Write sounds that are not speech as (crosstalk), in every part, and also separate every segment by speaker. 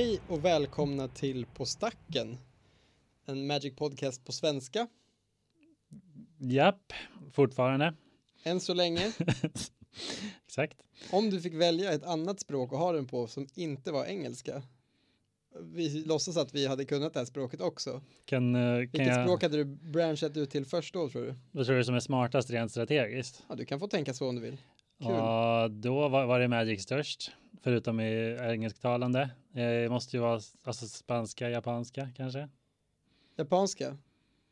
Speaker 1: Hej och välkomna till På stacken. En Magic Podcast på svenska.
Speaker 2: Japp, fortfarande.
Speaker 1: Än så länge. (laughs)
Speaker 2: Exakt.
Speaker 1: Om du fick välja ett annat språk att ha den på som inte var engelska. Vi låtsas att vi hade kunnat det här språket också.
Speaker 2: Kan, eh, kan
Speaker 1: Vilket
Speaker 2: jag,
Speaker 1: språk hade du branchat ut till först då tror du?
Speaker 2: vad tror du som är smartast rent strategiskt?
Speaker 1: Ja, du kan få tänka så om du vill. Kul.
Speaker 2: Ja, då var, var det Magic störst, förutom i engelsktalande. Eh, Det måste ju vara alltså, spanska, japanska kanske.
Speaker 1: Japanska.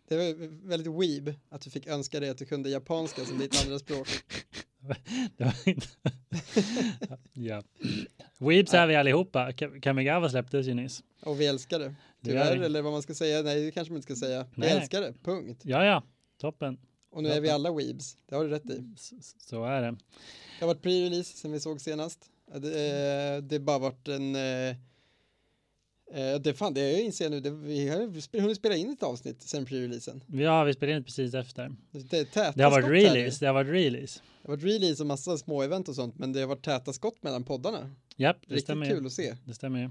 Speaker 1: Det var väldigt weeb att du fick önska dig att du kunde japanska som ditt andra språk. (laughs)
Speaker 2: Det var inte... (laughs) ja. Weebs är vi allihopa. Ka- Kamigawa släpptes ju nyss.
Speaker 1: Och vi älskar det.
Speaker 2: Det
Speaker 1: Tyvärr,
Speaker 2: vi.
Speaker 1: eller vad man ska säga. Nej, det kanske man inte ska säga. Vi
Speaker 2: Nej.
Speaker 1: älskar det, punkt.
Speaker 2: Ja, ja, toppen.
Speaker 1: Och nu är vi alla weebs. Det har du rätt i.
Speaker 2: S- Så är det.
Speaker 1: Det har varit pre-release sen vi såg senast. Det, eh, det har bara varit en... eh, eh, Det fan, det jag inser nu, det, vi har hunnit spela in ett avsnitt sen pre-releasen.
Speaker 2: Ja, vi spelade in precis efter.
Speaker 1: Det, är täta
Speaker 2: Det har varit release. Det har varit release.
Speaker 1: Det har varit release och massa små event och sånt, men det har varit täta skott mellan poddarna.
Speaker 2: Japp, det
Speaker 1: Riktigt
Speaker 2: stämmer.
Speaker 1: kul att se.
Speaker 2: Det stämmer ju.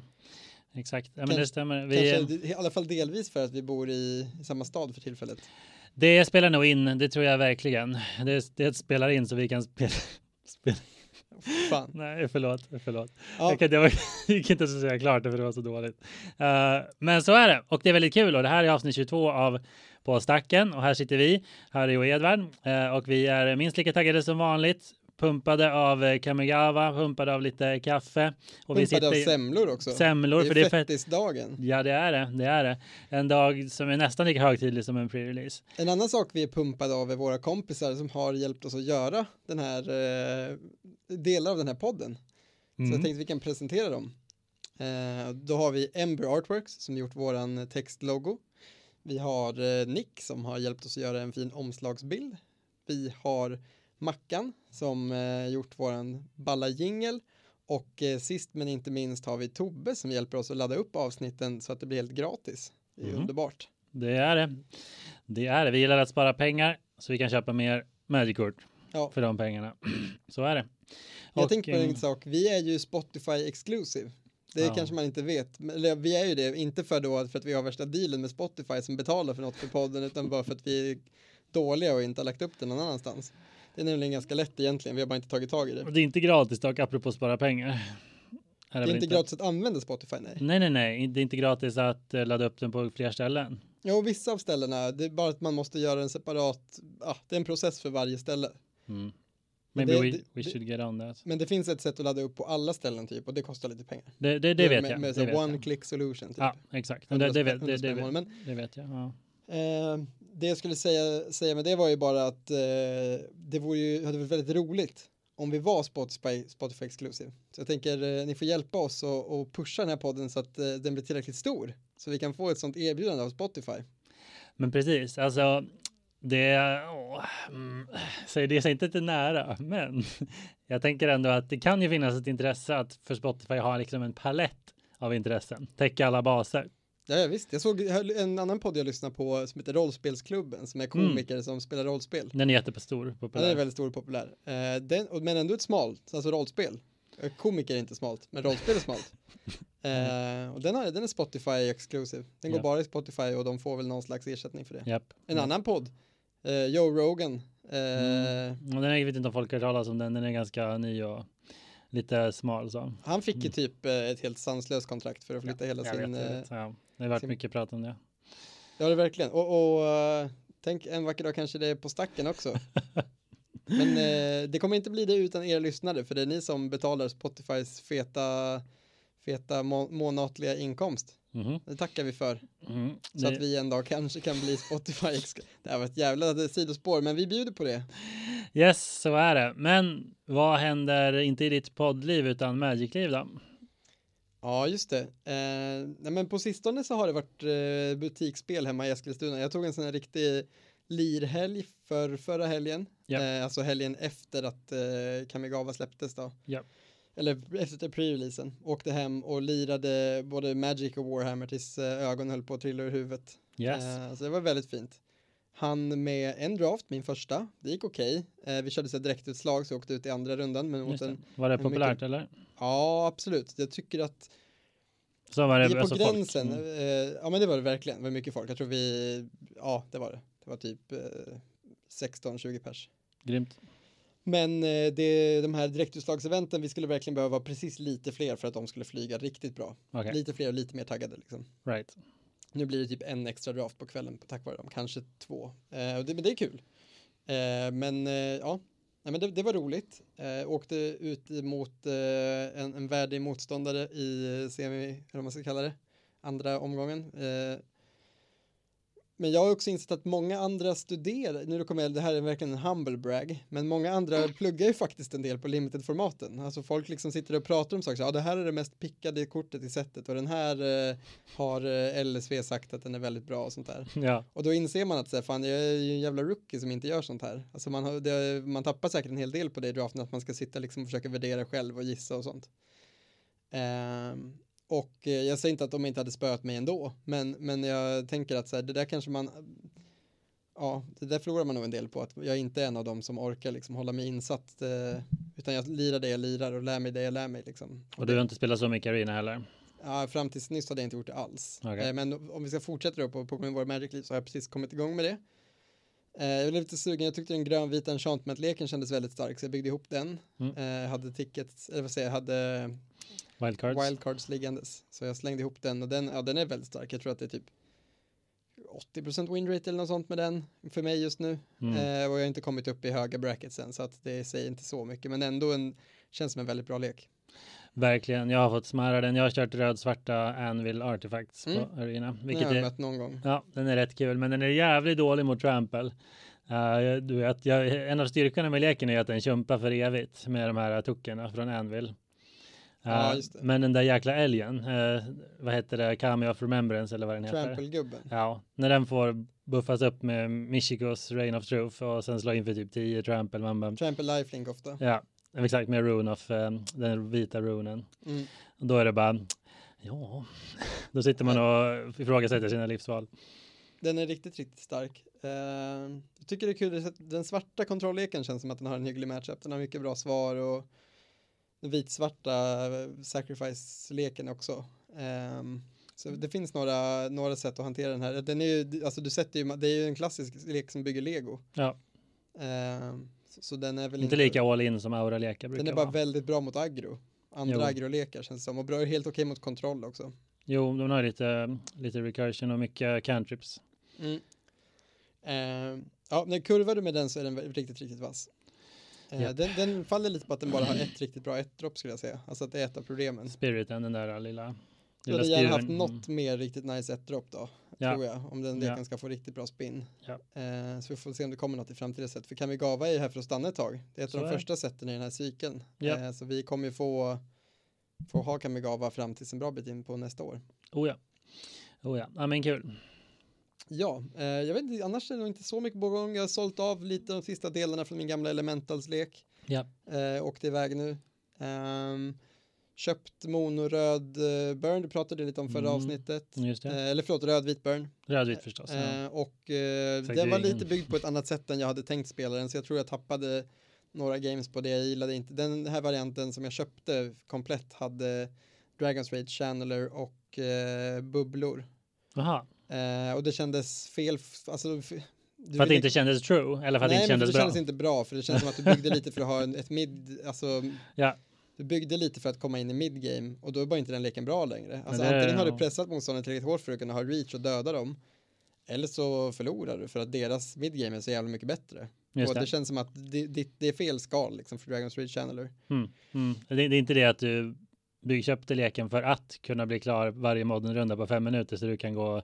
Speaker 2: Exakt. Ja, men
Speaker 1: Kanske-
Speaker 2: det stämmer. Vi,
Speaker 1: Kanske i alla fall delvis för att vi bor i samma stad för tillfället.
Speaker 2: Det spelar nog in, det tror jag verkligen. Det, det spelar in så vi kan spela. (laughs) spela.
Speaker 1: Fan.
Speaker 2: Nej, förlåt. förlåt.
Speaker 1: Ja,
Speaker 2: Jag, kan, det var, (laughs) gick inte att säga klart det för det var så dåligt. Eh, men så är det och det är väldigt kul och det här är avsnitt 22 av På stacken och här sitter vi, Harry och Edvard eh, och vi är minst lika taggade som vanligt. Pumpade av eh, Kamigawa, pumpade av lite kaffe. Och vi
Speaker 1: pumpade av
Speaker 2: sitter i
Speaker 1: semlor också.
Speaker 2: semlor
Speaker 1: det
Speaker 2: för
Speaker 1: är
Speaker 2: det är fett.
Speaker 1: fettisdagen.
Speaker 2: Ja, det är det. Det är det. En dag som är nästan lika högtidlig som en pre-release.
Speaker 1: En annan sak vi är pumpade av är våra kompisar som har hjälpt oss att göra den här eh, delar av den här podden. Så jag
Speaker 2: Mm.
Speaker 1: tänkte vi kan presentera dem. Eh, då har vi Ember Artworks som gjort våran textlogo. Vi har eh, Nick som har hjälpt oss att göra en fin omslagsbild. Vi har Mackan som eh, gjort våran balla jingel. Och eh, sist men inte minst har vi Tobbe som hjälper oss att ladda upp avsnitten så att det blir helt gratis. Det är
Speaker 2: Mhm.
Speaker 1: underbart.
Speaker 2: Det är det. Det är det. Vi gillar att spara pengar så vi kan köpa mer Magic-kort
Speaker 1: Ja.
Speaker 2: för de pengarna. (clears throat) Så är det.
Speaker 1: Jag
Speaker 2: Och,
Speaker 1: tänker på
Speaker 2: eh,
Speaker 1: en sak, vi är ju Spotify exclusive. Det
Speaker 2: Ja.
Speaker 1: kanske man inte vet, Men- vi är ju det, inte för då för att vi har värsta dealen med Spotify som betalar för något för podden, utan bara för att vi är dåliga och inte har lagt upp den någon annanstans. Det är nämligen ganska lätt egentligen, vi har bara inte tagit tag i det.
Speaker 2: Och det är inte gratis dock, apropå spara pengar. Är
Speaker 1: Det är inte gratis att använda Spotify, nej.
Speaker 2: Nej, nej, nej. Det är inte gratis att eh, ladda upp den på fler ställen.
Speaker 1: Jo, vissa av ställena, det är bara att man måste göra en separat, ja, det är en process för varje ställe.
Speaker 2: Mm.
Speaker 1: Men
Speaker 2: Maybe
Speaker 1: det-
Speaker 2: we,
Speaker 1: det-
Speaker 2: we
Speaker 1: det-
Speaker 2: should get on that.
Speaker 1: Men det finns ett sätt att ladda upp på alla ställen typ, och det kostar lite pengar.
Speaker 2: Det, det, det vet
Speaker 1: med,
Speaker 2: jag.
Speaker 1: Med
Speaker 2: det
Speaker 1: så
Speaker 2: vet
Speaker 1: one
Speaker 2: jag.
Speaker 1: click solution typ.
Speaker 2: Ja, exakt. Det, det,
Speaker 1: 100
Speaker 2: vet,
Speaker 1: spänn-
Speaker 2: det,
Speaker 1: 100
Speaker 2: det,
Speaker 1: i månaden.
Speaker 2: det vet jag. Ja.
Speaker 1: Eh, det jag skulle säga, säga med det var ju bara att eh, det vore ju, hade varit väldigt roligt om vi var Spotify, Spotify Exclusive. Så jag tänker, eh, ni får hjälpa oss och, och pusha den här podden så att eh, den blir tillräckligt stor. Så vi kan få ett sånt erbjudande av Spotify.
Speaker 2: Men precis, alltså det, åh, mm, så det är inte till nära, men (laughs) jag tänker ändå att det kan ju finnas ett intresse att för Spotify ha liksom en palett av intressen, täcka alla baser.
Speaker 1: Ja, ja visst, jag såg en annan podd jag lyssnade på som heter Rollspelsklubben som är komiker som spelar rollspel.
Speaker 2: Den är jättestor,
Speaker 1: Ja, den
Speaker 2: populär.
Speaker 1: är väldigt stor och populär. Eh, den, men ändå ett smalt, alltså rollspel. Eh, Komiker är inte smalt, men rollspel är smalt. (laughs) Eh, och den, har, den är Spotify exclusive. Den går
Speaker 2: Ja.
Speaker 1: bara i Spotify och de får väl någon slags ersättning för det.
Speaker 2: Japp.
Speaker 1: En annan podd, Joe Rogan.
Speaker 2: Mm. Den är, jag vet inte om folk har talas om den, den är ganska ny och lite smal så.
Speaker 1: Han fick ju typ eh, ett helt sanslöst kontrakt för att flytta hela
Speaker 2: Mm. Jag
Speaker 1: sin...
Speaker 2: vet, vet. Ja, det har varit
Speaker 1: sin-
Speaker 2: mycket prat om det.
Speaker 1: Ja, det är verkligen. Och, och eh, tänk en vacker dag kanske det är på stacken också. (laughs) Men eh, det kommer inte bli det utan er lyssnare, för det är ni som betalar Spotifys feta, feta må månatliga inkomst.
Speaker 2: Mhm.
Speaker 1: Det tackar vi för.
Speaker 2: Mm.
Speaker 1: Så
Speaker 2: Det-
Speaker 1: att vi en dag kanske kan bli Spotify. Det här var ett jävla sidospår, men vi bjuder på det.
Speaker 2: Yes, så är det. Men vad händer, inte i ditt poddliv utan Magic-liv då?
Speaker 1: Ja, just det. Eh, nej, men på sistone så har det varit eh, butiksspel hemma i Eskilstuna. Jag tog en sån här riktig lirhelg för förra helgen.
Speaker 2: Ja.
Speaker 1: Eh, alltså helgen efter att eh, Kamigawa släpptes då.
Speaker 2: Ja.
Speaker 1: Eller efter pre-releasen. Åkte hem och lirade både Magic och Warhammer tills eh, ögonen höll på att trilla ur huvudet.
Speaker 2: Yes.
Speaker 1: Eh, så det var väldigt fint. Han med en draft, min första, det gick okej. Eh, vi körde så direktutslag så åkte ut i andra rundan. Men
Speaker 2: det.
Speaker 1: en,
Speaker 2: Var det populärt
Speaker 1: mycket-
Speaker 2: eller?
Speaker 1: Ja, absolut. Jag tycker att
Speaker 2: Så var det,
Speaker 1: Vi är på
Speaker 2: alltså folk.
Speaker 1: gränsen.
Speaker 2: Mm.
Speaker 1: Eh, ja men det var det verkligen. Det var mycket folk. Jag tror vi, ja det var det. Det var typ eh, 16-20 pers.
Speaker 2: Grymt.
Speaker 1: Men eh, det, de här direktutslagseventen, vi skulle verkligen behöva precis lite fler för att de skulle flyga riktigt bra.
Speaker 2: Okej,
Speaker 1: Lite fler och lite mer taggade liksom.
Speaker 2: right.
Speaker 1: Nu blir det typ en extra draft på kvällen tack vare dem, kanske två. Eh, det, men det är kul. Eh, men eh, ja, Nej, men det, det var roligt. Eh, åkte ut mot eh, en, en värdig motståndare i semi, eller vad man ska kalla det, andra omgången. Eh, men jag har också insett att många andra studerar, nu kommer jag, det här är verkligen en humble brag, men många andra pluggar ju faktiskt en del på limited-formaten. Alltså folk liksom sitter och pratar om saker, ja det här är det mest pickade kortet i sättet och den här eh, har eh, LSV sagt att den är väldigt bra och sånt där.
Speaker 2: Ja,
Speaker 1: Och då inser man att så här, fan jag är ju en jävla rookie som inte gör sånt här. Alltså man, har, det, man tappar säkert en hel del på det i draften, att man ska sitta liksom och försöka värdera själv och gissa och sånt. Ehm, och eh, jag säger inte att de inte hade spöat mig ändå, men, men jag tänker att så här, det där kanske man, ja, det där förlorar man nog en del på, att jag inte är en av dem som orkar liksom hålla mig insatt, eh, utan jag lirar det jag lirar och lär mig det jag lär mig liksom.
Speaker 2: och du har inte spelat så mycket arena heller.
Speaker 1: Ja, fram tills nyss hade jag inte gjort det alls.
Speaker 2: Okej.
Speaker 1: Eh, men om vi ska fortsätta då på Pokémon War Magic Leaf så har jag precis kommit igång med det. Eh, jag blev lite sugen, jag tyckte den grönvita enchantment-leken kändes väldigt stark så jag byggde ihop den.
Speaker 2: Mm.
Speaker 1: Hade tickets, eller vad säger jag, hade
Speaker 2: Wildcards.
Speaker 1: wildcards liggandes. Så jag slängde ihop den och den, ja den är väldigt stark. Jag tror att det är typ 80% winrate eller något sånt med den för mig just nu.
Speaker 2: Mm.
Speaker 1: Eh, och jag har inte kommit upp i höga brackets än så att det säger inte så mycket men ändå en, känns som en väldigt bra lek.
Speaker 2: Verkligen, jag har fått smära den. Jag har kört röd-svarta Anvil Artifacts
Speaker 1: Mm.
Speaker 2: på arena.
Speaker 1: Den
Speaker 2: Vilket
Speaker 1: har jag
Speaker 2: är,
Speaker 1: mött någon gång.
Speaker 2: ja, den är rätt kul, men den är jävligt dålig mot Trample. Uh, du vet, jag, en av styrkorna med leken är att den kämpar för evigt med de här tuckerna från Anvil. Uh,
Speaker 1: Ja, just det.
Speaker 2: Men den där jäkla älgen, uh, vad heter det, Kami of Remembrance eller vad den heter?
Speaker 1: Trample-gubben.
Speaker 2: Ja, när den får buffas upp med Michikos Rain of Truth och sen slå in för typ 10 Trample. Man bara,
Speaker 1: Trample lifelink ofta.
Speaker 2: ja, exakt med Rune of eh, den vita runen.
Speaker 1: Mm.
Speaker 2: Och då är det bara, ja, då sitter man och ifrågasätter sina livsval.
Speaker 1: Den är riktigt, riktigt stark. Eh, jag tycker det är kul, att den svarta kontrollleken känns som att den har en hygglig matchup. Den har mycket bra svar och vitsvarta eh, sacrifice-leken också. Ehm, så det finns några, några sätt att hantera den här. Den är ju, alltså du sätter ju, det är ju en klassisk lek som bygger lego.
Speaker 2: Ja,
Speaker 1: Ehm, så, så den är väl
Speaker 2: inte lika all in som aura-lekar brukar
Speaker 1: Den är bara
Speaker 2: vara.
Speaker 1: väldigt bra mot aggro. Andra
Speaker 2: Jo.
Speaker 1: agro-lekar känns som. Och bra, helt okej mot kontroll också.
Speaker 2: Jo, de har lite, lite recursion och mycket cantrips.
Speaker 1: Mm. Eh, ja, när kurvar du med den så är den riktigt, riktigt vass. Eh,
Speaker 2: Japp.
Speaker 1: den, den faller lite på att den bara har ett riktigt bra ett-dropp skulle jag säga. Alltså att det är ett av problemen.
Speaker 2: Spiriten, den där lilla,
Speaker 1: Jag hade gärna haft något mer riktigt nice ett-dropp då.
Speaker 2: Ja.
Speaker 1: Tror jag. Om den
Speaker 2: Ja.
Speaker 1: leken ska få riktigt bra spin.
Speaker 2: Ja.
Speaker 1: Eh, så vi får se om det kommer något i framtida sätt. För Kamigawa är ju här för att stanna ett tag. Det är ett
Speaker 2: Så
Speaker 1: av de
Speaker 2: är
Speaker 1: första sätten i den här cykeln.
Speaker 2: Ja.
Speaker 1: Eh, så vi kommer ju få, få ha Kamigawa fram tills en bra bit in på nästa år.
Speaker 2: Oh ja. Oh ja, ja men kul.
Speaker 1: Ja, eh, jag vet inte, annars är det nog inte så mycket på gång. Jag har sålt av lite de sista delarna från min gamla Elementals-lek.
Speaker 2: Ja.
Speaker 1: Eh, åkte iväg nu. Ehm, köpt monoröd uh, burn, du pratade lite om förra
Speaker 2: Mm,
Speaker 1: avsnittet. Eh, eller förlåt, rödvit burn.
Speaker 2: Rödvit förstås. Ja.
Speaker 1: Eh, och eh, den var lite byggd på ett annat sätt än jag hade tänkt spela den, så jag tror jag tappade några games på det. Jag gillade inte. Den här varianten som jag köpte komplett hade Dragon's Rage Channeler och eh, bubblor.
Speaker 2: Jaha,
Speaker 1: Eh, och det kändes fel, alltså
Speaker 2: för att det inte kändes true eller för att det
Speaker 1: Nej,
Speaker 2: inte
Speaker 1: men för
Speaker 2: kändes
Speaker 1: det
Speaker 2: bra.
Speaker 1: kändes inte bra, för det känns som att du byggde lite för att ha en, ett mid, alltså
Speaker 2: Ja.
Speaker 1: du byggde lite för att komma in i midgame och då är bara inte den leken bra längre. Alltså
Speaker 2: det-
Speaker 1: antingen har du pressat motståndaren tillräckligt hårt för att kunna ha reach och döda dem, eller så förlorar du för att deras midgame är så jävla mycket bättre.
Speaker 2: Just
Speaker 1: och det.
Speaker 2: det.
Speaker 1: känns som att det, det, det är fel skal liksom för Dragon's Reach Channeler.
Speaker 2: Mm, mm. Det, det är inte det att du bygg, köpte leken för att kunna bli klar varje moddenrunda på fem minuter så du kan gå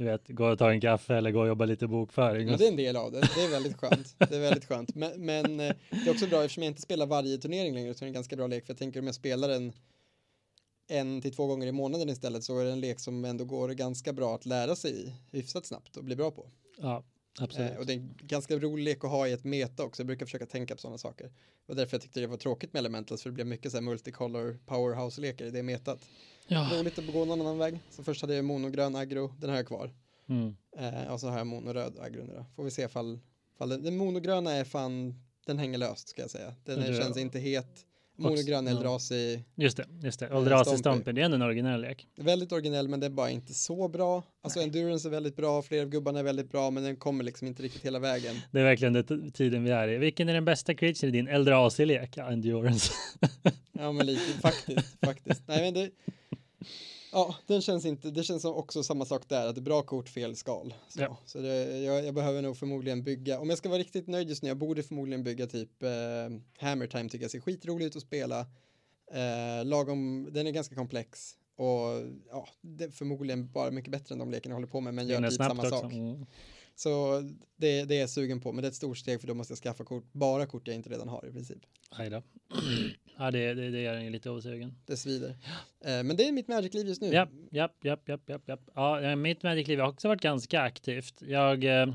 Speaker 2: du vet, gå och ta en kaffe eller gå och jobba lite bokföring.
Speaker 1: Men det är en del av det, det är väldigt skönt. Det är väldigt skönt. Men, men eh, det är också bra eftersom jag inte spelar varje turnering längre är det en ganska bra lek för jag tänker om jag spelar den en till två gånger i månaden istället så är det en lek som ändå går ganska bra att lära sig i hyfsat snabbt och bli bra på.
Speaker 2: Ja, absolut.
Speaker 1: Eh, och det är en ganska rolig lek att ha i ett meta också. Jag brukar försöka tänka på sådana saker. Var därför jag tyckte det var tråkigt med Elementals för det blev mycket så här multicolor powerhouse-lekar i det metat.
Speaker 2: Ja.
Speaker 1: Roligt att gå någon annan väg. Så först hade jag monogrön aggro, den har jag kvar.
Speaker 2: Mm.
Speaker 1: Eh, och så har jag monoröd aggro nu då. Får vi se ifall, ifall den, den monogröna är fan, den hänger löst ska jag säga. Den är, känns inte het. monogrön
Speaker 2: ja.
Speaker 1: Eldrazi.
Speaker 2: Just det, just det.
Speaker 1: Eh,
Speaker 2: Eldrazi
Speaker 1: Stompy.
Speaker 2: Stomper, det är ändå en originell lek.
Speaker 1: Väldigt originell men det är bara inte så bra. Alltså endurance är väldigt bra, flera av gubbarna är väldigt bra men den kommer liksom inte riktigt hela vägen.
Speaker 2: Det är verkligen den tiden vi är i. Vilken är den bästa creature i din Eldrazi-lek? Ja, Endurance.
Speaker 1: Ja men lite faktiskt, faktiskt. Nej men det Ja, den känns inte, det känns också samma sak där, att det är bra kort, fel skal. Så,
Speaker 2: Ja.
Speaker 1: så det, jag, jag behöver nog förmodligen bygga, om jag ska vara riktigt nöjd just nu, jag borde förmodligen bygga typ eh, Hammer Time tycker jag ser skitroligt ut att spela. Eh, lagom, den är ganska komplex och ja, det är förmodligen bara mycket bättre än de lekarna jag håller på med, men gör typ samma
Speaker 2: också.
Speaker 1: sak.
Speaker 2: Mm.
Speaker 1: Så det, det är jag sugen på, men det är ett stort steg för då måste jag skaffa kort, bara kort jag inte redan har i princip.
Speaker 2: Aj då. (clears throat) Ja, det, det, det gör en lite osugen.
Speaker 1: Det svider. Eh, men det är mitt Magic-liv just nu.
Speaker 2: Japp, japp, japp, japp, japp, japp. Ja, eh, mitt Magic-liv har också varit ganska aktivt. Jag, eh,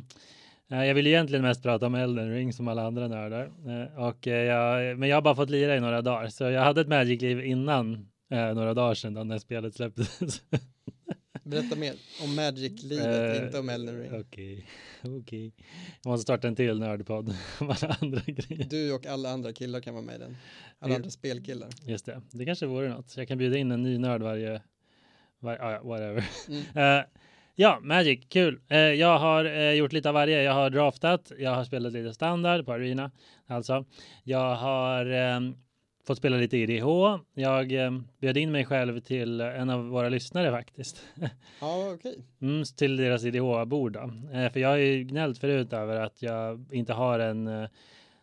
Speaker 2: eh, jag vill egentligen mest prata om Elden Ring som alla andra nördar. Eh, och, jag, men jag har bara fått lira i några dagar, så jag hade ett Magic-liv innan eh, några dagar sedan då när spelet släpptes. (laughs)
Speaker 1: Berätta mer om Magic-livet,
Speaker 2: Eh,
Speaker 1: inte om Elden Ring.
Speaker 2: Okej, okej. Jag måste starta en till nördpodd (laughs) om alla andra grejer.
Speaker 1: Du och alla andra killar kan vara med i den. Alla
Speaker 2: Ja.
Speaker 1: andra spelkillar.
Speaker 2: Just det, det kanske vore något. Jag kan bjuda in en ny nörd varje, var, ja, whatever.
Speaker 1: Mm. (laughs)
Speaker 2: Eh, ja, Magic, kul. Eh, jag har gjort lite av varje. Jag har draftat, jag har spelat lite standard på Arena, alltså. Jag har eh, fått spela lite IDH. Jag eh, bjöd in mig själv till en av våra lyssnare faktiskt. (laughs)
Speaker 1: Ja, okej.
Speaker 2: Mm, till deras IDH-bord. Eh, för jag har ju gnällt förut över att jag inte har en eh,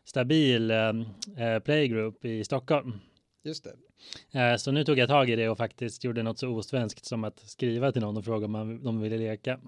Speaker 2: stabil eh, eh, playgroup i Stockholm.
Speaker 1: Just det.
Speaker 2: Eh, Så nu tog jag tag i det och faktiskt gjorde något så osvenskt som att skriva till någon och fråga om de ville leka.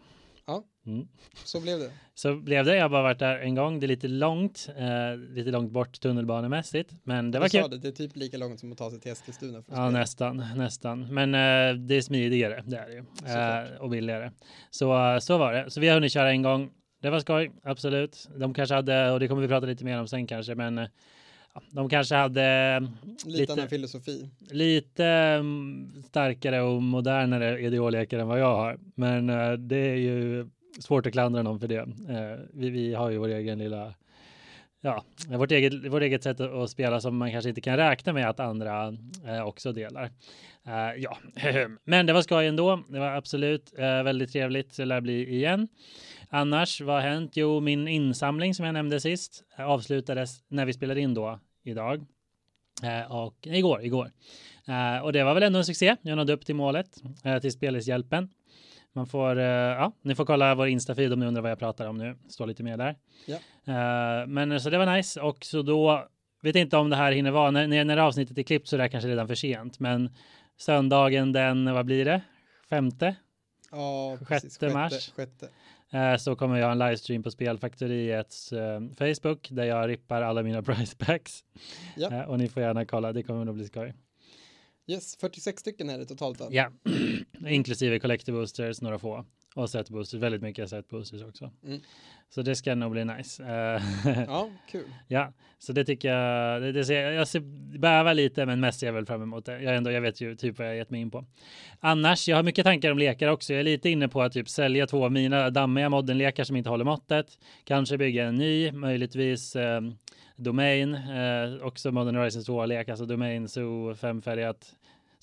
Speaker 1: Ja.
Speaker 2: Mm.
Speaker 1: Så blev det.
Speaker 2: Så blev det. Jag har bara varit där en gång. Det är lite långt, eh, lite långt bort tunnelbanemässigt, men det
Speaker 1: Du
Speaker 2: var kul.
Speaker 1: Det, det är typ lika långt som att ta sig till Eskilstuna. För
Speaker 2: Ja, nästan, nästan. Men eh, det är smidigare, det är det ju. Eh, och billigare. Så, så var det. Så vi har hunnit köra en gång. Det var skoj, absolut. De kanske hade, och det kommer vi prata lite mer om sen kanske, men eh, de kanske hade
Speaker 1: Lite,
Speaker 2: lite-
Speaker 1: annan filosofi.
Speaker 2: lite mm, starkare och modernare ideolekar än vad jag har. Men eh, det är ju svårt att klandra någon för det. Eh, vi, vi har ju vår egen lilla, ja, vårt eget, vårt eget sätt att, spela som man kanske inte kan räkna med att andra eh, också delar. Eh, ja, (laughs) men det var skoj ändå. Det var absolut eh, väldigt trevligt. Det lär bli igen. Annars, vad har hänt? Jo, min insamling som jag nämnde sist eh, avslutades när vi spelade in då idag. Eh, och igår, igår. Eh, och det var väl ändå en succé. Jag nådde upp till målet, eh, till Spelishjälpen. Man får, eh, ja, ni får kolla vår Insta-feed om ni undrar vad jag pratar om nu. Står lite mer där.
Speaker 1: Ja.
Speaker 2: Eh, men så det var nice och så då vet inte om det här hinner vara när, när, avsnittet är klippt så är det kanske redan för sent. Men söndagen den, vad blir det? Femte?
Speaker 1: Ja,
Speaker 2: Sjätte
Speaker 1: precis. Sjätte,
Speaker 2: mars.
Speaker 1: Sjätte.
Speaker 2: Eh, så kommer jag ha en livestream på Spelfaktoriets eh, Facebook där jag rippar alla mina (laughs) price packs.
Speaker 1: Ja.
Speaker 2: Eh, och ni får gärna kolla, det kommer nog bli skoj.
Speaker 1: Yes, 46 stycken är det totalt va?
Speaker 2: Ja, (clears throat) inklusive collective boosters, några få. Och set boosters, väldigt mycket set boosters också.
Speaker 1: Mm.
Speaker 2: Så det ska nog bli nice. Eh, (laughs)
Speaker 1: Ja, kul.
Speaker 2: ja, så det tycker jag, det, det ser, jag ser, bävar lite men mest ser jag väl fram emot det. Jag, ändå, jag vet ju typ vad jag gett mig in på. Annars, jag har mycket tankar om lekar också. Jag är lite inne på att typ sälja två av mina dammiga moddenlekar som inte håller måttet. Kanske bygga en ny, möjligtvis eh, Domain, eh, också Modern Horizons 2-lek, alltså Domain, Zoo, femfärgat,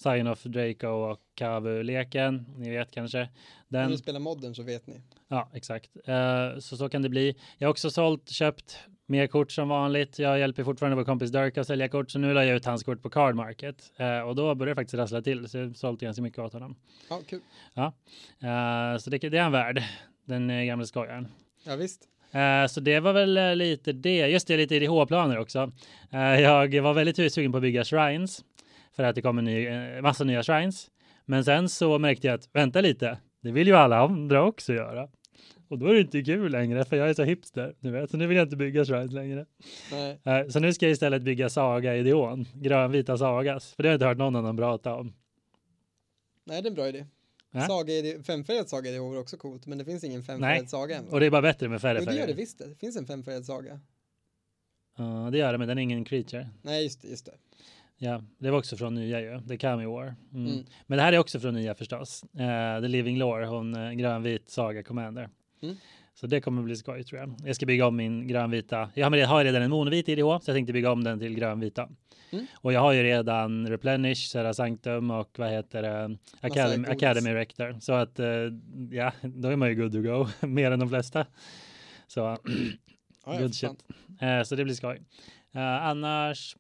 Speaker 2: Sign of Draco och Kavu-leken. Ni vet kanske. Den,
Speaker 1: ni spelar modden så vet ni.
Speaker 2: Ja, exakt. Eh, så så kan det bli. Jag har också sålt, köpt mer kort som vanligt. Jag hjälper fortfarande vår kompis Dirk att sälja kort, så nu la jag ut hans kort på Card Market Eh, och då börjar det faktiskt rassla till, så jag sålt ganska mycket åt honom.
Speaker 1: Ja, kul.
Speaker 2: Eh, så det, det är han värd, den eh, gamla skojaren.
Speaker 1: Ja, visst.
Speaker 2: Eh, så det var väl eh, lite det. Just det, lite IDH-planer också. Jag var väldigt sugen på att bygga shrines för att det kommer ny, eh, massa nya shrines. Men sen så märkte jag att vänta lite, det vill ju alla andra också göra. Och då är det inte kul längre för jag är så hipster, du vet. Så nu vill jag inte bygga shrines längre.
Speaker 1: Nej.
Speaker 2: Eh, så nu ska jag istället bygga saga i Dion, grönvita sagas. För det har jag inte hört någon annan prata om.
Speaker 1: Nej, det är en bra idé.
Speaker 2: Ja.
Speaker 1: Saga i det, femfärgad saga i det vore också coolt, men det finns ingen
Speaker 2: Nej.
Speaker 1: femfärgad saga än.
Speaker 2: Och det är bara bättre med färre
Speaker 1: Jo, det gör det
Speaker 2: färger.
Speaker 1: visst det. Finns en femfärgad saga.
Speaker 2: Ja, det gör det, men den är ingen creature.
Speaker 1: Nej, just det, just det.
Speaker 2: Ja, det var också från nya ju. Det kam i år. Mm.
Speaker 1: Mm.
Speaker 2: Men det här är också från nya förstås. Uh, The Living Lore, hon uh, grönvit Saga Commander.
Speaker 1: Mm.
Speaker 2: Så det kommer bli skoj tror jag. Jag ska bygga om min grönvita. Jag har, med, har redan en monovit IDH så jag tänkte bygga om den till grönvita.
Speaker 1: Mm.
Speaker 2: Och jag har ju redan Replenish, Serra Sanctum och vad heter det? Academy. Academy Rector. Så att eh, ja, då är man ju good to go. (laughs) Mer än de flesta. Så, (clears throat) Good eh, så det blir skoj. Eh, annars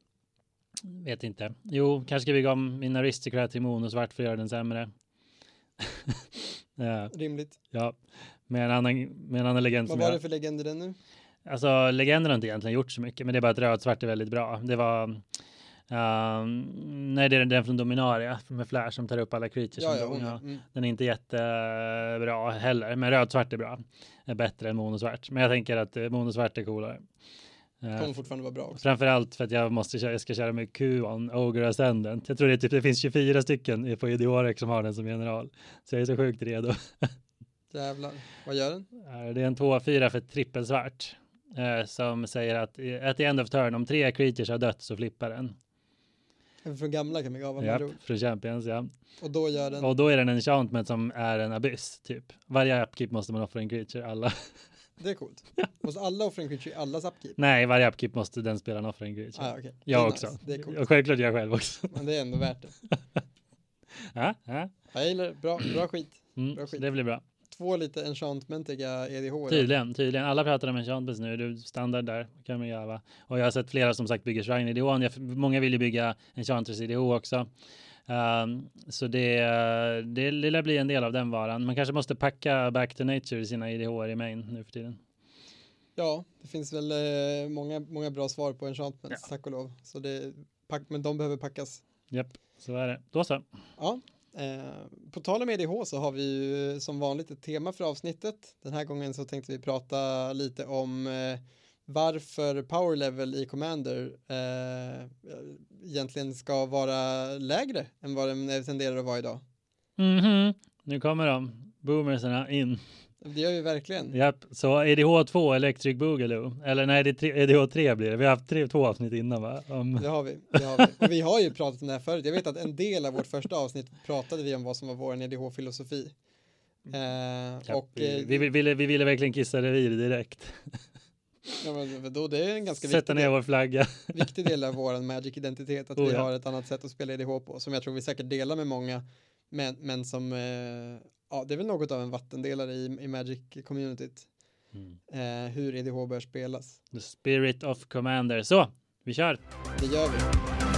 Speaker 2: vet inte. Jo, kanske ska bygga om min aristocrat till monosvart för att göra den sämre. (laughs) Eh,
Speaker 1: Rimligt.
Speaker 2: ja, med en annan, med en annan legend
Speaker 1: Vad var
Speaker 2: jag...
Speaker 1: det för legender den nu?
Speaker 2: Alltså legender har inte egentligen gjort så mycket, men det är bara att röd-svart är väldigt bra. Det var ehm, nej, det är den från Dominaria med Flash som tar upp alla creatures.
Speaker 1: Ja, ja, hon,
Speaker 2: ja.
Speaker 1: mm.
Speaker 2: Den är inte jättebra heller, men röd-svart är bra. Är bättre än monosvart. Men jag tänker att eh, monosvart är coolare. Eh,
Speaker 1: kommer fortfarande vara bra också.
Speaker 2: Framförallt för att jag måste köra, jag ska köra med Q-on Ogre Ascendant. Jag tror det, typ, det finns 24 stycken på Idiorek som har den som general. Så jag är så sjukt redo. (laughs)
Speaker 1: Jävlar. Vad gör den?
Speaker 2: Eh, Det är en 2-4 för trippelsvart. Eh, som säger att at the end of turn, om tre creatures har dött så flippar den.
Speaker 1: En Från gamla Kamigawa med
Speaker 2: Japp, från Champions, ja.
Speaker 1: Och då gör den.
Speaker 2: Och då är den en enchantment som är en abyss, typ. Varje upkeep måste man offra en creature, alla. (laughs)
Speaker 1: Det är coolt. Måste alla offra en creature i allas upkeep?
Speaker 2: Nej, varje upkeep måste den spelaren offra en creature.
Speaker 1: Ah, okay.
Speaker 2: jag också.
Speaker 1: Nice. Det är coolt.
Speaker 2: Och självklart jag själv också.
Speaker 1: Men det är ändå värt det. (laughs)
Speaker 2: ja, ja.
Speaker 1: Jag gillar det. Bra, bra skit.
Speaker 2: Mm,
Speaker 1: Bra skit.
Speaker 2: det blir bra.
Speaker 1: Två lite enchantmentiga EDH.
Speaker 2: Tydligen, tydligen. Alla pratar om enchantments nu. Är standard där. Kan man göra. Och jag har sett flera som sagt bygger shrine. Jag- Många vill ju bygga enchantress IDH också. Um, så det, det lilla blir en del av den varan. Man kanske måste packa back to nature i sina IDH i main nu för tiden.
Speaker 1: Ja, det finns väl eh, många, många bra svar på enchantments, tack och lov. Så det, pack, men de behöver packas.
Speaker 2: Japp, så är det. Då så.
Speaker 1: Ja, eh, på tal om EDH så har vi ju som vanligt ett tema för avsnittet. Den här gången så tänkte vi prata lite om eh, varför power level i Commander eh, egentligen ska vara lägre än vad den tenderar att vara idag.
Speaker 2: Mhm, nu kommer de. Boomersarna in.
Speaker 1: Det gör vi verkligen.
Speaker 2: Japp, så EDH2 Electric Boogaloo. Eller nej, det är tre, EDH3 blir det. Vi har haft tre, två avsnitt innan va? Om...
Speaker 1: Det har vi. Det har vi. Och vi har ju pratat om det här förut. Jag vet att en del av vårt första avsnitt pratade vi om vad som var vår EDH-filosofi. Eh,
Speaker 2: Ja,
Speaker 1: och
Speaker 2: vi,
Speaker 1: eh,
Speaker 2: vi, vi, ville, vi ville verkligen kissa revir direkt.
Speaker 1: Ja, men då, det är en ganska
Speaker 2: Sätta ner
Speaker 1: del,
Speaker 2: vår flagga. (laughs)
Speaker 1: viktig del av vår Magic-identitet. Att
Speaker 2: Oh,
Speaker 1: vi
Speaker 2: ja.
Speaker 1: har ett annat sätt att spela EDH på. Som jag tror vi säkert delar med många. Men, men som, eh, ja, det är väl något av en vattendelare i, i Magic-communityt.
Speaker 2: Mm.
Speaker 1: Eh, hur EDH bör spelas.
Speaker 2: The spirit of commander. Så, vi kör.
Speaker 1: Det gör vi.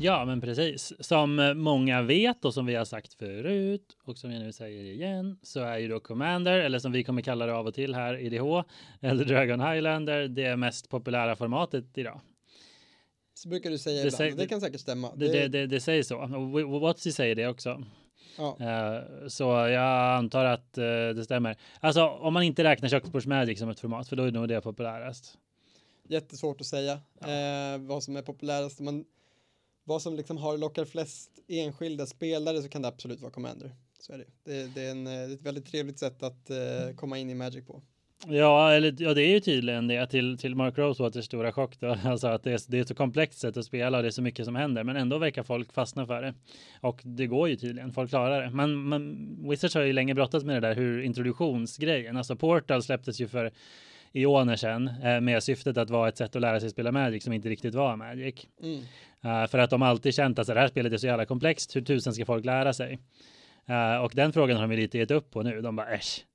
Speaker 2: Ja, men precis. Som många vet och som vi har sagt förut och som jag nu säger igen så är ju då Commander, eller som vi kommer kalla det av och till här, IDH, eller Dragon Highlander, det mest populära formatet idag.
Speaker 1: Så brukar du säga
Speaker 2: Det
Speaker 1: ibland. och det kan säkert stämma.
Speaker 2: Det, det, det, det säger så. Och Watsy säger det också.
Speaker 1: ja.
Speaker 2: Eh, Så jag antar att eh, det stämmer. Alltså om man inte räknar köksbordsmagic som ett format, för då är nog det populärast.
Speaker 1: Jättesvårt att säga eh, vad som är populärast. Man, vad som liksom har lockar flest enskilda spelare så kan det absolut vara Commander. Så är det. Det, det, är, en, eh, det är ett väldigt trevligt sätt att eh, komma in i Magic på.
Speaker 2: Ja, eller, ja, det är ju tydligen det till, till Mark Rosewaters stora chock. Då. (laughs) Alltså att det är, det är ett så komplext sätt att spela och det är så mycket som händer. Men ändå verkar folk fastna för det. Och det går ju tydligen, folk klarar det. Men, men Wizards har ju länge brottats med det där hur introduktionsgrejen, alltså Portal släpptes ju för ioner sedan eh, med syftet att vara ett sätt att lära sig spela Magic som inte riktigt var Magic.
Speaker 1: Mm.
Speaker 2: Eh, för att de alltid känt att det här spelet är så jävla komplext, hur tusen ska folk lära sig? Eh, och den frågan har de ju lite gett upp på nu. De bara äsch,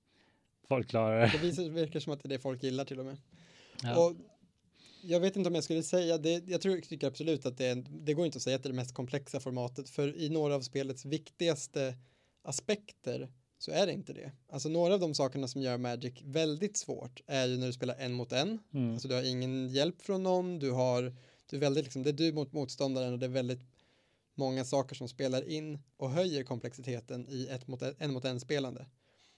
Speaker 2: folk klarar det.
Speaker 1: Det verkar som att det är det folk gillar till och med.
Speaker 2: Ja.
Speaker 1: Och jag vet inte om jag skulle säga det. Jag tror, tycker absolut att det, är, det går inte att säga att det är det mest komplexa formatet. För i några av spelets viktigaste aspekter så är det inte det. Alltså några av de sakerna som gör Magic väldigt svårt är ju när du spelar en mot en.
Speaker 2: Mm.
Speaker 1: Alltså du har ingen hjälp från någon, du har, du är väldigt liksom, det är du mot motståndaren och det är väldigt många saker som spelar in och höjer komplexiteten i ett mot en, en mot en spelande.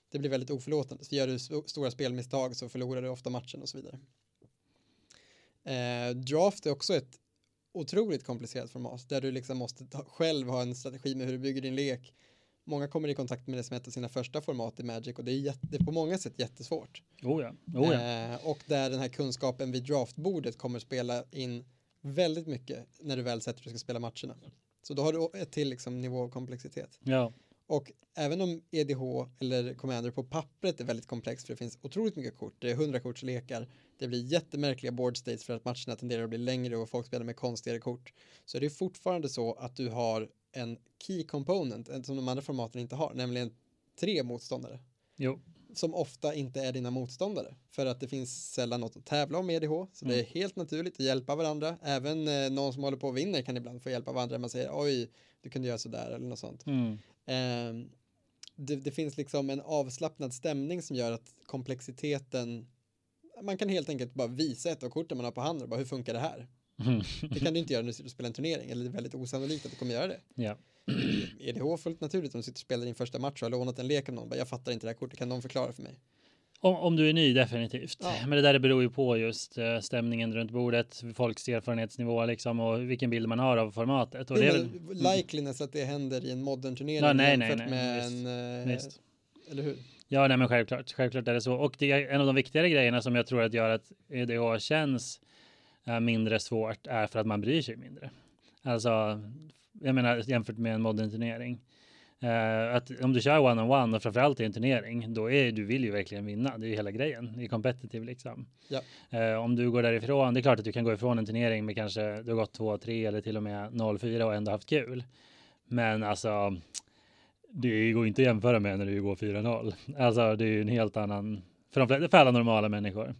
Speaker 1: Det blir väldigt oförlåtande, så gör du st- stora spelmisstag så förlorar du ofta matchen och så vidare. Eh, draft är också ett otroligt komplicerat format där du liksom måste ta, själv ha en strategi med hur du bygger din lek. Många kommer i kontakt med det som ett av sina första format i Magic och det är, jätte, det är på många sätt jättesvårt.
Speaker 2: Oh ja, oh ja.
Speaker 1: Eh, och där den här kunskapen vid draftbordet kommer spela in väldigt mycket när du väl sätter dig och ska spela matcherna. Så då har du ett till liksom, nivå av komplexitet.
Speaker 2: ja.
Speaker 1: Och även om EDH eller Commander på pappret är väldigt komplext för det finns otroligt mycket kort, det är 100 kortslekar, det blir jättemärkliga board states för att matcherna tenderar att bli längre och folk spelar med konstigare kort. Så det är fortfarande så att du har en key component som de andra formaten inte har, nämligen tre motståndare.
Speaker 2: Jo.
Speaker 1: Som ofta inte är dina motståndare. För att det finns sällan något att tävla om EDH. Så
Speaker 2: Mm.
Speaker 1: det är helt naturligt att hjälpa varandra. Även eh, någon som håller på och vinner kan ibland få hjälpa varandra. Man säger oj, du kunde göra sådär eller något sånt.
Speaker 2: Mm.
Speaker 1: Ehm, det, det finns liksom en avslappnad stämning som gör att komplexiteten man kan helt enkelt bara visa ett av korten man har på handen och bara hur funkar det här? Det kan du inte (laughs) göra när du sitter och spelar en turnering eller det är väldigt osannolikt att du kommer göra det.
Speaker 2: Ja.
Speaker 1: EDH fullt naturligt om du sitter och spelar din första match och har lånat en lek av någon. Jag fattar inte det här kortet, kan någon förklara för mig?
Speaker 2: Om, om du är ny, definitivt.
Speaker 1: Ja.
Speaker 2: Men det där beror ju på just eh, stämningen runt bordet, folks erfarenhetsnivå liksom och vilken bild man har av formatet. Och
Speaker 1: det
Speaker 2: det
Speaker 1: är
Speaker 2: är väl,
Speaker 1: väl likeliness att det händer i en modern turnering
Speaker 2: Ja, nej, nej,
Speaker 1: jämfört
Speaker 2: nej,
Speaker 1: med
Speaker 2: visst,
Speaker 1: en, eh,
Speaker 2: visst.
Speaker 1: eller hur?
Speaker 2: Ja, nej, men självklart. Självklart är det så. Och det är en av de viktigare grejerna som jag tror att gör att EDH känns eh, mindre svårt är för att man bryr sig mindre. Alltså, jag menar jämfört med en modern turnering. Eh, att om du kör one-on-one och framförallt i en turnering, då är du vill ju verkligen vinna. Det är ju hela grejen. Det är competitive liksom.
Speaker 1: Ja.
Speaker 2: Eh, om du går därifrån, det är klart att du kan gå ifrån en turnering med kanske du har gått 2-3 eller till och med 0-4 och ändå haft kul. Men alltså, det går inte att jämföra med när du går 4-0. Alltså, det är ju en helt annan, för, de, för alla normala människor.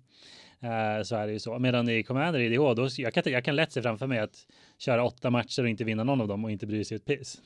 Speaker 2: Eh, så är det ju så. Medan i Commander i IDH, då, jag, kan, jag kan lätt se framför mig att köra åtta matcher och inte vinna någon av dem och inte bry sig ett piss.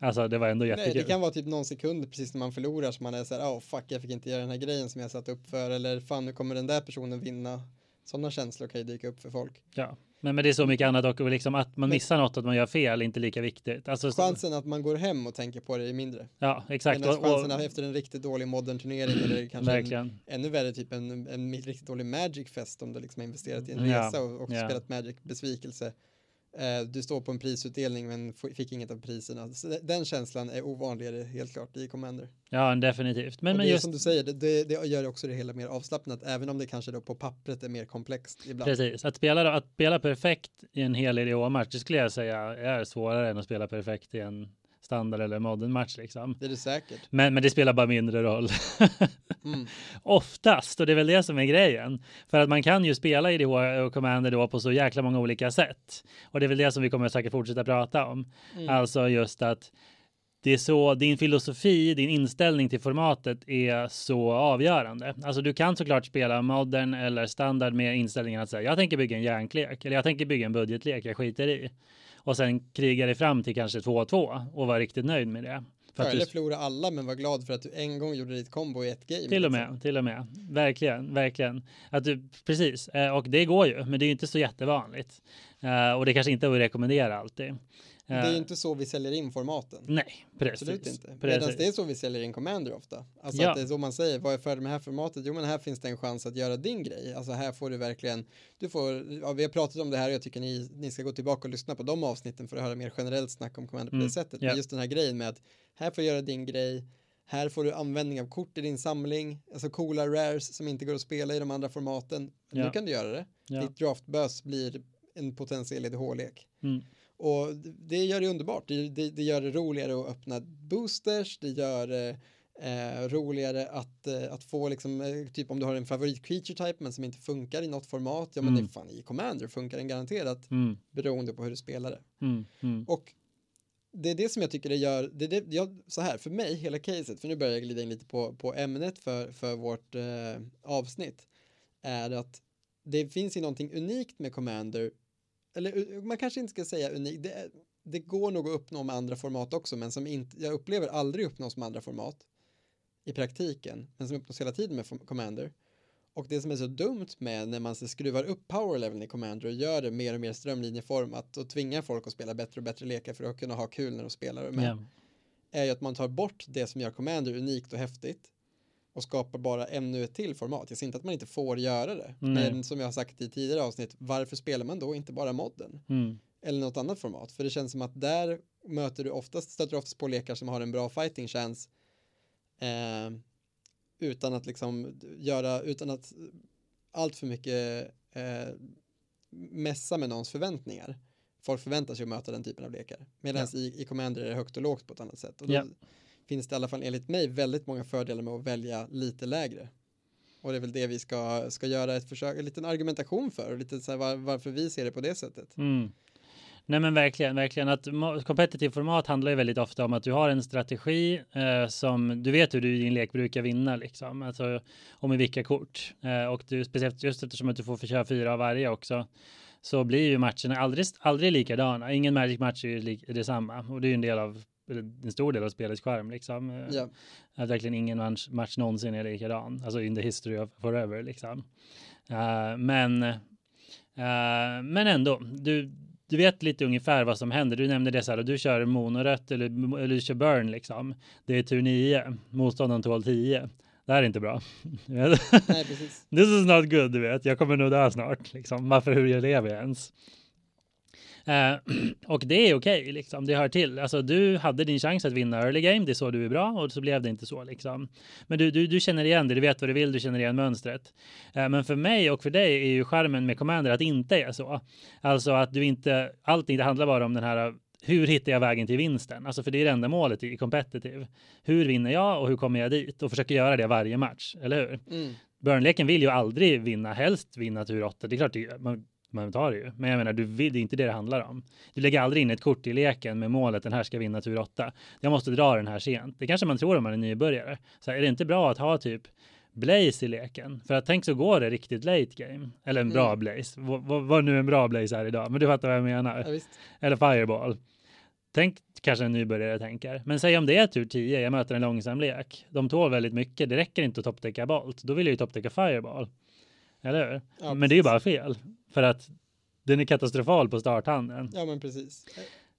Speaker 2: Alltså det var ändå
Speaker 1: Nej,
Speaker 2: jättekul.
Speaker 1: det kan vara typ någon sekund precis när man förlorar som man är så här, oh fuck, jag fick inte göra den här grejen som jag satt upp för, eller fan, nu kommer den där personen vinna. Sådana känslor kan ju dyka upp för folk.
Speaker 2: Ja. Men, men det är så mycket annat och liksom att man
Speaker 1: Men-
Speaker 2: missar något, att man gör fel, är inte lika viktigt. Alltså, så,
Speaker 1: Chansen att man går hem och tänker på det är mindre.
Speaker 2: ja, exakt.
Speaker 1: Medan chansen
Speaker 2: och,
Speaker 1: efter en riktigt dålig modern turnering eller (clears throat) kanske en, ännu värre typ en, en riktigt dålig magic fest om du liksom har investerat i en
Speaker 2: Ja,
Speaker 1: resa och, och
Speaker 2: ja.
Speaker 1: spelat magic besvikelse. Eh, du står på en prisutdelning men fick inget av priserna. Så de- den känslan är ovanligare helt klart i Commander.
Speaker 2: Ja, definitivt. Men,
Speaker 1: och
Speaker 2: men
Speaker 1: det är
Speaker 2: just
Speaker 1: som du säger, det, det, det gör också det hela mer avslappnat även om det kanske då på pappret är mer komplext ibland.
Speaker 2: Precis, att spela, att spela perfekt i en hel IDH-match, det skulle jag säga är svårare än att spela perfekt i en standard eller modern match liksom.
Speaker 1: Det är det säkert.
Speaker 2: Men, men det spelar bara mindre roll. (laughs)
Speaker 1: Mm.
Speaker 2: Oftast, och det är väl det som är grejen. För att man kan ju spela IDH och Commander då på så jäkla många olika sätt. Och det är väl det som vi kommer säkert fortsätta prata om.
Speaker 1: Mm.
Speaker 2: Alltså just att det är så, din filosofi, din inställning till formatet är så avgörande. Alltså du kan såklart spela modern eller standard med inställningen att säga jag tänker bygga en järnklek eller jag tänker bygga en budgetlek, jag skiter i. Och sen kriga dig fram till kanske 2-2 och vara riktigt nöjd med det. För
Speaker 1: Ja,
Speaker 2: att
Speaker 1: eller
Speaker 2: du,
Speaker 1: förlora alla men var glad för att du en gång gjorde ditt kombo i ett game.
Speaker 2: till och
Speaker 1: liksom.
Speaker 2: med, till och med. Verkligen, verkligen. Att du, precis, Eh, och det går ju, men det är ju inte så jättevanligt. Eh, Och det kanske inte är att rekommendera alltid.
Speaker 1: Det är ju inte så vi säljer in formaten.
Speaker 2: Nej, precis.
Speaker 1: Absolut inte. Medan det är så vi säljer in Commander ofta. Alltså
Speaker 2: Ja.
Speaker 1: att det är så man säger, vad är fördelen med det här formatet? Jo men här finns det en chans att göra din grej. Alltså här får du verkligen, du får, ja, vi har pratat om det här och jag tycker ni, ni ska gå tillbaka och lyssna på de avsnitten för att höra mer generellt snack om Commander på
Speaker 2: Mm,
Speaker 1: det sättet.
Speaker 2: ja.
Speaker 1: Men just den här grejen med att här får du göra din grej, här får du användning av kort i din samling, alltså coola rares som inte går att spela i de andra formaten.
Speaker 2: Ja.
Speaker 1: Nu kan du göra det. Ditt draftbös blir en potentiell EDH-lek.
Speaker 2: Mm.
Speaker 1: Och det gör det underbart. Det, det, det gör det roligare att öppna boosters, det gör det eh, roligare att, eh, att få liksom, eh, typ om du har en favorit creature type men som inte funkar i något format, ja men
Speaker 2: Mm.
Speaker 1: det är fan i Commander funkar den garanterat
Speaker 2: Mm.
Speaker 1: beroende på hur du spelar det.
Speaker 2: Mm. Mm.
Speaker 1: Och det är det som jag tycker det gör, det det, jag, så här, för mig, hela caset, för nu börjar jag glida in lite på, på ämnet för, för vårt eh, avsnitt, är att det finns ju någonting unikt med Commander, eller man kanske inte ska säga unikt, det, det går nog att uppnå med andra format också, men som inte, jag upplever aldrig uppnås med andra format i praktiken, men som uppnås hela tiden med Commander. Och det som är så dumt med när man skruvar upp powerleveln i Commander och gör det mer och mer strömlinjeformat och tvingar folk att spela bättre och bättre lekar för att kunna ha kul när de spelar med,
Speaker 2: Ja.
Speaker 1: är ju att man tar bort det som gör Commander unikt och häftigt och skapar bara ännu ett till format. Jag säger inte att man inte får göra det,
Speaker 2: Nej.
Speaker 1: men som jag har sagt i tidigare avsnitt, varför spelar man då inte bara modden?
Speaker 2: Mm.
Speaker 1: Eller något annat format? För det känns som att där möter du oftast, stöter du oftast på lekar som har en bra fighting chance eh, utan att liksom göra, utan att allt för mycket eh, mässa med någons förväntningar. Folk förväntar sig att möta den typen av lekar. Medan i, i Commander är det högt och lågt på ett annat sätt. Och då,
Speaker 2: Ja
Speaker 1: finns det i alla fall enligt mig väldigt många fördelar med att välja lite lägre. Och det är väl det vi ska, ska göra ett försök, en liten argumentation för, och lite så här var, varför vi ser det på det sättet.
Speaker 2: Mm. Nej men verkligen, verkligen att kompetitiv format handlar ju väldigt ofta om att du har en strategi eh, som du vet hur du i din lek brukar vinna liksom, alltså och med vilka kort eh, och du speciellt just eftersom att du får köra fyra av varje också så blir ju matcherna aldrig, aldrig likadana. Ingen Magic match är ju li detsamma och det är ju en del av en stor del av spelets skärm liksom. Ja. Att verkligen ingen match, match någonsin är likadan, alltså in the history of forever liksom. Uh, men uh, men ändå, du, du vet lite ungefär vad som händer. Du nämnde det så här, du kör monorött eller, eller du kör burn liksom. Det är tur 9, motståndaren tål 10. Det här är inte bra. (laughs)
Speaker 1: Nej, precis.
Speaker 2: This is not good, du vet. Jag kommer nog dö snart. Liksom. Varför, hur jag lever ens? Uh, (clears throat) och det är okej, okay, liksom. det hör till. Alltså, du hade din chans att vinna early game, det är så du är bra och så blev det inte så. Liksom. Men du, du, du känner igen det, du vet vad du vill, du känner igen mönstret. Uh, men för mig och för dig är ju skärmen med Commander att inte är så. Alltså att du inte, allting det handlar bara om den här hur hittar jag vägen till vinsten? Alltså för det är det enda målet i competitive. Hur vinner jag och hur kommer jag dit? Och försöker göra det varje match, eller hur? Mm. Burnleken vill ju aldrig vinna, helst vinna tur 8. Det är klart, det, man, man tar det ju. Men jag menar, du vill, det är inte det det handlar om. Du lägger aldrig in ett kort i leken med målet den här ska vinna tur 8. Jag måste dra den här sent. Det kanske man tror om man är nybörjare. Så här, är det inte bra att ha typ Blaze i leken? För att tänk så går det riktigt late game. Eller en bra mm. Blaze. Vad nu en bra Blaze är idag. Men du fattar vad jag menar.
Speaker 1: Ja,
Speaker 2: Eller Fireball. Tänk kanske en nybörjare tänker. Men säg om det är tur 10, jag möter en långsam lek. De tål väldigt mycket. Det räcker inte att toppdäcka Bolt. Då vill jag ju toppdäcka Fireball. Eller hur? Ja, men det är ju bara fel. För att den är katastrofal på starthanden.
Speaker 1: Ja, men precis.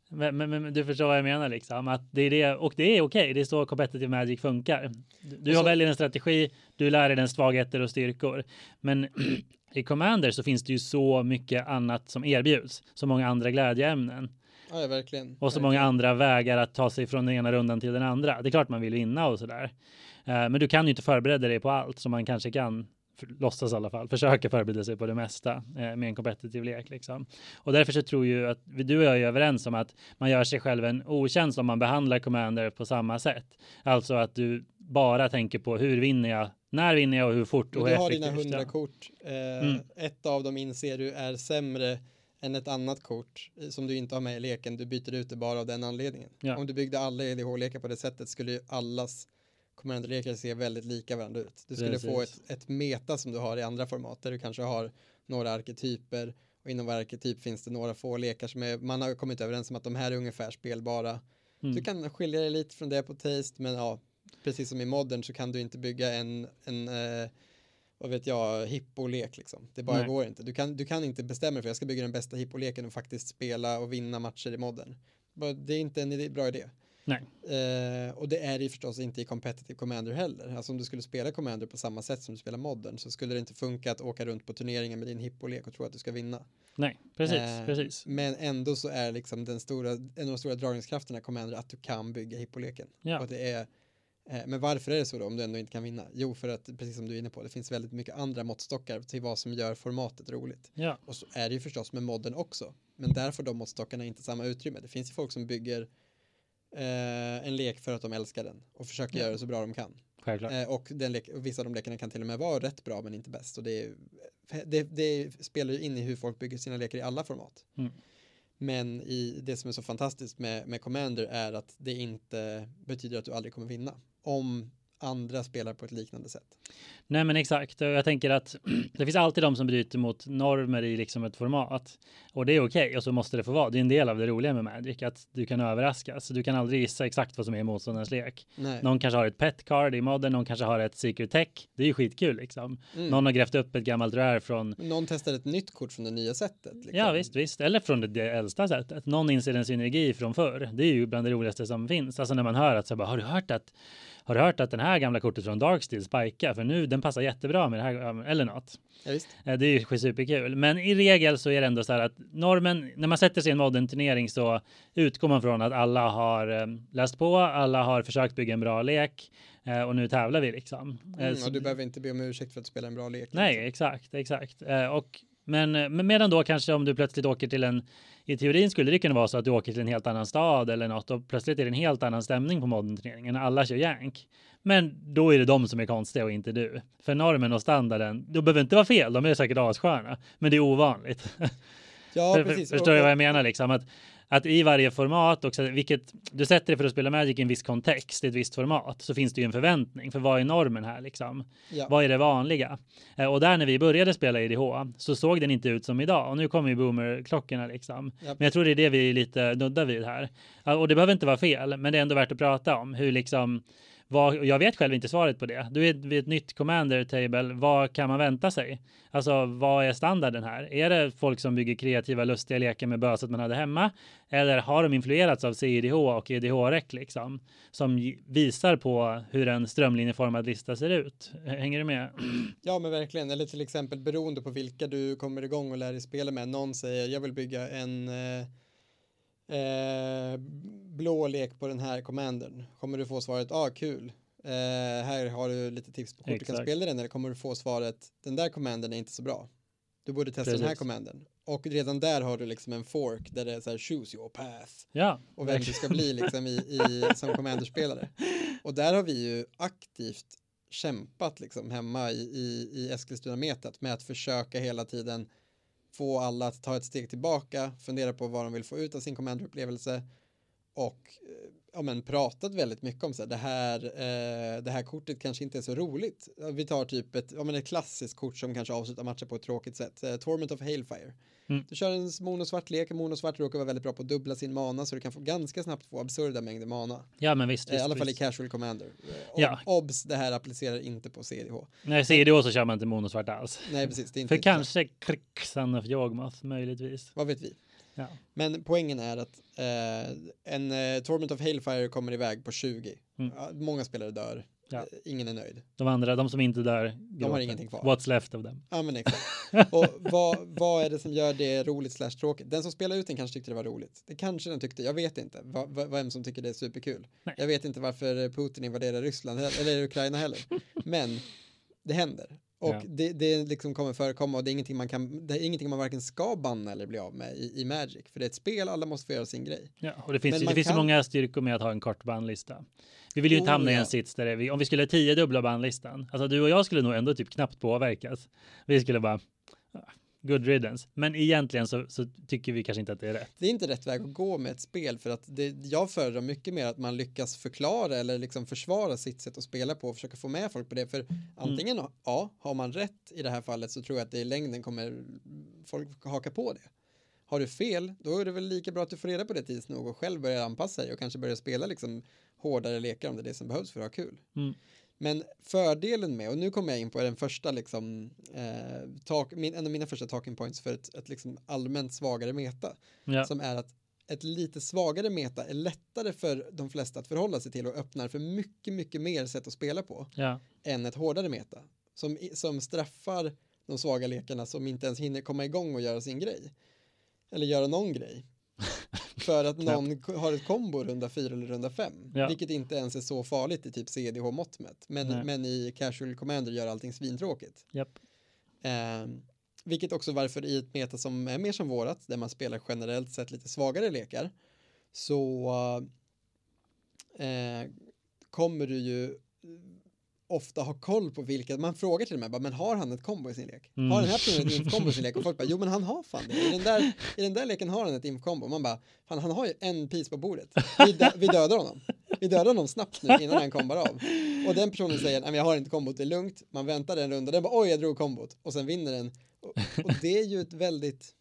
Speaker 2: Men, men, men, du förstår vad jag menar liksom. Att det är det, och det är okej. Okay. Det är så competitive magic funkar. Du har väljer en strategi, du lär dig den svagheter och styrkor. Men (clears throat) i Commander så finns det ju så mycket annat som erbjuds. Så många andra glädjeämnen.
Speaker 1: Ja, verkligen.
Speaker 2: Och så
Speaker 1: verkligen.
Speaker 2: många andra vägar att ta sig från den ena rundan till den andra. Det är klart man vill vinna och sådär. Eh, men du kan ju inte förbereda dig på allt som man kanske kan låtsas i alla fall, försöka förbereda sig på det mesta eh, med en kompetitiv lek. Liksom. Och därför så tror ju att du och jag är överens om att man gör sig själv en otjänst om man behandlar Commander på samma sätt. Alltså att du bara tänker på hur vinner jag, när vinner jag och hur fort och
Speaker 1: hur effektivt. Du har dina hundra kort. Eh, mm. Ett av dem inser du är sämre än ett annat kort som du inte har med i leken. Du byter ut det bara av den anledningen. Ja. Om du byggde alla EDH-lekar på det sättet skulle ju allas Commander-lekar se väldigt lika varandra ut. Du skulle Precis. få ett, ett meta som du har i andra format där du kanske har några arketyper och inom varje arketyp finns det några få lekar som är, man har kommit överens om att de här är ungefär spelbara. Mm. Du kan skilja dig lite från det på taste men ja, precis som i modern så kan du inte bygga en, en eh, vad vet jag, hippolek liksom. Det bara Nej. går inte. Du kan, du kan inte bestämma dig för jag ska bygga den bästa hippoleken och faktiskt spela och vinna matcher i modern. Det är inte en bra idé.
Speaker 2: Nej.
Speaker 1: Eh, och det är det förstås inte i competitive commander heller. Alltså om du skulle spela commander på samma sätt som du spelar modern så skulle det inte funka att åka runt på turneringen med din hippolek och tro att du ska vinna.
Speaker 2: Nej, precis, eh, precis.
Speaker 1: Men ändå så är liksom den stora, en av de stora dragningskrafterna commander att du kan bygga hippoleken. Ja. Och det är Eh, men varför är det så då om du ändå inte kan vinna? Jo, för att precis som du är inne på, det finns väldigt mycket andra måttstockar till vad som gör formatet roligt.
Speaker 2: Ja.
Speaker 1: Och så är det ju förstås med modden också. Men där får de måttstockarna inte samma utrymme. Det finns ju folk som bygger eh, en lek för att de älskar den och försöker ja. göra det så bra de kan.
Speaker 2: Eh,
Speaker 1: och, lek, och vissa av de lekarna kan till och med vara rätt bra men inte bäst. Och det, det, det spelar ju in i hur folk bygger sina lekar i alla format.
Speaker 2: Mm.
Speaker 1: Men i det som är så fantastiskt med, med Commander är att det inte betyder att du aldrig kommer vinna om andra spelar på ett liknande sätt.
Speaker 2: Nej, men exakt. Jag tänker att (clears throat) det finns alltid de som bryter mot normer i liksom ett format och det är okej okay, och så måste det få vara. Det är en del av det roliga med Magic att du kan överraskas. Du kan aldrig gissa exakt vad som är motståndarens lek.
Speaker 1: Nej.
Speaker 2: Någon kanske har ett pet card i modden, någon kanske har ett secret tech. Det är ju skitkul liksom. Mm. Någon har grävt upp ett gammalt rare från.
Speaker 1: Någon testar ett nytt kort från det nya sättet. Liksom.
Speaker 2: Ja, visst, visst, eller från det, det äldsta sättet. Någon inser en synergi från förr. Det är ju bland det roligaste som finns. Alltså när man hör att så bara, har du hört att har du hört att den här gamla kortet från Darksteel spikar? För nu den passar jättebra med det här eller något.
Speaker 1: Ja, visst.
Speaker 2: Eh, det är ju superkul. Men i regel så är det ändå så här att normen, när man sätter sig i en modern turnering så utgår man från att alla har eh, läst på, alla har försökt bygga en bra lek eh, och nu tävlar vi liksom.
Speaker 1: Mm, och du behöver inte be om ursäkt för att spela en bra lek.
Speaker 2: Nej, liksom. exakt, exakt. Och Men, men medan då kanske om du plötsligt åker till en i teorin skulle det kunna vara så att du åker till en helt annan stad eller något och plötsligt är det en helt annan stämning på modern-turneringen. Alla kör jank. Men då är det de som är konstiga och inte du. För normen och standarden, de behöver inte vara fel, de är säkert assköna, men det är ovanligt.
Speaker 1: Ja, (laughs) precis.
Speaker 2: Förstår du vad jag menar liksom? Att, att i varje format, också, vilket du sätter det för att spela Magic i en viss kontext, i ett visst format, så finns det ju en förväntning. För vad är normen här liksom?
Speaker 1: Ja.
Speaker 2: Vad är det vanliga? Eh, och där när vi började spela IDH så såg den inte ut som idag. Och nu kommer ju boomer-klockorna liksom.
Speaker 1: Ja.
Speaker 2: Men jag tror det är det vi lite nuddar vid här. Och det behöver inte vara fel, men det är ändå värt att prata om hur liksom vad, jag vet själv inte svaret på det. Du är vid ett nytt commander table. Vad kan man vänta sig? Alltså, vad är standarden här? Är det folk som bygger kreativa, lustiga lekar med böset man hade hemma? Eller har de influerats av CIDH och EDH-rec liksom? Som visar på hur en strömlinjeformad lista ser ut. Hänger du med? (clears throat)
Speaker 1: Ja, men verkligen. Eller till exempel beroende på vilka du kommer igång och lär dig spela med. Någon säger jag vill bygga en eh, eh, blå lek på den här commandern. Kommer du få svaret, ja ah, kul. Eh, här har du lite tips på hur du kan spela den. Eller kommer du få svaret, den där commandern är inte så bra. Du borde testa den här
Speaker 2: Precis.
Speaker 1: commandern. Och redan där har du liksom en fork där det är så här choose your path.
Speaker 2: Ja,
Speaker 1: och vem du ska bli (laughs) liksom i, i, som commanderspelare. Och där har vi ju aktivt kämpat liksom hemma i, i, i Eskilstuna-metat med att försöka hela tiden få alla att ta ett steg tillbaka, fundera på vad de vill få ut av sin commander-upplevelse och eh, ja, men, pratat väldigt mycket om så här, det här, eh, det här kortet kanske inte är så roligt. Vi tar typ ett, ja, men ett klassiskt kort som kanske avslutar matcher på ett tråkigt sätt. Eh, Torment of Hailfire.
Speaker 2: Mm.
Speaker 1: Du kör en monosvart lek, monosvart råkar vara väldigt bra på att dubbla sin mana så du kan få ganska snabbt få absurda mängder mana.
Speaker 2: ja men visst.
Speaker 1: Eh,
Speaker 2: visst
Speaker 1: I alla fall i
Speaker 2: visst.
Speaker 1: casual commander. Eh, ob-
Speaker 2: Ja.
Speaker 1: Obs, det här applicerar inte på CDH.
Speaker 2: När CDH så kör man inte monosvart alls.
Speaker 1: Nej, precis. Det är inte
Speaker 2: För kanske Krick, Son of Yawgmoth, möjligtvis.
Speaker 1: Vad vet vi?
Speaker 2: Ja.
Speaker 1: Men poängen är att eh, en eh, Torment of Hailfire kommer iväg på 20.
Speaker 2: Mm.
Speaker 1: Många spelare dör.
Speaker 2: Ja.
Speaker 1: Eh, ingen är nöjd.
Speaker 2: De andra, de som inte dör, gråter.
Speaker 1: ingenting kvar.
Speaker 2: What's left of them.
Speaker 1: Ja, men exakt. (laughs) Och vad, vad är det som gör det roligt slash tråkigt? Den som spelar ut den kanske tyckte det var roligt. Det kanske den tyckte, jag vet inte. Va, va, vem som tycker det är superkul.
Speaker 2: Nej.
Speaker 1: Jag vet inte varför Putin invaderar Ryssland eller Ukraina heller. (laughs) Men det händer. Och
Speaker 2: Ja.
Speaker 1: det, det liksom kommer förekomma och det är ingenting man kan, det är ingenting man varken ska banna eller bli av med i, i Magic. För det är ett spel, alla måste få göra sin grej.
Speaker 2: Ja, och det finns,
Speaker 1: Men
Speaker 2: ju- det finns
Speaker 1: kan-
Speaker 2: många styrkor med att ha en kort bandlista. Vi vill ju inte
Speaker 1: Oh,
Speaker 2: hamna i
Speaker 1: ja.
Speaker 2: en sits där vi, om vi skulle tio dubbla bandlistan. Alltså du och jag skulle nog ändå typ knappt påverkas. Vi skulle bara ah, good riddance. Men egentligen så, så tycker vi kanske inte att det är rätt.
Speaker 1: Det är inte rätt väg att gå med ett spel för att det, jag föredrar mycket mer att man lyckas förklara eller liksom försvara sitt sätt att spela på och försöka få med folk på det. För antingen, ja, har man rätt i det här fallet så tror jag att det i längden kommer folk haka på det. Har du fel, då är det väl lika bra att du får reda på det tids nog och själv börjar anpassa dig och kanske börja spela liksom hårdare lekar om det är det som behövs för att ha kul.
Speaker 2: Mm.
Speaker 1: Men fördelen med, och nu kommer jag in på den första liksom, eh, talk, min, en av mina första talking points för ett, ett liksom allmänt svagare meta
Speaker 2: Ja,
Speaker 1: som är att ett lite svagare meta är lättare för de flesta att förhålla sig till och öppnar för mycket, mycket mer sätt att spela på
Speaker 2: ja,
Speaker 1: än ett hårdare meta som, som straffar de svaga lekarna som inte ens hinner komma igång och göra sin grej. Eller göra någon grej. (laughs) För att någon har ett kombo runda fyra eller runda fem.
Speaker 2: Ja.
Speaker 1: Vilket inte ens är så farligt i typ CDH-mått mätt. Men,
Speaker 2: Nej.
Speaker 1: men i Casual Commander gör allting svintråkigt.
Speaker 2: japp.
Speaker 1: Ehm, vilket också varför i ett meta som är mer som vårat, där man spelar generellt sett lite svagare lekar, så eh, kommer du ju ofta ha koll på vilka, man frågar till och med, men har han ett kombo i sin lek?
Speaker 2: Mm.
Speaker 1: Har den här personen ett inf-kombo i sin lek? Och folk bara, jo men han har fan det. I den där, i den där leken har han ett inf-kombo. Man bara, fan han har ju en piece på bordet. Vi, dö- vi dödar honom. Vi dödar honom snabbt nu innan han kombar av. Och den personen säger, nej jag har inte kombot, det är lugnt. Man väntar en runda, den bara, oj jag drog kombot. Och sen vinner den. Och, och det är ju ett väldigt,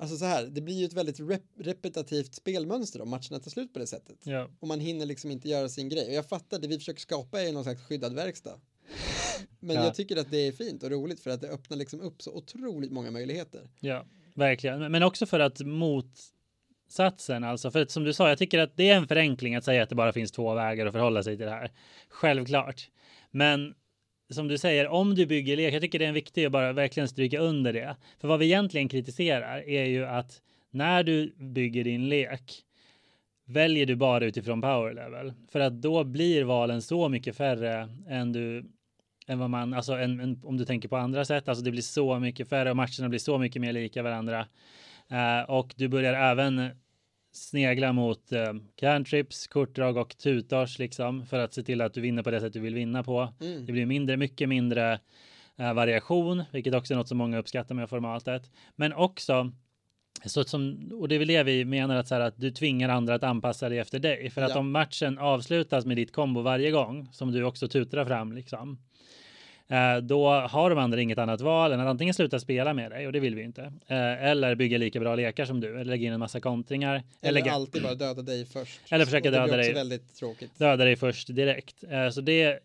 Speaker 1: alltså så här, det blir ju ett väldigt rep repetitivt spelmönster om matcherna tar slut på det sättet.
Speaker 2: Ja,
Speaker 1: Och man hinner liksom inte göra sin grej. Och jag fattar, det vi försöker skapa är någon slags skyddad verkstad. Men
Speaker 2: Ja.
Speaker 1: jag tycker att det är fint och roligt för att det öppnar liksom upp så otroligt många möjligheter.
Speaker 2: ja, verkligen. Men- Men också för att motsatsen, alltså för att som du sa, jag tycker att det är en förenkling att säga att det bara finns två vägar att förhålla sig till det här. Självklart. Men som du säger, om du bygger lek, jag tycker det är viktigt att bara verkligen stryka under det. För vad vi egentligen kritiserar är ju att när du bygger din lek väljer du bara utifrån power level. För att då blir valen så mycket färre än du än vad man, alltså en, en, om du tänker på andra sätt, alltså det blir så mycket färre och matcherna blir så mycket mer lika varandra. Uh, och du börjar även snegla mot uh, cantrips, kortdrag och tutars liksom för att se till att du vinner på det sätt du vill vinna på. Mm. Det blir mindre, mycket mindre uh, variation, vilket också är något som många uppskattar med formatet. Men också så som, och det är väl det vi menar att, så här, att du tvingar andra att anpassa dig efter dig. För att ja. om matchen avslutas med ditt kombo varje gång, som du också tutrar fram, liksom, eh, då har de andra inget annat val än att antingen sluta spela med dig, och det vill vi inte, eh, eller bygga lika bra lekar som du, eller lägga in en massa kontringar.
Speaker 1: Eller, eller alltid bara döda dig först.
Speaker 2: Eller försöka döda dig.
Speaker 1: väldigt tråkigt.
Speaker 2: Döda dig först direkt. Eh, så det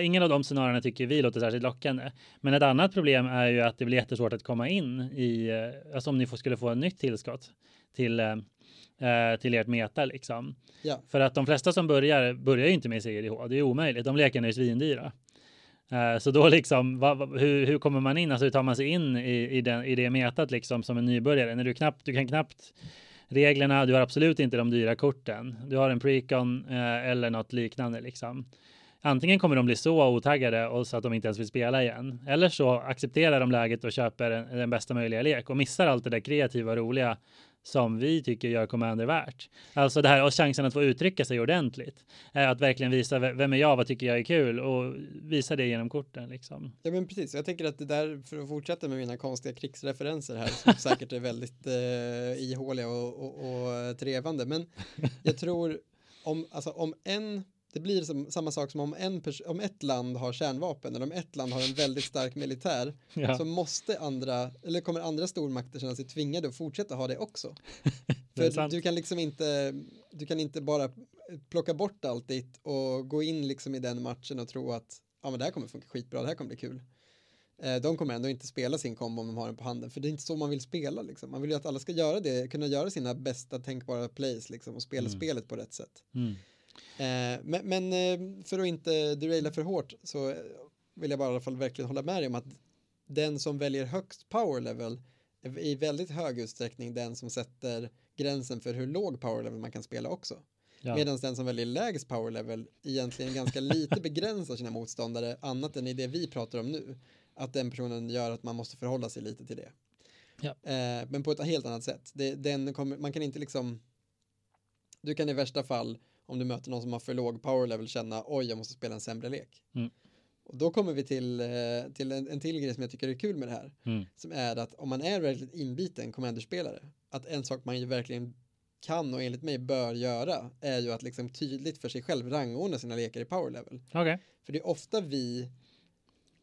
Speaker 2: ingen av de scenarierna tycker vi låter särskilt lockande. Men ett annat problem är ju att det blir jättesvårt att komma in i, eh, alltså om ni skulle få ett nytt tillskott till, eh, eh, till ert meta liksom. Ja. För att de flesta som börjar, börjar ju inte med CGDH, det är omöjligt, de lekarna är svindyra. Eh, så då liksom, vad, hur, hur kommer man in, alltså hur tar man sig in i, i, den, i det metat liksom som en nybörjare? När du knappt, du kan knappt reglerna, du har absolut inte de dyra korten. Du har en precon eh, eller något liknande liksom antingen kommer de bli så otaggade och så att de inte ens vill spela igen. Eller så accepterar de läget och köper den, den bästa möjliga lek och missar allt det där kreativa och roliga som vi tycker gör Commander värt. Alltså det här och chansen att få uttrycka sig ordentligt. Att verkligen visa vem är jag, vad tycker jag är kul och visa det genom korten liksom.
Speaker 1: Ja men precis, jag tänker att det där för att fortsätta med mina konstiga krigsreferenser här som (laughs) säkert är väldigt eh, ihåliga och, och, och trevande. Men jag tror om, alltså, om en det blir som, samma sak som om, en om ett land har kärnvapen eller om ett land har en väldigt stark militär (laughs) ja. så måste andra, eller kommer andra stormakter känna sig tvingade att fortsätta ha det också. (laughs) det För du kan liksom inte, du kan inte bara plocka bort allt ditt och gå in liksom i den matchen och tro att ja men det här kommer funka skitbra, det här kommer bli kul. Eh, de kommer ändå inte spela sin kombo om de har den på handen, för det är inte så man vill spela liksom. Man vill ju att alla ska göra det, kunna göra sina bästa tänkbara plays liksom och spela mm. spelet på rätt sätt. Mm. Eh, men, men eh, för att inte deraila för hårt så vill jag bara i alla fall verkligen hålla med dig om att den som väljer högst power level är i väldigt hög utsträckning den som sätter gränsen för hur låg power level man kan spela också. Ja. Medan den som väljer lägst power level egentligen ganska lite (laughs) begränsar sina motståndare annat än i det vi pratar om nu. Att den personen gör att man måste förhålla sig lite till det. Ja. Eh, men på ett helt annat sätt. Det, den kommer, man kan inte liksom du kan i värsta fall om du möter någon som har för låg power level känna oj, jag måste spela en sämre lek. Mm. Och då kommer vi till, eh, till en, en till grej som jag tycker är kul med det här. Mm. Som är att om man är väldigt inbiten commanderspelare, att en sak man ju verkligen kan och enligt mig bör göra är ju att liksom tydligt för sig själv rangordna sina lekar i power level.
Speaker 2: Okay.
Speaker 1: För det är ofta vi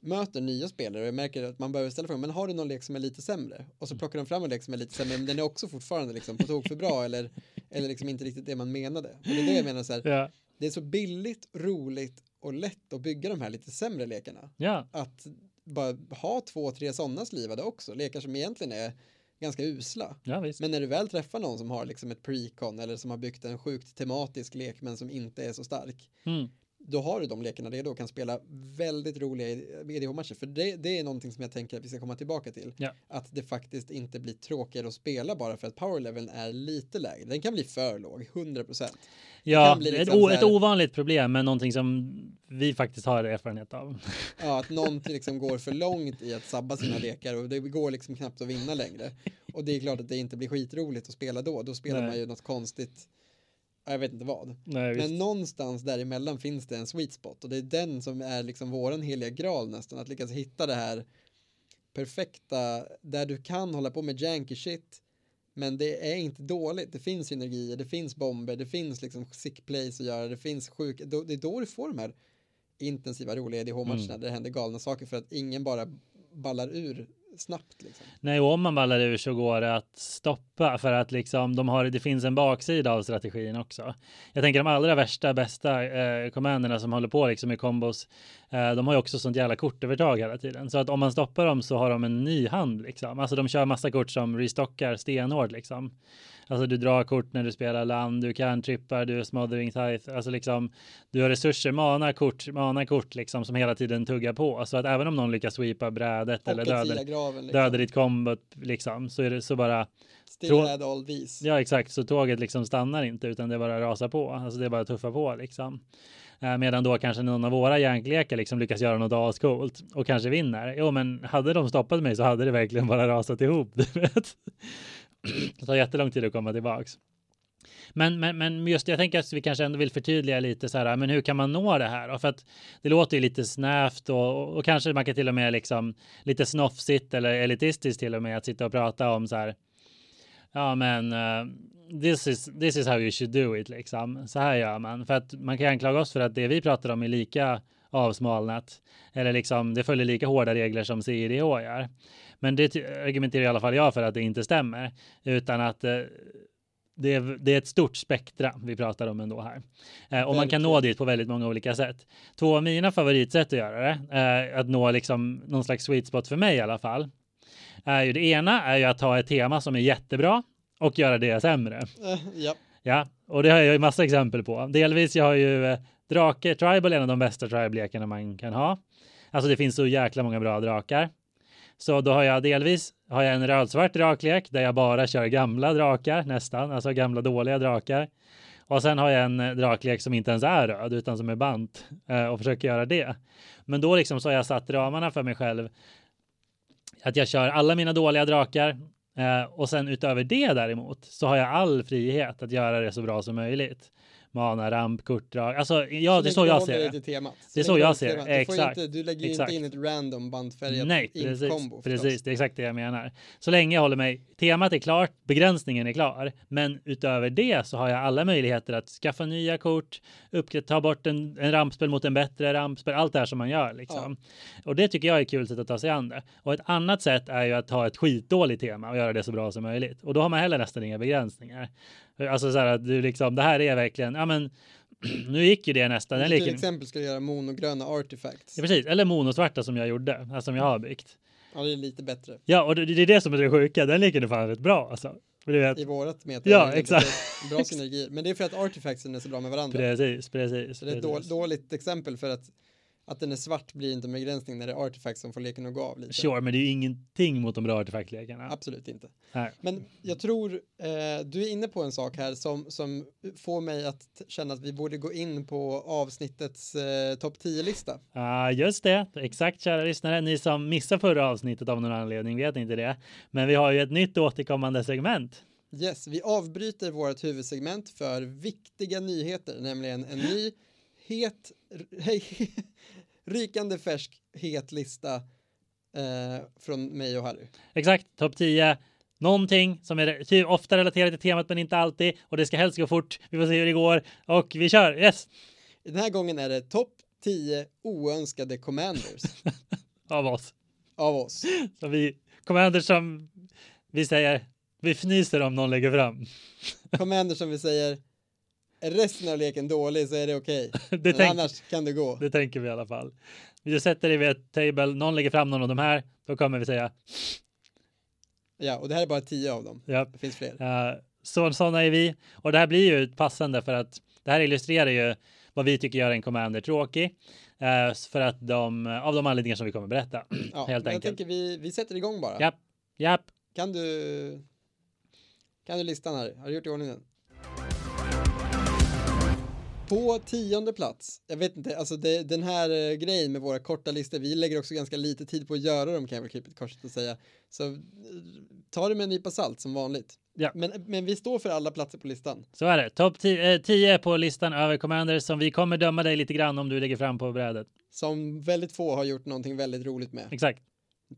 Speaker 1: möter nya spelare och jag märker att man behöver ställa frågan, men har du någon lek som är lite sämre? Och så mm. plockar de fram en lek som är lite sämre, men den är också fortfarande liksom på tok för bra eller, eller liksom inte riktigt det man menade. Och det är det jag menar så här, ja. det är så billigt, roligt och lätt att bygga de här lite sämre lekarna.
Speaker 2: Ja.
Speaker 1: Att bara ha två, tre sådana slivade också, lekar som egentligen är ganska usla.
Speaker 2: Ja,
Speaker 1: men när du väl träffar någon som har liksom ett precon eller som har byggt en sjukt tematisk lek men som inte är så stark. Mm då har du de lekarna redo och kan spela väldigt roliga EDH-matcher. För det, det, är någonting som jag tänker att vi ska komma tillbaka till.
Speaker 2: Ja.
Speaker 1: Att det faktiskt inte blir tråkigare att spela bara för att powerleveln är lite lägre. Den kan bli för låg, 100 procent.
Speaker 2: Ja, liksom ett, o, ett ovanligt problem, men någonting som vi faktiskt har erfarenhet av.
Speaker 1: Ja, att någon (laughs) liksom går för långt i att sabba sina lekar och det går liksom knappt att vinna längre. Och det är klart att det inte blir skitroligt att spela då. Då spelar Nej. man ju något konstigt jag vet inte vad.
Speaker 2: Nej,
Speaker 1: Men någonstans däremellan finns det en sweet spot och det är den som är liksom våran heliga graal nästan, att lyckas hitta det här perfekta, där du kan hålla på med janky shit, men det är inte dåligt, det finns synergier, det finns bomber, det finns liksom sick plays att göra, det finns sjuk, det är då du får de här intensiva roliga EDH-matcherna mm. där det händer galna saker för att ingen bara ballar ur snabbt. Liksom.
Speaker 2: Nej, och om man ballar ur så går det att stoppa för att liksom de har, det finns en baksida av strategin också. Jag tänker de allra värsta, bästa eh, commanderna som håller på liksom i kombos, eh, de har ju också sånt jävla kortövertag hela tiden. Så att om man stoppar dem så har de en ny hand liksom. Alltså de kör massa kort som restockar stenhårt liksom. Alltså du drar kort när du spelar land, du kan trippar, du är smothering tithe, alltså liksom du har resurser, mana kort, mana kort liksom som hela tiden tuggar på. Så att även om någon lyckas sweepa brädet eller döda, liksom. döda ditt kombot liksom så är det så bara
Speaker 1: Still
Speaker 2: Trå-
Speaker 1: had all these.
Speaker 2: Ja, exakt. Så tåget liksom stannar inte utan det bara rasar på. Alltså det är bara tuffa på liksom. Eh, Medan då kanske någon av våra järnklekar liksom lyckas göra något ascoolt och kanske vinner. Jo, men hade de stoppat mig så hade det verkligen bara rasat ihop. (laughs) Du vet. Det tar jättelång tid att komma tillbaks. Men, men, men just jag tänker att vi kanske ändå vill förtydliga lite så här, men hur kan man nå det här? då? För att det låter ju lite snävt och, och kanske man kan till och med liksom lite snofsigt eller elitistiskt till och med att sitta och prata om så här. Ja, men uh, this is this is how you should do it liksom. Så här gör man för att man kan anklaga oss för att det vi pratar om är lika avsmalnat eller liksom det följer lika hårda regler som CIDH gör. Men det argumenterar i alla fall jag för att det inte stämmer utan att eh, det är, det är ett stort spektra vi pratar om ändå här. Eh, och man kan nå dit på väldigt många olika sätt. Två av mina favoritsätt att göra det, eh, att nå liksom någon slags sweet spot för mig i alla fall, är ju det ena är ju att ta ett tema som är jättebra och göra det sämre.
Speaker 1: Eh, ja,
Speaker 2: Ja, och det har jag ju massa exempel på. Delvis, jag har ju eh, drake, tribal en av de bästa tribe-lekarna man kan ha. Alltså det finns så jäkla många bra drakar. Så då har jag delvis har jag en rödsvart draklek där jag bara kör gamla drakar nästan, alltså gamla dåliga drakar. Och sen har jag en eh, draklek som inte ens är röd utan som är bant eh, och försöker göra det. Men då liksom så har jag satt ramarna för mig själv att jag kör alla mina dåliga drakar eh, och sen utöver det däremot så har jag all frihet att göra det så bra som möjligt. Mana, ramp, kortdrag. Alltså, ja, det är så jag ser det.
Speaker 1: temat.
Speaker 2: Det är så jag ser det. Exakt.
Speaker 1: inte, du lägger ju inte in ett random bandfärgat
Speaker 2: Nej, precis,
Speaker 1: förstås.
Speaker 2: precis. Det är exakt det jag menar. Så länge jag håller mig, temat är klart, begränsningen är klar, men utöver det så har jag alla möjligheter att skaffa nya kort, ta bort en, en rampspel mot en bättre rampspel, allt det här som man gör liksom. Och det tycker jag är kul sätt att ta sig an det. Och ett annat sätt är ju att ta ett skitdåligt tema och göra det så bra som möjligt. Och då har man heller nästan inga begränsningar. Alltså så här att du liksom, det här är verkligen, ja men (clears throat) nu gick ju det nästan. Den
Speaker 1: Till
Speaker 2: leken,
Speaker 1: exempel ska du göra monogröna artifacts.
Speaker 2: ja, precis, eller monosvarta som jag gjorde, alltså som jag har byggt.
Speaker 1: Ja, det är lite bättre.
Speaker 2: Ja, och det, det är det som är det sjuka. Den leken är fan rätt bra alltså. Du vet,
Speaker 1: I vårat meta.
Speaker 2: Ja, exakt.
Speaker 1: Bra synergi. Men det är för att artifactsen är så bra med varandra.
Speaker 2: precis, precis.
Speaker 1: Så det är ett
Speaker 2: precis.
Speaker 1: dåligt exempel för att att den är svart blir inte en begränsning när det är artifacts som får leken att gå av lite.
Speaker 2: Sure, men det är ju ingenting mot de bra artefaktlekarna.
Speaker 1: Absolut inte.
Speaker 2: Nej.
Speaker 1: Men jag tror eh, du är inne på en sak här som, som får mig att känna att vi borde gå in på avsnittets eh, topp 10-lista.
Speaker 2: Ja, just det. Exakt, kära lyssnare. Ni som missade förra avsnittet av någon anledning vet inte det. Men vi har ju ett nytt återkommande segment.
Speaker 1: Yes, vi avbryter vårt huvudsegment för viktiga nyheter, nämligen en ny het, (laughs) rykande färsk het lista eh, från mig och Harry.
Speaker 2: Exakt, topp 10. Någonting som är ofta relaterat till temat men inte alltid. Och det ska helst gå fort. Vi får se hur det går. Och vi kör. Yes!
Speaker 1: Den här gången är det topp 10 oönskade commanders (laughs)
Speaker 2: Av oss.
Speaker 1: av oss. (laughs)
Speaker 2: Så vi, commanders som vi säger, vi fnyser om någon lägger fram.
Speaker 1: Commanders som vi säger, är resten av leken dålig så är det okej. (laughs)
Speaker 2: Det, tänk,
Speaker 1: annars kan det gå.
Speaker 2: det tänker vi i alla fall. Vi sätter det vid ett table, någon lägger fram någon av de här, då kommer vi säga,
Speaker 1: Ja, och det här är bara 10 av dem.
Speaker 2: ja,
Speaker 1: Det finns fler.
Speaker 2: Uh, så, sådana är vi. Och det här blir ju passande för att det här illustrerar ju vad vi tycker gör en commander tråkig. Uh, för att de, av de anledningar som vi kommer berätta. (clears throat)
Speaker 1: Ja,
Speaker 2: helt
Speaker 1: men jag
Speaker 2: enkelt.
Speaker 1: tänker vi, vi sätter igång bara.
Speaker 2: Japp, japp.
Speaker 1: Kan du kan du listan här? Har du gjort i ordning den? På tionde plats, jag vet inte, alltså det, den här eh, grejen med våra korta listor, vi lägger också ganska lite tid på att göra dem kan jag väl ett korset och säga. Så eh, ta det med en nypa salt som vanligt.
Speaker 2: Ja.
Speaker 1: Men, men vi står för alla platser på listan.
Speaker 2: Så är det. Topp 10 på listan över commanders som vi kommer döma dig lite grann om du lägger fram på brädet.
Speaker 1: Som väldigt få har gjort någonting väldigt roligt med.
Speaker 2: Exakt.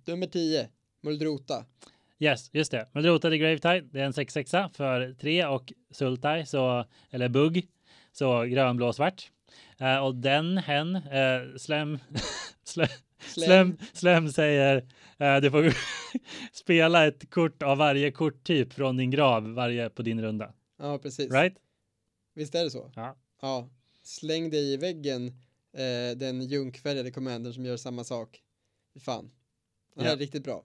Speaker 1: Nummer 10, Muldrota.
Speaker 2: Yes, just det. Men rotade Gravetide, det är en 6-6 för 3 och Sultai, så, eller Bugg, så grön, blå, svart. Eh, och den, hen, eh, (laughs) Slem, Slem, Slem, Slem säger eh, du får (laughs) spela ett kort av varje korttyp från din grav varje på din runda.
Speaker 1: Ja, precis.
Speaker 2: Right?
Speaker 1: Visst är det så?
Speaker 2: Ja.
Speaker 1: Ja. Släng dig i väggen eh, den junkfärgade commandern som gör samma sak. Fan. Det här
Speaker 2: Ja.
Speaker 1: är riktigt bra.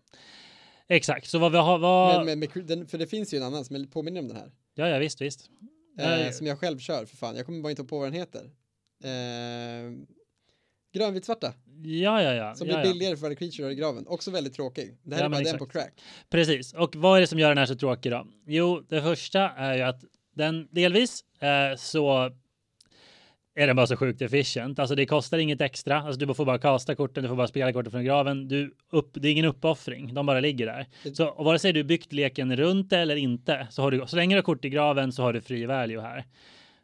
Speaker 2: Exakt, så vad vi har, vad...
Speaker 1: Men, men, med, den, för det finns ju en annan som påminner om den här.
Speaker 2: Ja, ja, visst, visst.
Speaker 1: Eh, som jag själv kör för fan. Jag kommer bara inte på vad den heter. Eh, Grönvitsvarta.
Speaker 2: Ja, ja, ja.
Speaker 1: Som
Speaker 2: ja,
Speaker 1: blir
Speaker 2: ja.
Speaker 1: billigare för varje creature i graven. Också väldigt tråkig. Det här
Speaker 2: Ja,
Speaker 1: är bara den på crack.
Speaker 2: Precis. Och vad är det som gör den här så tråkig då? Jo, det första är ju att den delvis eh, så är den bara så sjukt efficient. Alltså det kostar inget extra. Alltså du får bara kasta korten, du får bara spela korten från graven. Du upp, det är ingen uppoffring, de bara ligger där. Så och vare sig du byggt leken runt det eller inte, så har du så länge du har kort i graven så har du free value här.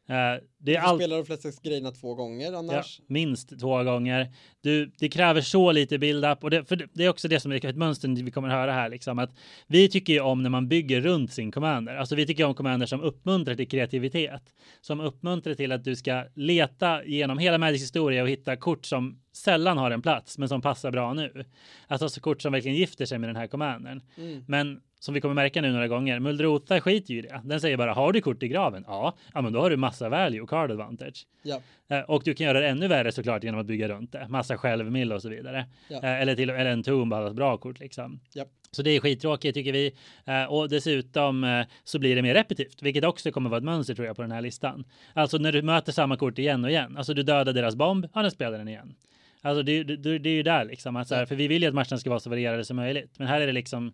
Speaker 2: Eh, det
Speaker 1: Du
Speaker 2: är allt.
Speaker 1: spela de flesta grejerna två gånger
Speaker 2: Ja,
Speaker 1: annars.
Speaker 2: minst två gånger. Du, det kräver så lite build-up och det, för det är också det som är ett mönster vi kommer höra här liksom att vi tycker ju om när man bygger runt sin commander. Alltså vi tycker om commander som uppmuntrar till kreativitet, som uppmuntrar till att du ska leta genom hela Magics historia och hitta kort som sällan har en plats, men som passar bra nu. Alltså kort som verkligen gifter sig med den här commandern.
Speaker 1: Mm.
Speaker 2: Men som vi kommer märka nu några gånger, Muldrota skiter ju i det. Den säger bara, har du kort i graven? Ja, ja men då har du massa value, card advantage.
Speaker 1: Ja.
Speaker 2: Eh, Och du kan göra det ännu värre såklart genom att bygga runt det. Massa självmill och så vidare.
Speaker 1: Ja.
Speaker 2: Eh, Eller till eller en tomb, alla bra kort liksom.
Speaker 1: Ja.
Speaker 2: Så det är skittråkigt tycker vi. Eh, Och dessutom så blir det mer repetitivt, vilket också kommer vara ett mönster tror jag på den här listan. Alltså när du möter samma kort igen och igen. Alltså du dödar deras bomb, ja den spelar den igen. Alltså det, det, det är ju där liksom, att så här, för vi vill ju att matcherna ska vara så varierade som möjligt. Men här är det liksom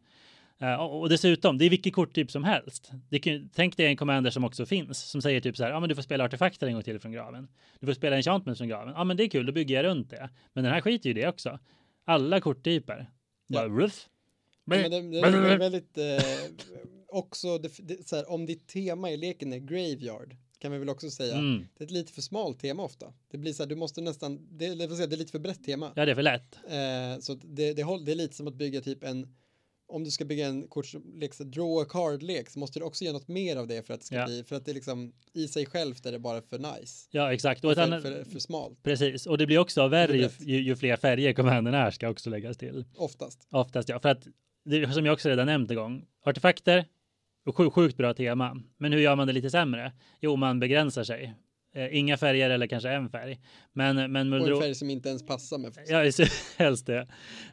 Speaker 2: Eh, och, dessutom, det är vilket korttyp som helst. Kan, tänk dig en commander som också finns som säger typ så här, ja men du får spela artefakter en gång till från graven. Du får spela enchantment från graven. Ja men det är kul, då bygger jag runt det. Men den här skiter ju i det också. Alla korttyper.
Speaker 1: Ja.
Speaker 2: Bara ruff.
Speaker 1: Ja, men det, det är väldigt eh, också det, det, så här, om ditt tema i leken är graveyard kan vi väl också säga.
Speaker 2: Mm.
Speaker 1: Det är ett lite för smalt tema ofta. Det blir så här, du måste nästan, det, det, säga, det är lite för brett tema.
Speaker 2: Ja, det är för lätt.
Speaker 1: Eh, så det, det, det är lite som att bygga typ en, om du ska bygga en kortlek, så draw a card-lek, så måste du också göra något mer av det för att det ska
Speaker 2: Ja.
Speaker 1: bli, för att det liksom i sig självt är det bara för nice.
Speaker 2: Ja, exakt. Och ett
Speaker 1: För,
Speaker 2: annat,
Speaker 1: för, för smalt,
Speaker 2: precis. Och det blir också värre ju, ju, ju fler färger commanden är ska också läggas till.
Speaker 1: oftast.
Speaker 2: Oftast ja, för att det som jag också redan nämnt en gång. Artefakter, och sjukt, sjukt bra tema. Men hur gör man det lite sämre? Jo, man begränsar sig. Eh, inga färger eller kanske en färg. Men, men
Speaker 1: Och en
Speaker 2: Muldro...
Speaker 1: färg som inte ens passar med.
Speaker 2: Ja, (laughs) helst det.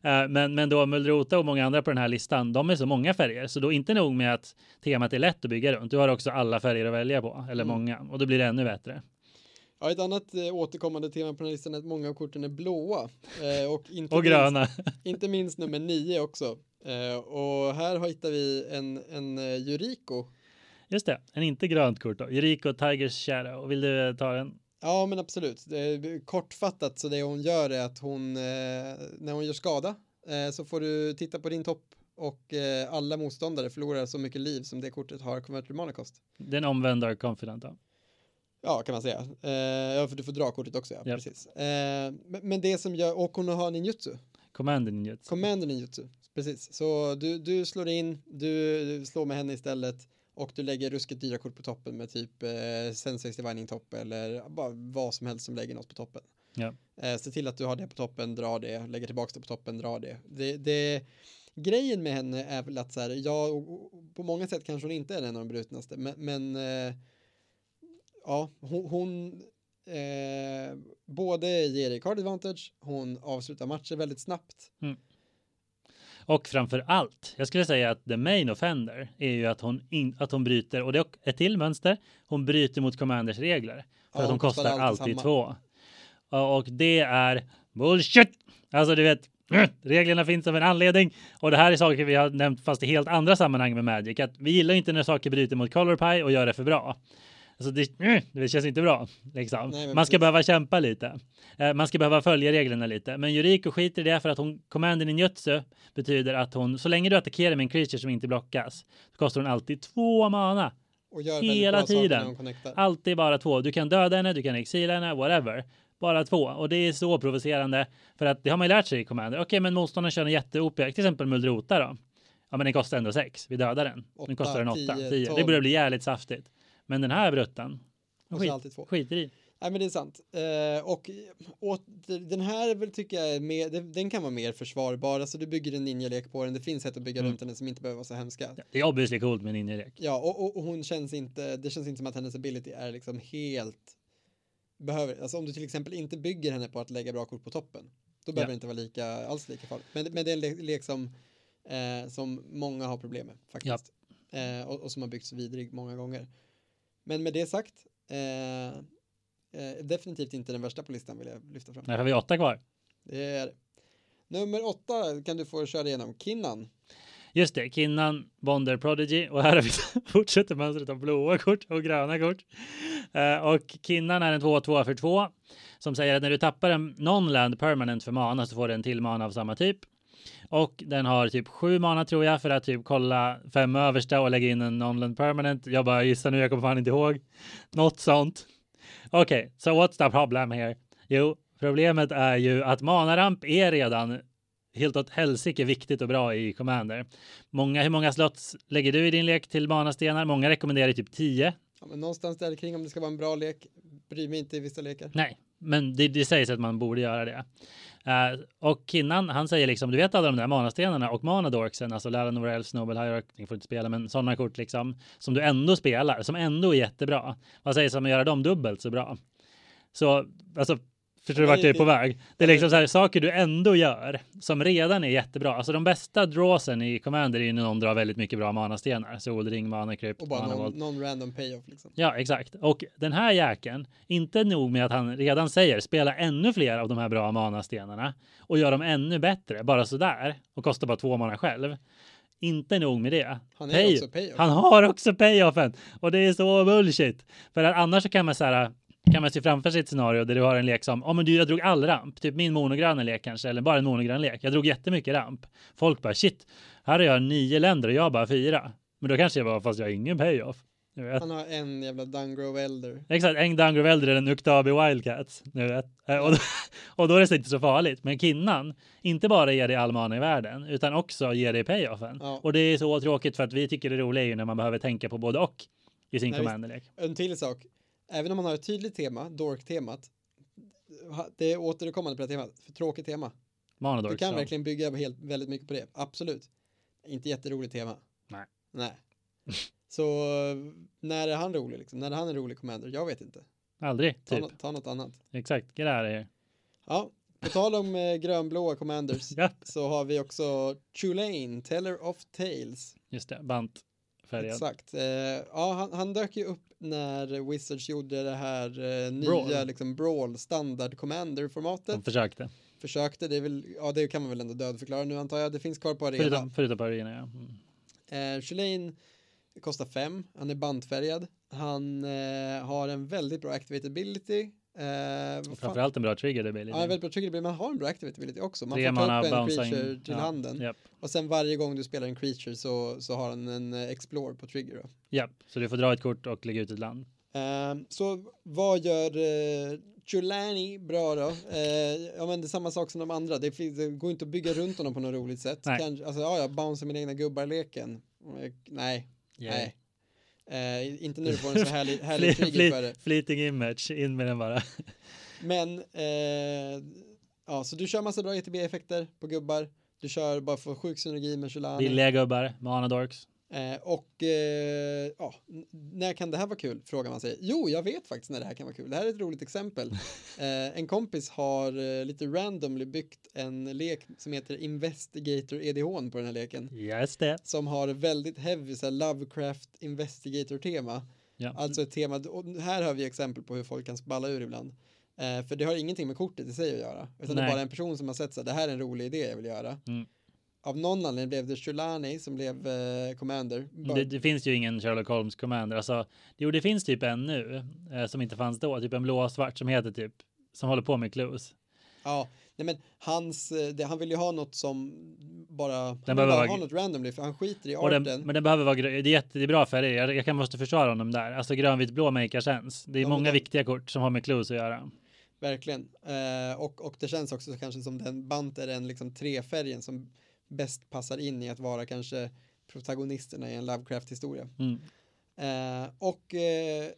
Speaker 2: Eh, Men, men då Muldrota och många andra på den här listan, de är så många färger. Så då inte nog med att temat är lätt att bygga runt. Du har också alla färger att välja på, eller
Speaker 1: Mm.
Speaker 2: många. Och då blir det ännu bättre.
Speaker 1: Ja, ett annat eh, återkommande tema på den här listan är att många av korten är blåa. Eh, och inte (laughs)
Speaker 2: Och
Speaker 1: minst,
Speaker 2: gröna.
Speaker 1: Inte minst nummer nio också. Eh, och här hittar vi en, en Juriko.
Speaker 2: Just det, en inte grönt kort då. Jericho Tigers Shadow. Vill du ta den?
Speaker 1: Ja, men absolut. Kortfattat så det hon gör är att hon, eh, när hon gör skada, eh, så får du titta på din topp och eh, alla motståndare förlorar så mycket liv som det kortet har converted mana cost.
Speaker 2: Den omvända Confident då.
Speaker 1: Ja, kan man säga. Eh, ja, för du får dra kortet också, ja,
Speaker 2: Japp.
Speaker 1: precis. Eh, men, det som gör, och hon har ninjutsu.
Speaker 2: Commander Ninjutsu.
Speaker 1: Commander ninjutsu, precis. Så du, du slår in, du slår med henne istället och du lägger ruskigt dyra kort på toppen med typ eh, Senseis Divining topp eller bara vad som helst som lägger något på toppen.
Speaker 2: Ja.
Speaker 1: Eh, se till att du har det på toppen, dra det, lägger tillbaka det på toppen, dra det. det, det grejen med henne är väl att så här, ja, på många sätt kanske hon inte är en av de brutnaste, men, men eh, ja, hon, hon eh, både ger dig card advantage, hon avslutar matcher väldigt snabbt.
Speaker 2: Och framför allt, jag skulle säga att the main offender är ju att hon, in, att hon bryter, och det är ett till mönster, hon bryter mot Commanders regler. För
Speaker 1: Ja,
Speaker 2: att hon
Speaker 1: kostar alltid
Speaker 2: alltid två. Och, och det är bullshit! Alltså du vet, reglerna finns av en anledning. Och det här är saker vi har nämnt fast i helt andra sammanhang med Magic. Att vi gillar inte när saker bryter mot Color Pie och gör det för bra. Alltså det, det känns inte bra. Liksom.
Speaker 1: Nej,
Speaker 2: man ska behöva kämpa lite. Eh, Man ska behöva följa reglerna lite. Men Yuriko skiter i det för att hon, commanden i Njutsu betyder att hon, så länge du attackerar med en creature som inte blockas, så kostar hon alltid två mana. Hela tiden. Alltid bara två. Du kan döda henne, du kan exila henne, whatever. Bara två. Och det är så provocerande. För att det har man ju lärt sig i Commander. Okej, men motståndaren kör en jätte till exempel Muldrota då. Ja, men den kostar ändå sex. Vi dödar den. Nu kostar den åtta,
Speaker 1: tio,
Speaker 2: tio. Det börjar bli jävligt saftigt. Men den här
Speaker 1: Och så
Speaker 2: skit, skiter i.
Speaker 1: Nej men det är sant. Eh, och åter, den här väl tycker jag är mer, den, kan vara mer försvarbar. Alltså du bygger en ninjalek på den. Det finns sätt att bygga
Speaker 2: Mm.
Speaker 1: runt den som inte behöver vara så hemska.
Speaker 2: Det är obviously coolt med ninjalek.
Speaker 1: Ja, och, och, och hon känns inte, det känns inte som att hennes ability är liksom helt behöver, alltså om du till exempel inte bygger henne på att lägga bra kort på toppen, då behöver
Speaker 2: Ja.
Speaker 1: det inte vara lika, alls lika farligt. Men, men det är en lek, lek som, eh, som många har problem med faktiskt. Eh, och, och som har byggts vidrig många gånger. Men med det sagt, eh, Eh, definitivt inte den värsta på listan vill jag lyfta fram.
Speaker 2: Där har vi åtta kvar.
Speaker 1: Det är Nummer åtta kan du få köra igenom. Kinnan.
Speaker 2: Just det, Kinnan, Bonder, Prodigy och här har vi (laughs) fortsätter mönstret av blåa kort och gröna kort. Uh, och Kinnan är en 2-2 för 2 som säger att när du tappar en non-land permanent för mana så får du en till mana av samma typ. Och den har typ sju mana tror jag för att typ kolla fem översta och lägga in en non-land permanent. Jag bara gissar nu, jag kommer fan inte ihåg. Något sånt. Okej, okay, so what's the problem here? Jo, problemet är ju att manaramp är redan helt åt helsike viktigt och bra i Commander. Många, hur många slots lägger du i din lek till manastenar? Många rekommenderar typ 10.
Speaker 1: Ja, men någonstans där kring om det ska vara en bra lek. Bryr mig inte i vissa lekar.
Speaker 2: Nej, men det, det sägs att man borde göra det. Uh, och Kinnan, han säger liksom, du vet alla de där manastenarna och manadorksen, alltså Lära Nora Elves, Nobel ni får inte spela, men sådana kort liksom, som du ändå spelar, som ändå är jättebra. Vad sägs om att göra dem dubbelt så bra? Så, alltså, Förstår du vart jag är på väg? Det är liksom så här saker du ändå gör som redan är jättebra. Alltså de bästa drawsen i Commander är ju när någon drar väldigt mycket bra manastenar. Solring, manakrypt,
Speaker 1: Och bara någon, någon, random payoff liksom.
Speaker 2: Ja, exakt. Och den här jäkeln, inte nog med att han redan säger spela ännu fler av de här bra manastenarna och gör dem ännu bättre, bara sådär och kostar bara två mana själv. Inte nog med det.
Speaker 1: Han, är Pay också payoff.
Speaker 2: han har också payoffen och det är så bullshit. För att annars så kan man säga kan man se framför sig ett scenario där du har en lek som, ja oh, men du, jag drog all ramp, typ min monogröna lek kanske, eller bara en monogrön lek. Jag drog jättemycket ramp. Folk bara shit, här har jag nio länder och jag bara fyra. Men då kanske jag bara, fast jag har ingen payoff.
Speaker 1: Han har en jävla Dungrove Elder.
Speaker 2: Exakt, en Dungrove Elder är en Uktabi Wildcats. Nu vet. Eh, och, då, (laughs) och då är det inte så farligt. Men Kinnan, inte bara ger dig all mana i världen, utan också ger dig payoffen. Ja. Och det är så tråkigt för att vi tycker det roliga är ju när man behöver tänka på både och i sin commanderlek.
Speaker 1: En till sak även om man har ett tydligt tema, dork-temat, det är återkommande på det temat, för tråkigt tema.
Speaker 2: Manodork,
Speaker 1: du kan så. verkligen bygga helt, väldigt mycket på det, absolut. Inte jätteroligt tema.
Speaker 2: Nej.
Speaker 1: Nej. (laughs) så när är han rolig liksom? När är han en rolig commander? Jag vet inte.
Speaker 2: Aldrig,
Speaker 1: ta, typ. ta något annat.
Speaker 2: Exakt, get out of here.
Speaker 1: Ja, på tal om eh, grönblåa commanders (laughs)
Speaker 2: ja.
Speaker 1: så har vi också Tulane, Teller of Tales.
Speaker 2: Just det, bant
Speaker 1: färgad. Exakt. Eh, ja, han, han, dök ju upp när Wizards gjorde det här eh, nya brawl. liksom brawl standard commander formatet.
Speaker 2: De försökte.
Speaker 1: Försökte, det är väl, ja det kan man väl ändå dödförklara nu antar jag. Det finns kvar på arenan.
Speaker 2: Förutom, förutom på arenan ja.
Speaker 1: Mm. Eh, Shulane kostar fem, han är bandfärgad. Han eh, har en väldigt bra activate
Speaker 2: Eh, Framförallt en bra trigger ability.
Speaker 1: Ja, en väldigt bra trigger ability. Man har en bra activate ability också. Man Tre får ta upp en creature till ja, handen. Yep. Och sen varje gång du spelar en creature så, så har den en uh, explore på trigger.
Speaker 2: Ja, så du får dra ett kort och lägga ut ett land.
Speaker 1: Uh, så vad gör uh, Chulani bra då? Uh, ja men det är samma sak som de andra. Det, det går inte att bygga runt honom på något roligt sätt. Nej. Kanske, alltså ja, jag bouncear mina egna gubbar-leken. nej. Yeah. Nej. Eh, inte nu får en så (laughs) härlig, härlig trigger för det.
Speaker 2: Fleeting image, in med den bara. (laughs)
Speaker 1: Men, eh, ja, så du kör massa bra ETB-effekter på gubbar. Du kör bara för sjuk synergi med Shelani.
Speaker 2: Billiga gubbar, Mana Dorks.
Speaker 1: Eh, och eh, ja, när kan det här vara kul? Frågar man sig. Jo, jag vet faktiskt när det här kan vara kul. Det här är ett roligt exempel. (laughs) Eh, en kompis har eh, lite randomly byggt en lek som heter Investigator EDH på den här leken.
Speaker 2: Just det.
Speaker 1: Som har väldigt heavy så Lovecraft Investigator tema. Ja. Alltså ett tema, och här har vi exempel på hur folk kan spalla ur ibland. Eh, för det har ingenting med kortet i sig att göra. Utan Nej. det är bara en person som har sett så här, det här är en rolig idé jag vill göra. Mm av någon anledning blev det Shulani som blev eh, commander.
Speaker 2: Det, det, finns ju ingen Sherlock Holmes commander. Alltså, jo, det finns typ en nu eh, som inte fanns då, typ en blå och svart som heter typ som håller på med clues.
Speaker 1: Ja, nej men hans, eh, det, han vill ju ha något som bara, den han behöver bara ha något randomly för han skiter i arten.
Speaker 2: Den, men den behöver vara, det är jättebra för det. Jag, jag kan måste försvara honom där. Alltså grönvit blå maker sense. Det är ja, många den, viktiga kort som har med clues att göra.
Speaker 1: Verkligen. Eh, och, och det känns också kanske som den bant är den liksom trefärgen som bäst passar in i att vara kanske protagonisterna i en Lovecraft-historia. Mm. Eh, och eh,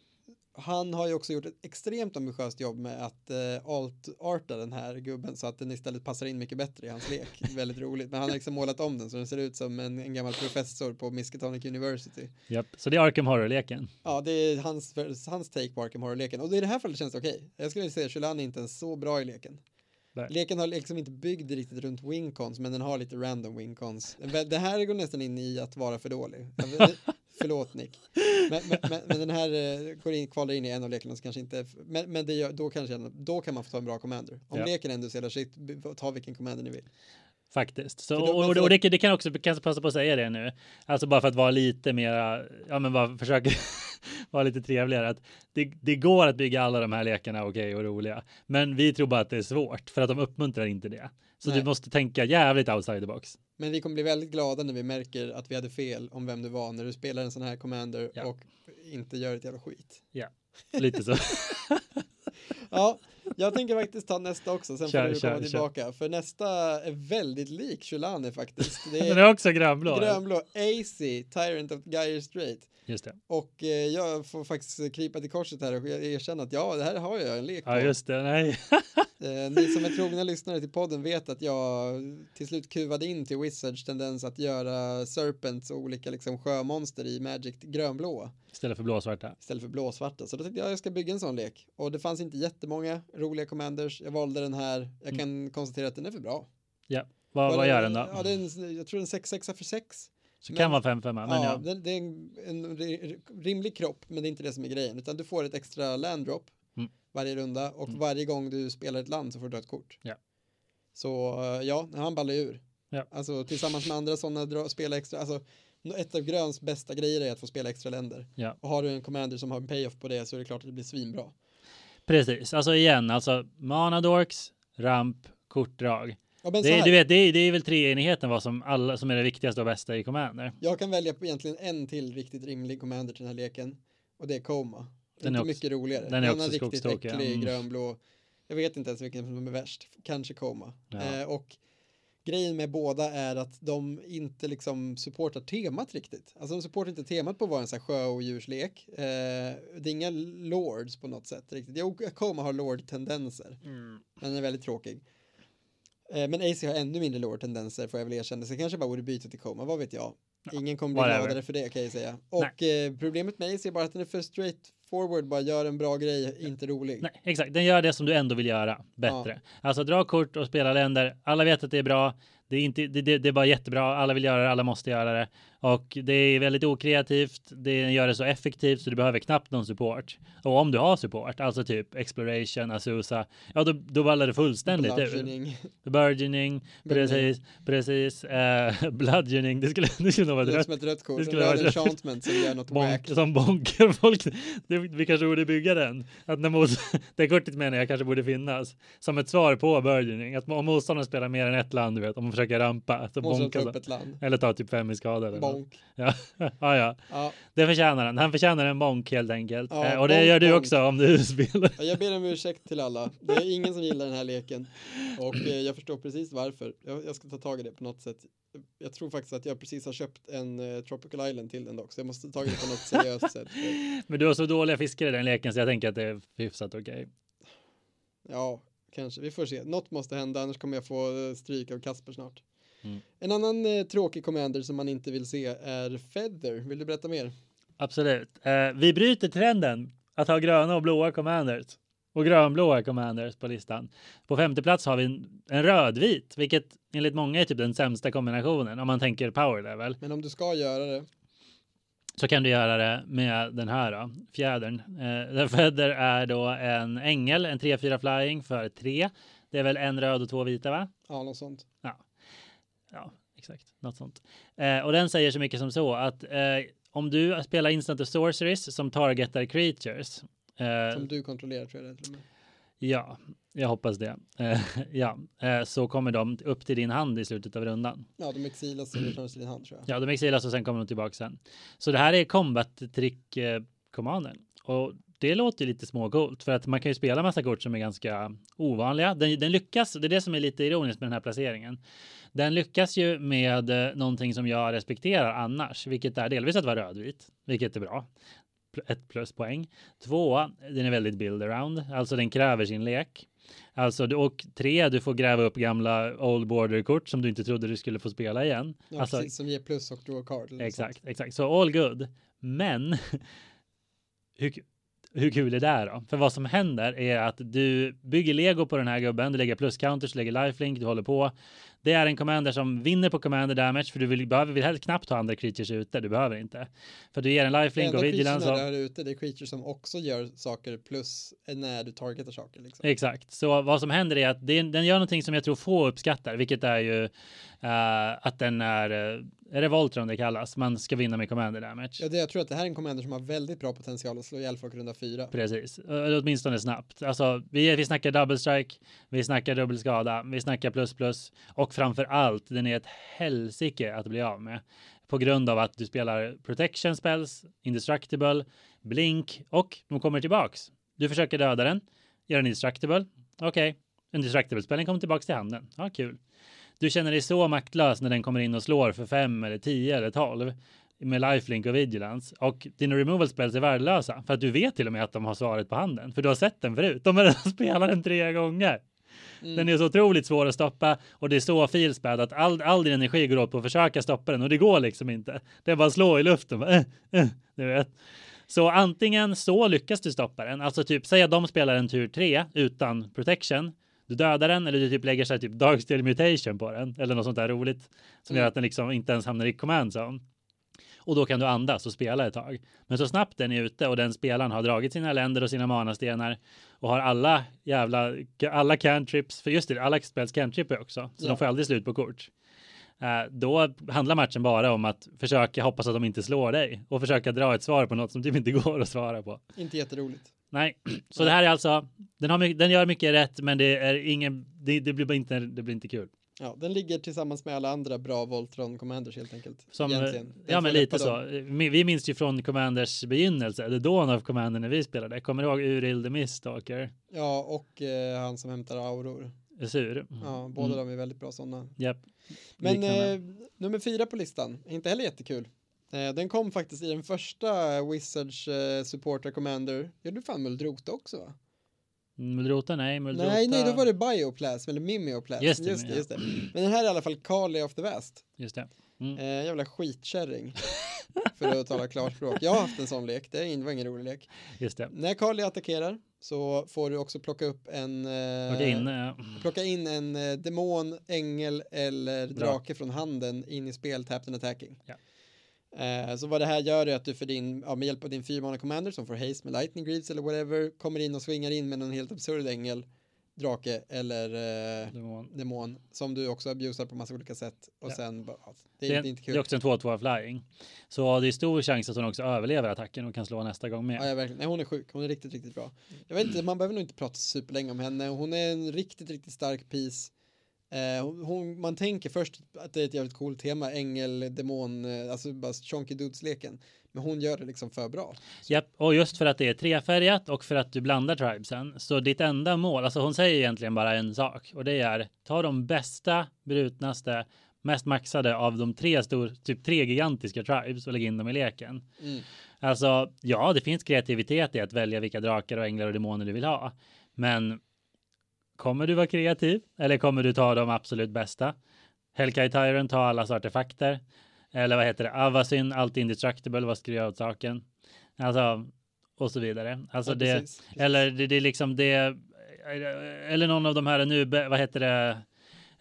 Speaker 1: han har ju också gjort ett extremt ambitiöst jobb med att eh, alt-arta den här gubben så att den istället passar in mycket bättre i hans lek. (laughs) Väldigt roligt. Men han har liksom målat om den så den ser ut som en, en gammal professor på Miskatonic University.
Speaker 2: Japp, så det är Arkham Horror-leken.
Speaker 1: Ja, det är hans, hans take på Arkham Horror-leken. Och i det här fallet känns det okej. Okay. Jag skulle säga att Shulan är inte ens så bra i leken. Nej. Leken har liksom inte byggd riktigt runt wingcons men den har lite random wingcons. Det här går nästan in i att vara för dålig. (laughs) Förlåt Nick. Men, men, men, men den här eh, går in, kvalar in i en av lekarna så kanske inte, men, men gör, då, kanske, då kan man få ta en bra commander. Om
Speaker 2: Ja.
Speaker 1: leken ändå ser shit, ta vilken commander ni vill.
Speaker 2: Faktiskt. Så,
Speaker 1: då-
Speaker 2: och, och, och det, kan- det kan också kanske passa på att säga det nu. Alltså bara för att vara lite mera, ja men bara försöka (laughs) vara lite trevligare. Att det, det går att bygga alla de här lekarna okej och roliga. Men vi tror bara att det är svårt för att de uppmuntrar inte det. Så
Speaker 1: Nej.
Speaker 2: du måste tänka jävligt outside the box.
Speaker 1: Men vi kommer bli väldigt glada när vi märker att vi hade fel om vem du var när du spelar en sån här commander
Speaker 2: Ja.
Speaker 1: och inte gör ett jävla skit.
Speaker 2: Lite så. (laughs)
Speaker 1: Ja, jag tänker faktiskt ta nästa också, sen
Speaker 2: Kör,
Speaker 1: får du
Speaker 2: kör,
Speaker 1: komma
Speaker 2: kör.
Speaker 1: tillbaka. För nästa är väldigt lik Shulane faktiskt. Det
Speaker 2: Den
Speaker 1: är
Speaker 2: är också grönblå.
Speaker 1: grönblå AC, Tyrant of Gyre Strait.
Speaker 2: Just det.
Speaker 1: Och eh, jag får faktiskt krypa till korset här och erkänna att ja, det här har jag en lek på.
Speaker 2: Ja, just det. Nej. (laughs)
Speaker 1: Eh, ni som är trogna lyssnare till podden vet att jag till slut kuvade in till Wizards tendens att göra Serpents och olika liksom sjömonster i Magic grönblåa
Speaker 2: Istället för blåsvarta.
Speaker 1: istället för blåsvarta. Så då tänkte jag jag ska bygga en sån lek. Och det fanns inte jättemånga roliga commanders. Jag valde den här. Jag
Speaker 2: Mm.
Speaker 1: kan konstatera att den är för bra.
Speaker 2: Ja. Vad, vad gör den då?
Speaker 1: Ja, det är en, jag tror en 6-6 för 6.
Speaker 2: Så
Speaker 1: men-
Speaker 2: kan vara 5-5. Men
Speaker 1: ja,
Speaker 2: ja.
Speaker 1: Det, det är en, en ri- rimlig kropp, men det är inte det som är grejen. Utan du får ett extra land drop
Speaker 2: Mm.
Speaker 1: varje runda och
Speaker 2: Mm.
Speaker 1: varje gång du spelar ett land så får du ett kort.
Speaker 2: Ja.
Speaker 1: Så eh, ja, han ballar ur.
Speaker 2: Ja.
Speaker 1: Alltså tillsammans med andra sådana spela extra, alltså ett av Gröns bästa grejer är att få spela extra länder.
Speaker 2: Ja.
Speaker 1: Och har du en commander som har en payoff på det så är det klart att det blir svinbra.
Speaker 2: Precis. Alltså igen, alltså mana dorks, ramp, kortdrag.
Speaker 1: Ja, men
Speaker 2: Det, är- du vet, det är, det är väl treenigheten vad som, alla, som är det viktigaste och bästa i Commander.
Speaker 1: Jag kan välja på egentligen en till riktigt rimlig commander till den här leken. Och det är Koma.
Speaker 2: Den är
Speaker 1: inte
Speaker 2: också-
Speaker 1: mycket roligare.
Speaker 2: den är också
Speaker 1: riktigt
Speaker 2: skogstokig,
Speaker 1: äcklig
Speaker 2: mm.
Speaker 1: grönblå. Jag vet inte ens vilken som är värst. Kanske Koma.
Speaker 2: Ja.
Speaker 1: Eh, och grejen med båda är att de inte liksom supportar temat riktigt. Alltså de supportar inte temat på att vara en sån här sjö och djurslek. Eh, det är inga lords på något sätt riktigt. Jo, Koma har lord-tendenser.
Speaker 2: Mm.
Speaker 1: Den är väldigt tråkig. Eh, Men AC har ännu mindre lore-tendenser får jag väl erkänna. Så kanske bara borde byta till Koma, vad vet jag. Ingen kommer bli gladare för det kan jag säga. Och eh, problemet med AC är bara att den är för straight forward, bara gör en bra grej, inte rolig.
Speaker 2: Nej, exakt. Den gör det som du ändå vill göra bättre. Alltså dra kort och spela länder. Alla vet att det är bra. Det är, inte, det, det, det är bara jättebra. Alla vill göra det. Alla måste göra det. Och det är väldigt okreativt. Det gör det så effektivt så du behöver knappt någon support. Och om du har support, alltså typ Exploration, Azusa, ja då, då ballar det fullständigt.
Speaker 1: Bludgeoning.
Speaker 2: Burgeoning, precis, precis. Uh, (laughs) bludgeoning, det skulle, det skulle nog vara
Speaker 1: Det
Speaker 2: rött
Speaker 1: som ett rött kort.
Speaker 2: det skulle vara ett-
Speaker 1: enchantment som gör något
Speaker 2: bonk,
Speaker 1: wack.
Speaker 2: som bonkar folk. Det, vi kanske borde bygga den. Att när mot, (laughs) det kortet menar jag kanske borde finnas som ett svar på burgeoning. Att om motståndaren spelar mer än ett land, du vet, om man försöker rampa, så bonkar
Speaker 1: ta upp
Speaker 2: så.
Speaker 1: ett land.
Speaker 2: Eller ta typ fem i skada. Eller.
Speaker 1: Bonk.
Speaker 2: Ja. (laughs) ja, ja,
Speaker 1: Ja,
Speaker 2: det förtjänar han. Han förtjänar en bonk helt enkelt.
Speaker 1: Ja,
Speaker 2: Eh, och det
Speaker 1: bonk,
Speaker 2: gör du
Speaker 1: bonk.
Speaker 2: också om du (laughs) spelar.
Speaker 1: jag ber om ursäkt till alla. Det är ingen som gillar den här leken. Och eh, jag förstår precis varför. Jag, jag ska ta tag i det på något sätt. Jag tror faktiskt att jag precis har köpt en eh, Tropical Island till den dock. Så jag måste ta tag i det på något seriöst sätt.
Speaker 2: Men du har så dåliga fiskare i den leken så jag tänker att det är hyfsat okej.
Speaker 1: Ja, kanske. Vi får se. Något måste hända, annars kommer jag få eh, stryk av Kasper snart.
Speaker 2: Mm.
Speaker 1: En annan eh, tråkig commander som man inte vill se är Feather. Vill du berätta mer?
Speaker 2: Absolut. Eh, vi bryter trenden att ha gröna och blåa commanders och grönblåa commanders på listan. På femte plats har vi en, en rödvit, vilket enligt många är typ den sämsta kombinationen om man tänker power level.
Speaker 1: Men om du ska göra det.
Speaker 2: Så kan du göra det med den här då, fjädern. Eh, (laughs) Feather är då en ängel, en 3-4 flying för 3. Det är väl en röd och två vita va?
Speaker 1: Ja, något sånt.
Speaker 2: Ja, exakt. Något sånt. Eh, och den säger så mycket som så att eh, om du spelar instant och sorceries som targetar creatures. Eh,
Speaker 1: Som du kontrollerar tror jag det är
Speaker 2: ja, jag hoppas det. Eh, (laughs) ja, eh, så kommer de upp till din hand i slutet av rundan.
Speaker 1: Ja, de exilas och till din hand tror jag.
Speaker 2: Ja, de exilas och sen kommer de tillbaka sen. Så det här är combat trick eh, commanden. Och det låter lite småcoolt för att man kan ju spela massa kort som är ganska ovanliga. Den, den lyckas, det är det som är lite ironiskt med den här placeringen. Den lyckas ju med eh, någonting som jag respekterar annars, vilket är delvis att vara rödvit, vilket är bra. Ett pluspoäng. Två, den är väldigt build around, alltså den kräver sin lek. Alltså, och tre, du får gräva upp gamla old border kort som du inte trodde du skulle få spela igen.
Speaker 1: Ja,
Speaker 2: alltså,
Speaker 1: precis, som ger plus och draw card.
Speaker 2: Exakt, exakt. Så all good. Men (laughs) hur, hur kul är det då? För vad som händer är att du bygger lego på den här gubben, du lägger plus counters, lägger lifelink, du håller på. Det är en commander som vinner på commander damage för du vill, behöver vill helst knappt ha andra creatures ute. Du behöver inte. För du ger en lifelink och vigilance.
Speaker 1: Det enda ute det är creatures som också gör saker plus när du targetar saker. Liksom.
Speaker 2: Exakt. Så vad som händer är att det, den gör någonting som jag tror få uppskattar, vilket är ju uh, att den är uh, är det Voltron det kallas? Man ska vinna med commander damage.
Speaker 1: Ja, det, jag tror att det här är en commander som har väldigt bra potential att slå ihjäl folk runda fyra.
Speaker 2: Precis, åtminstone snabbt. Alltså, vi, vi snackar double strike, vi snackar dubbelskada, vi snackar plus plus och framför allt, den är ett helsike att bli av med på grund av att du spelar protection spells, indestructible, blink och de kommer tillbaks. Du försöker döda den, gör den indestructible. Okej, okay. indestructible spelen kommer tillbaks till handen. Ja, kul. Du känner dig så maktlös när den kommer in och slår för 5 eller 10 eller 12 med lifelink och vigilance och dina removal spells är värdelösa för att du vet till och med att de har svaret på handen för du har sett den förut. De har (laughs) redan spelat den tre gånger. Mm. Den är så otroligt svår att stoppa och det är så filspäd att all, all din energi går åt på att försöka stoppa den och det går liksom inte. Det är bara att slå i luften. Äh, äh, du vet. Så antingen så lyckas du stoppa den, alltså typ säg att de spelar en tur tre utan protection du dödar den eller du typ lägger så här typ Darksteel mutation på den eller något sånt där roligt som mm. gör att den liksom inte ens hamnar i command zone. Och då kan du andas och spela ett tag. Men så snabbt den är ute och den spelaren har dragit sina länder och sina manastenar och har alla jävla alla cantrips, för just det, alla spels cantripper också, så ja. de får aldrig slut på kort. Uh, då handlar matchen bara om att försöka hoppas att de inte slår dig och försöka dra ett svar på något som typ inte (laughs) går att svara på.
Speaker 1: Inte jätteroligt.
Speaker 2: Nej, så det här är alltså, den, har, den gör mycket rätt, men det är ingen, det, det blir inte, det blir inte kul.
Speaker 1: Ja, den ligger tillsammans med alla andra bra Voltron Commanders helt enkelt.
Speaker 2: Som, ja, men lite så. Dem. Vi minns ju från Commanders begynnelse, The Dawn of Commander när vi spelade. Kommer du ihåg Uril the Miststalker?
Speaker 1: Ja, och eh, han som hämtar auror.
Speaker 2: Sur.
Speaker 1: Mm. Ja, båda mm. de är väldigt bra sådana.
Speaker 2: Yep.
Speaker 1: Men eh, nummer fyra på listan, inte heller jättekul. Eh, den kom faktiskt i den första Wizards eh, Supporter Commander. Ja, du fan Muldrota också va?
Speaker 2: Muldrota, nej. Muldrota.
Speaker 1: Nej, nej, då var det Bioplasm eller Mimeoplasm. Just det, just det, just det. Men den här är i alla fall Kali of the West.
Speaker 2: Just det.
Speaker 1: Mm. Eh, jävla skitkärring. (laughs) för att tala klarspråk. Jag har haft en sån lek, det var ingen rolig lek.
Speaker 2: Just det.
Speaker 1: När Kali attackerar så får du också plocka upp en...
Speaker 2: Eh, plocka in, ja.
Speaker 1: plocka in en eh, demon, ängel eller drake från handen in i spel, tapped and attacking.
Speaker 2: Ja.
Speaker 1: Eh, så vad det här gör är att du för din, ja, med hjälp av din fyrmana commander som får haste med lightning greaves eller whatever kommer in och swingar in med någon helt absurd ängel drake eller eh, demon. demon. som du också abusar på massa olika sätt och ja. sen ja,
Speaker 2: det, är, det, är inte kul. Det är också en 2-2 flying. Så det är stor chans att hon också överlever attacken och kan slå nästa gång med.
Speaker 1: Ja, ja verkligen. Nej, hon är sjuk. Hon är riktigt, riktigt bra. Jag vet inte, man behöver nog inte prata superlänge om henne. Hon är en riktigt, riktigt stark piece. Eh, hon, man tänker först att det är ett jävligt coolt tema, ängel, demon, eh, alltså bara chonky dudes-leken. Men hon gör det liksom för bra.
Speaker 2: Japp, och just för att det är trefärgat och för att du blandar tribesen. Så ditt enda mål, alltså hon säger egentligen bara en sak och det är ta de bästa, brutnaste, mest maxade av de tre stor, typ tre gigantiska tribes och lägg in dem i leken. Mm. Alltså, ja, det finns kreativitet i att välja vilka drakar och änglar och demoner du vill ha. Men Kommer du vara kreativ eller kommer du ta de absolut bästa? Hellkite Tyrant tar allas artefakter. Eller vad heter det? Avasyn, allt indestructible, vad ska du göra åt saken? Alltså, och så vidare. Alltså ja, det, precis, precis. eller det, det är liksom det, eller någon av de här nu, vad heter det?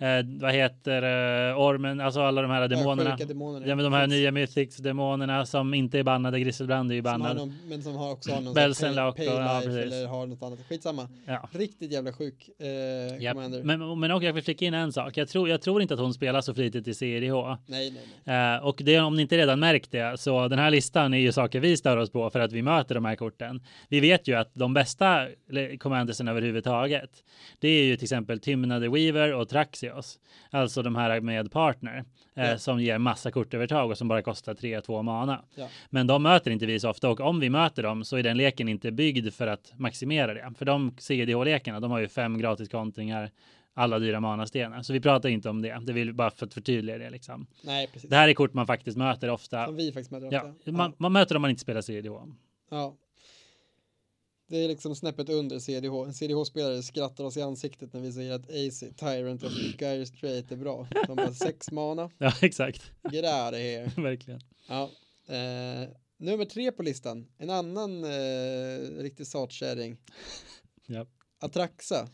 Speaker 2: Eh, vad heter eh, ormen, alltså alla de här demonerna. Ja, demoner, ja men de här nya mythics demonerna som inte är bannade, Griselbrand är ju bannad.
Speaker 1: Någon, men som har också har någon
Speaker 2: Belsenlock pay,
Speaker 1: pay och, ja, eller har något annat. Skitsamma. Ja. Riktigt jävla sjuk eh, yep.
Speaker 2: Men, men och jag vill flika in en sak. Jag tror, jag tror inte att hon spelar så flitigt i CDH.
Speaker 1: Nej, nej, nej.
Speaker 2: Eh, och det, om ni inte redan märkt det, så den här listan är ju saker vi stör oss på för att vi möter de här korten. Vi vet ju att de bästa commandersen överhuvudtaget, det är ju till exempel Timna the Weaver och Traxios. Alltså de här med partner eh, ja. som ger massa kortövertag och som bara kostar 3-2 mana. Ja. Men de möter inte vi så ofta och om vi möter dem så är den leken inte byggd för att maximera det. För de CDH-lekarna, de har ju fem gratis kontringar alla dyra manastenar. Så vi pratar inte om det. Det vill bara för att förtydliga det liksom.
Speaker 1: Nej, precis.
Speaker 2: Det här är kort man faktiskt möter ofta.
Speaker 1: Som vi faktiskt möter ofta.
Speaker 2: Ja, man, man möter om man inte spelar CDH.
Speaker 1: Ja, det är liksom snäppet under CDH. En CDH-spelare skrattar oss i ansiktet när vi säger att AC, Tyrant och Gyre Straight är bra. De bara sex mana. (laughs)
Speaker 2: Ja, exakt.
Speaker 1: Get out of here. (laughs)
Speaker 2: Verkligen.
Speaker 1: Ja. Eh, Nummer tre på listan, en annan eh, riktig satkärring. (laughs)
Speaker 2: Ja.
Speaker 1: Atraxa.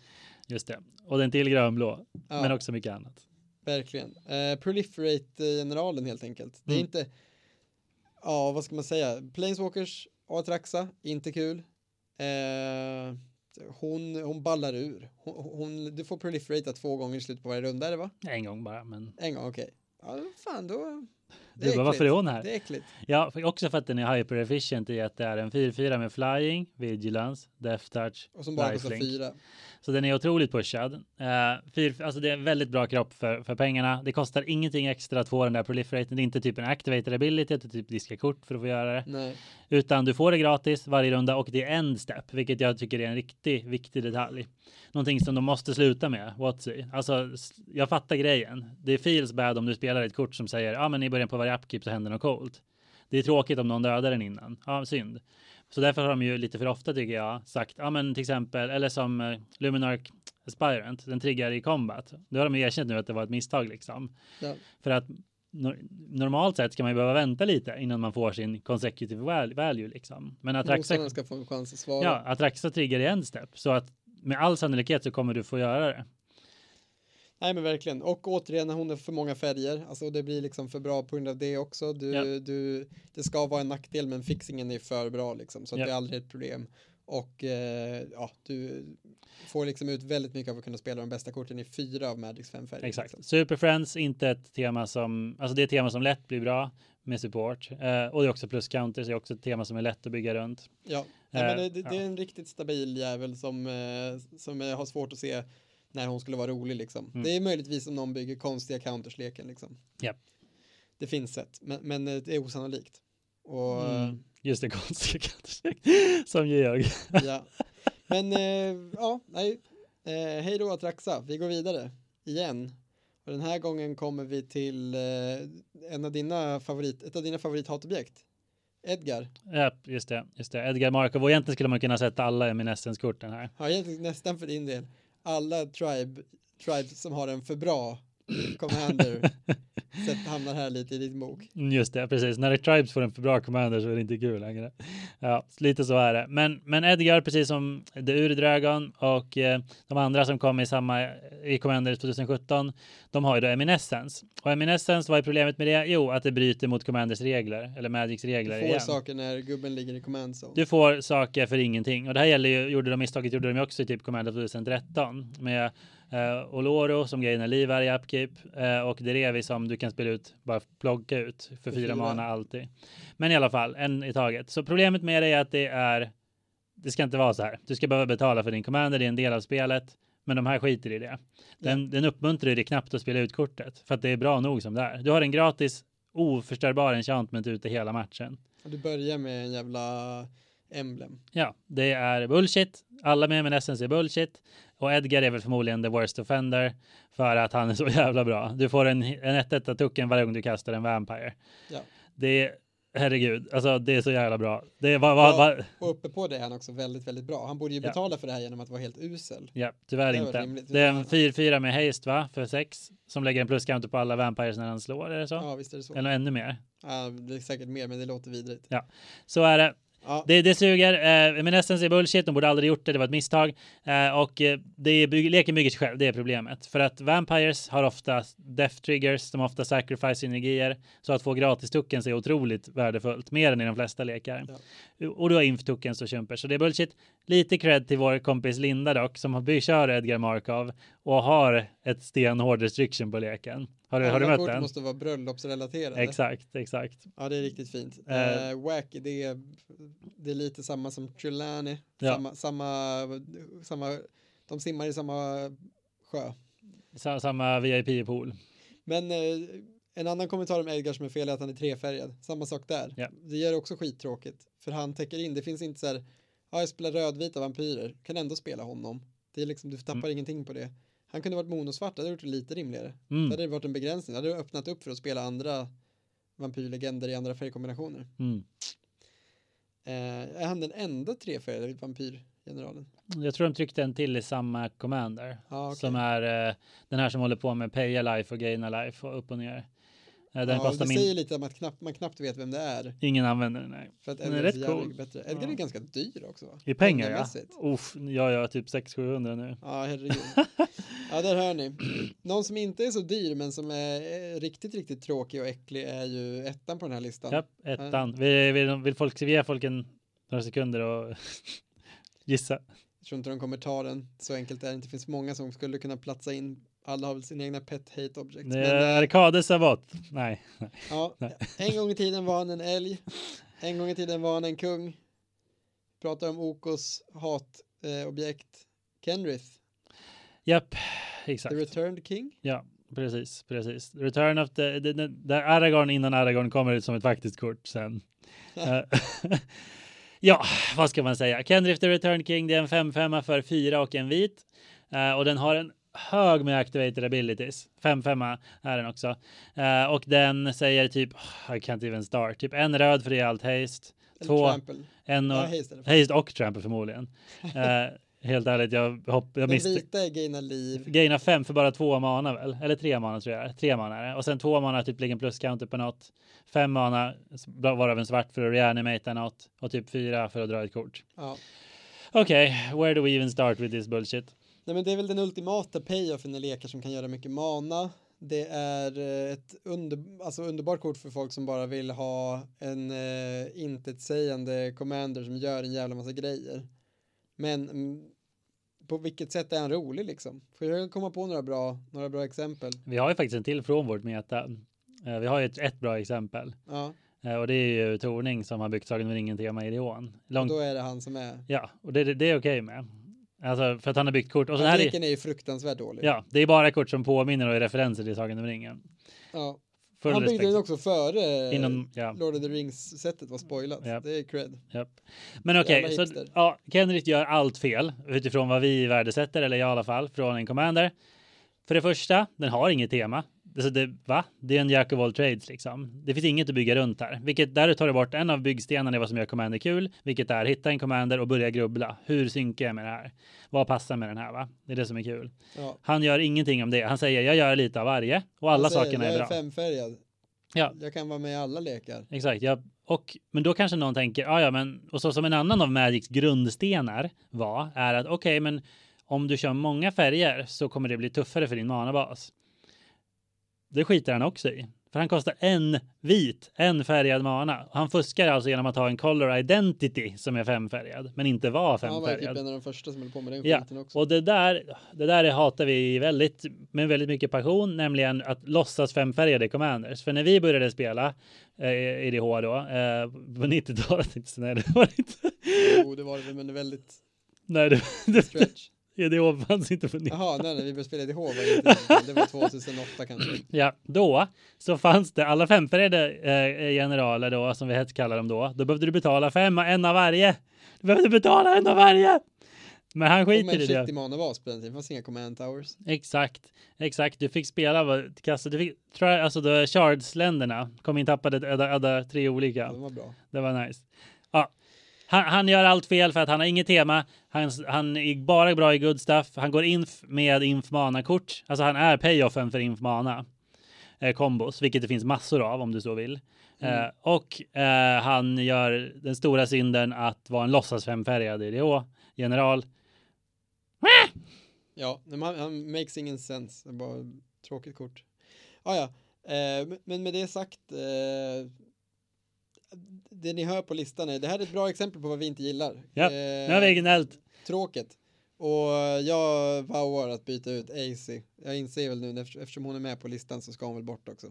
Speaker 2: Just det. Och den till grönblå.
Speaker 1: Ja.
Speaker 2: Men också mycket annat.
Speaker 1: Verkligen. Eh, Proliferate-generalen helt enkelt. Det är
Speaker 2: Mm.
Speaker 1: inte, ja vad ska man säga, Planeswalkers och Atraxa, inte kul. Eh, hon, hon ballar ur. Hon, hon, du får proliferata två gånger i slutet på varje runda, är det va?
Speaker 2: En gång bara, men...
Speaker 1: En gång, okej. Okay. Ja, fan då... Det
Speaker 2: du bara, varför är hon här?
Speaker 1: Det är äckligt.
Speaker 2: Ja, också för att den är hyper efficient i att det är en 4-4 med flying, vigilance, death touch,
Speaker 1: och som bara kostar 4.
Speaker 2: Så den är otroligt pushad. Uh, fyr, alltså det är en väldigt bra kropp för, för pengarna. Det kostar ingenting extra att få den där proliferaten. Det är inte typ en activated ability, att du typ diska kort för att få göra det.
Speaker 1: Nej.
Speaker 2: Utan du får det gratis varje runda och det är end step, vilket jag tycker är en riktigt viktig detalj. Någonting som de måste sluta med, Watsy. Alltså, jag fattar grejen. Det feels bad om du spelar ett kort som säger, ja ah, men i början på varje upkeep så händer något coolt. Det är tråkigt om någon dödar den innan. Ja, synd. Så därför har de ju lite för ofta tycker jag sagt, ja men till exempel, eller som eh, Luminark Aspirant, den triggar i combat. Då har de ju erkänt nu att det var ett misstag liksom.
Speaker 1: Ja.
Speaker 2: För att nor- normalt sett ska man ju behöva vänta lite innan man får sin consecutive val- value liksom. Men Atraxa,
Speaker 1: ska få en chans att svara.
Speaker 2: ja, Atraxa triggar i en step så att med all sannolikhet så kommer du få göra det.
Speaker 1: Nej men verkligen. Och återigen, hon är för många färger. Alltså det blir liksom för bra på grund av det också. Du,
Speaker 2: Ja.
Speaker 1: du, det ska vara en nackdel men fixingen är för bra liksom. Så
Speaker 2: Ja.
Speaker 1: det är aldrig ett problem. Och eh, ja, du får liksom ut väldigt mycket av att kunna spela de bästa korten i fyra av Magics fem färger.
Speaker 2: Exakt.
Speaker 1: Liksom.
Speaker 2: Super Friends, inte ett tema som, alltså det är ett tema som lätt blir bra med support. Eh, och det är också plus counters, det är också ett tema som är lätt att bygga runt.
Speaker 1: Ja, Nej, men
Speaker 2: Eh,
Speaker 1: det, det, det är en riktigt stabil jävel som, eh, som jag har svårt att se när hon skulle vara rolig liksom.
Speaker 2: Mm.
Speaker 1: Det är möjligtvis om någon bygger konstiga countersleken liksom.
Speaker 2: Japp.
Speaker 1: Det finns sätt, men, men eh, det är osannolikt. Och eh,
Speaker 2: Mm. Just det, konstiga counters. (laughs) som Georg. (laughs)
Speaker 1: ja. Men eh, ja, nej. Eh, hej då Atraxa, vi går vidare igen. Och den här gången kommer vi till eh, en av dina favorit, ett av dina favorithatobjekt. Edgar.
Speaker 2: Ja, just det, just det. Edgar Markov. Och egentligen skulle man kunna sätta alla Eminescence-korten här.
Speaker 1: Ja, egentligen nästan för din del. Alla tribe, tribes som har den för bra commander sätt, hamnar här lite i din bok.
Speaker 2: Mm, Just det, precis. När Tribes får en för bra commander så är det inte kul längre. Ja, lite så är det. Men, men Edgar, precis som The Ur-Dragon och eh, de andra som kom i samma i Commander 2017, de har ju då Eminescence. Och Eminescence, vad är problemet med det? Jo, att det bryter mot Commanders regler, eller Magics
Speaker 1: Du
Speaker 2: regler
Speaker 1: får
Speaker 2: igen.
Speaker 1: saker när gubben ligger i command zone.
Speaker 2: Du får saker för ingenting. Och det här gäller ju, gjorde de misstaget gjorde de ju också i typ Commander 2013 med uh, Oloro som grejer liv varje upkeep uh, och Derevi som du kan spela ut, bara plocka ut för fyra mana alltid. Men i alla fall, en i taget. Så problemet med det är att det är, det ska inte vara så här. Du ska behöva betala för din commander, det är en del av spelet. Men de här skiter i det. Den, den uppmuntrar dig knappt att spela ut kortet för att det är bra nog som det är. Du har en gratis oförstörbar enchantment ute hela matchen.
Speaker 1: Du börjar med en jävla emblem.
Speaker 2: Ja, det är bullshit. Alla med Eminescence är bullshit. Och Edgar är väl förmodligen the worst offender för att han är så jävla bra. Du får en, en 1 tucken varje gång du kastar en Vampire.
Speaker 1: Ja.
Speaker 2: Det är, herregud, alltså det är så jävla bra. Det är, va, va, va,
Speaker 1: Och uppe på det är han också väldigt, väldigt bra. Han borde ju
Speaker 2: Ja.
Speaker 1: betala för det här genom att vara helt usel.
Speaker 2: ja, tyvärr
Speaker 1: Det var
Speaker 2: inte.
Speaker 1: rimligt.
Speaker 2: Det är en 4-4 med haste va, för 6. Som lägger en pluscounter på alla Vampires när han slår, är det så?
Speaker 1: Ja, visst är det så.
Speaker 2: Eller ännu mer.
Speaker 1: Ja, det är säkert mer, men det låter vidrigt.
Speaker 2: Så är det.
Speaker 1: Ja,
Speaker 2: Det, det suger. Eh, Eminescence är bullshit. De borde aldrig gjort det. Det var ett misstag. Eh, och eh, det leken bygger sig själv. Det är problemet. För att Vampires har ofta death triggers. De har ofta sacrifice synergier. Så att få gratis tokens är otroligt värdefullt. Mer än i de flesta lekar. Och du har inf tokens och kämpar. Så det är bullshit. Lite cred till vår kompis Linda dock. Som har kör Edgar Markov. Och har ett stenhård restriction på leken. Har du, har du mött den?
Speaker 1: måste vara bröllopsrelaterade.
Speaker 2: Exakt, exakt.
Speaker 1: Ja, det är riktigt fint.
Speaker 2: Eh.
Speaker 1: Uh, Wack, det är, det är lite samma som Trelawney.
Speaker 2: Ja.
Speaker 1: Samma, samma, samma, de simmar i samma sjö.
Speaker 2: Sa- Samma VIP-pool.
Speaker 1: Men eh, en annan kommentar om Edgar som är fel är att han är trefärgad. Samma sak där.
Speaker 2: Ja.
Speaker 1: Det gör det också skittråkigt. För han täcker in, det finns inte så här, ja jag spelar rödvita vampyrer, kan ändå spela honom. Det är liksom, du tappar
Speaker 2: Mm.
Speaker 1: ingenting på det. Han kunde varit monosvart, det hade gjort det lite rimligare.
Speaker 2: Mm.
Speaker 1: Det hade varit en begränsning, det hade öppnat upp för att spela andra vampyrlegender i andra färgkombinationer.
Speaker 2: Mm.
Speaker 1: Eh, är han den enda trefärgade vampyrgeneralen?
Speaker 2: Jag tror de tryckte en till i samma commander.
Speaker 1: Ja, okej.
Speaker 2: Som är eh, den här som håller på med paya life och gaina life och upp och ner. Den
Speaker 1: ja,
Speaker 2: kostar
Speaker 1: det
Speaker 2: min...
Speaker 1: säger lite om att knappt, man knappt vet vem det är.
Speaker 2: Ingen använder den, nej.
Speaker 1: För att
Speaker 2: Den är rätt cool.
Speaker 1: bättre. Edgar
Speaker 2: Ja.
Speaker 1: är ganska dyr också va?
Speaker 2: I pengar ja. Uff, jag gör typ 600-700 nu.
Speaker 1: Ja, herregud. (laughs) ja, där hör ni. Någon som inte är så dyr men som är eh, riktigt, riktigt tråkig och äcklig är ju ettan på den här listan.
Speaker 2: Ja, ettan. Vill, vill, vill folk vi ge folk en, några sekunder och (laughs) gissa?
Speaker 1: Jag tror inte de kommer ta den. Så enkelt är det inte. Det finns många som skulle kunna platsa in. Alla har väl sina egna pet hate objects.
Speaker 2: Det
Speaker 1: Men,
Speaker 2: är
Speaker 1: eh,
Speaker 2: Arkade Savot. Nej.
Speaker 1: ja, (laughs)
Speaker 2: Nej.
Speaker 1: en gång i tiden var han en älg. En gång i tiden var han en kung. Pratar om Okos hatobjekt. Eh. Kenrith,
Speaker 2: Japp,
Speaker 1: the
Speaker 2: exakt.
Speaker 1: returned king.
Speaker 2: Ja, precis, precis. Return of the, the, the, där Aragorn innan Aragorn kommer ut som ett faktiskt kort sen. (laughs) Eh, (laughs) ja, vad ska man säga? Kendriff the Return King, det är en 5-5 för fyra och en vit. Eh, och den har en hög med activated abilities. 5-5 är den också. Eh, och den säger typ, oh, I can't even start, typ en röd för det är allt haste. Två, en och,
Speaker 1: Ja, haste
Speaker 2: haste och trample förmodligen. Eh, helt ärligt, jag, hopp, jag
Speaker 1: Den
Speaker 2: missade.
Speaker 1: vita är gaina liv.
Speaker 2: Gaina fem för bara två mana väl? Eller tre mana tror jag. Tre mana är det. Och sen två mana typ ligger en plus counter på något. Fem mana varav en svart för att reanimata något. Och typ fyra för att dra ett kort.
Speaker 1: Ja.
Speaker 2: Okej, where do we even start with this bullshit?
Speaker 1: Nej, men det är väl den ultimata payoffen i lekar som kan göra mycket mana. Det är eh, ett under, alltså underbart kort för folk som bara vill ha en eh, intetsägande commander som gör en jävla massa grejer. Men mm, på vilket sätt är han rolig liksom? Får jag komma på några bra, några bra exempel?
Speaker 2: Vi har ju faktiskt en till från vårt meta. Eh, Vi har ju ett, ett bra exempel.
Speaker 1: Ja,
Speaker 2: Eh, Och det är ju Torning som har byggt Sagan om ringen tema i Långt,
Speaker 1: då är det han som är.
Speaker 2: ja, och det, det, det är okej med. Alltså för att han har byggt kort. Och så här är,
Speaker 1: är ju fruktansvärt dålig.
Speaker 2: ja, det är bara kort som påminner och är referenser till Sagan om ringen.
Speaker 1: Ja.
Speaker 2: Full
Speaker 1: Han byggde den också före
Speaker 2: Inom, ja.
Speaker 1: Lord of the Rings-sättet var spoilat.
Speaker 2: Ja.
Speaker 1: Det är cred.
Speaker 2: Japp. Men okej,
Speaker 1: Jävla
Speaker 2: så ja, Kenrith gör allt fel utifrån vad vi värdesätter, eller i alla fall från en commander. För det första, den har inget tema. Alltså det, va? Det är en jack of all trades liksom. Det finns inget att bygga runt här, vilket där tar det bort en av byggstenarna i vad som gör commander kul, vilket är hitta en commander och börja grubbla. Hur synkar jag med det här? Vad passar med den här? Va? Det är det som är kul.
Speaker 1: Ja.
Speaker 2: Han gör ingenting om det. Han säger jag gör lite av varje och alla
Speaker 1: säger,
Speaker 2: sakerna är
Speaker 1: jag
Speaker 2: bra.
Speaker 1: är femfärgad.
Speaker 2: Ja.
Speaker 1: Jag kan vara med i alla lekar.
Speaker 2: Exakt, ja. Och, men då kanske någon tänker, ja, ja, men och så som en annan av Magics grundstenar var, är att okej, men om du kör många färger så kommer det bli tuffare för din manabas. Det skiter han också i, för han kostar en vit, en färgad mana. Han fuskar alltså genom att ha en color identity som är femfärgad, men inte var
Speaker 1: Han var typ
Speaker 2: femfärgad.
Speaker 1: en av de första som höll på med den
Speaker 2: Ja,
Speaker 1: skiten också.
Speaker 2: och det där, det där hatar vi väldigt, med väldigt mycket passion, nämligen att låtsas femfärgade commanders. För när vi började spela eh, IDH då, eh, på 90-talet, inte så nej, det var inte.
Speaker 1: Jo, det var det men det är väldigt
Speaker 2: Nej, det, det,
Speaker 1: stretch.
Speaker 2: IDH fanns inte på 90
Speaker 1: Jaha, nej, nej, vi började spela IDH var det inte. Det var 2008 kanske.
Speaker 2: Ja, då så fanns det alla femfärgade eh, generaler då, som vi hette kallar dem då. Då behövde du betala fem, en av varje. Du behövde betala en av varje. Men han skiter
Speaker 1: med
Speaker 2: i det.
Speaker 1: shit i manabas på den tiden. Det fanns inga command towers.
Speaker 2: Exakt, exakt. Du fick spela vad kassa. Du fick alltså då Shards-länderna kom in tappade adda, adda tre olika.
Speaker 1: Ja, de var bra.
Speaker 2: Det var nice. Ja, han, han gör allt fel för att han har inget tema. Han, han är bara bra i good stuff. Han går in med infmana-kort. Alltså han är payoffen för infmana. Eh, kombos, vilket det finns massor av om du så vill.
Speaker 1: Mm.
Speaker 2: Eh, och eh, han gör den stora synden att vara en låtsas femfärgad IDH general.
Speaker 1: Ja, han, makes ingen är bara tråkigt kort. Ah, ja, eh, men- men med det sagt. Det ni hör på listan är, det här är ett bra exempel på vad vi inte gillar.
Speaker 2: Ja,
Speaker 1: Eh,
Speaker 2: Nu har vi gnällt.
Speaker 1: Tråkigt. Och jag vowar att byta ut AC. Jag inser väl nu efter- eftersom hon är med på listan så ska hon väl bort också.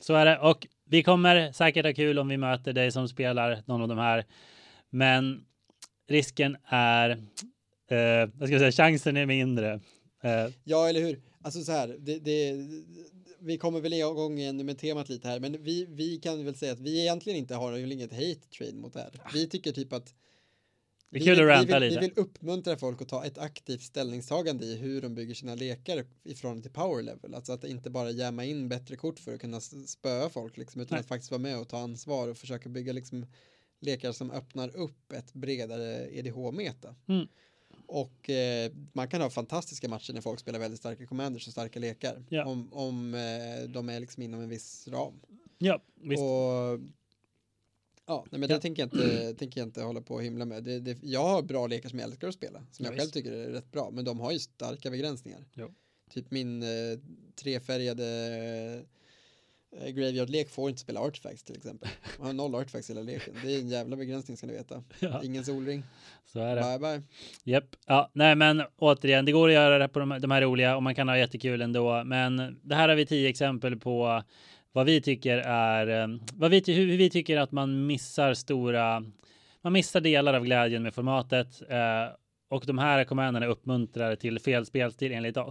Speaker 2: Så är det. Och vi kommer säkert ha kul om vi möter dig som spelar någon av de här. Men risken är, eh, vad ska jag säga, chansen är mindre. Eh,
Speaker 1: Ja, eller hur? Alltså så här, det, det, vi kommer väl igång igen med temat lite här, men vi, vi kan väl säga att vi egentligen inte har väl inget hate trade mot det här. Vi tycker typ att
Speaker 2: Det är
Speaker 1: vi
Speaker 2: kul att
Speaker 1: vi, vill,
Speaker 2: lite.
Speaker 1: vi vill uppmuntra folk att ta ett aktivt ställningstagande i hur de bygger sina lekar ifrån till power level. Alltså att inte bara jämma in bättre kort för att kunna spöa folk liksom, utan
Speaker 2: Nej.
Speaker 1: att faktiskt vara med och ta ansvar och försöka bygga liksom lekar som öppnar upp ett bredare EDH-meta.
Speaker 2: Mm.
Speaker 1: Och eh, man kan ha fantastiska matcher när folk spelar väldigt starka commanders och starka lekar.
Speaker 2: Ja.
Speaker 1: Om, om eh, de är liksom inom en viss ram.
Speaker 2: Ja, visst.
Speaker 1: Och ja, nej, men
Speaker 2: Ja.
Speaker 1: det tänker jag, inte, (clears throat) tänker jag inte hålla på och himla med. Det, det, jag har bra lekar som jag älskar att spela. Som
Speaker 2: Ja,
Speaker 1: jag själv
Speaker 2: visst.
Speaker 1: tycker är rätt bra. Men de har ju starka begränsningar.
Speaker 2: Jo.
Speaker 1: Typ min eh, trefärgade eh, Graveyard-lek får inte spela artifacts till exempel. Man har noll artifacts i hela leken. Det är en jävla begränsning ska ni veta. (laughs)
Speaker 2: Ja,
Speaker 1: Ingen solring.
Speaker 2: så är det.
Speaker 1: Bye bye.
Speaker 2: Japp. Ja, nej, men återigen, det går att göra det på de, de här roliga och man kan ha jättekul ändå. Men det här har vi tio exempel på vad vi tycker är eh, vad vi, hur vi tycker att man missar stora. Man missar delar av glädjen med formatet eh, och de här kommanderna uppmuntrar till fel spelstil enligt. Då.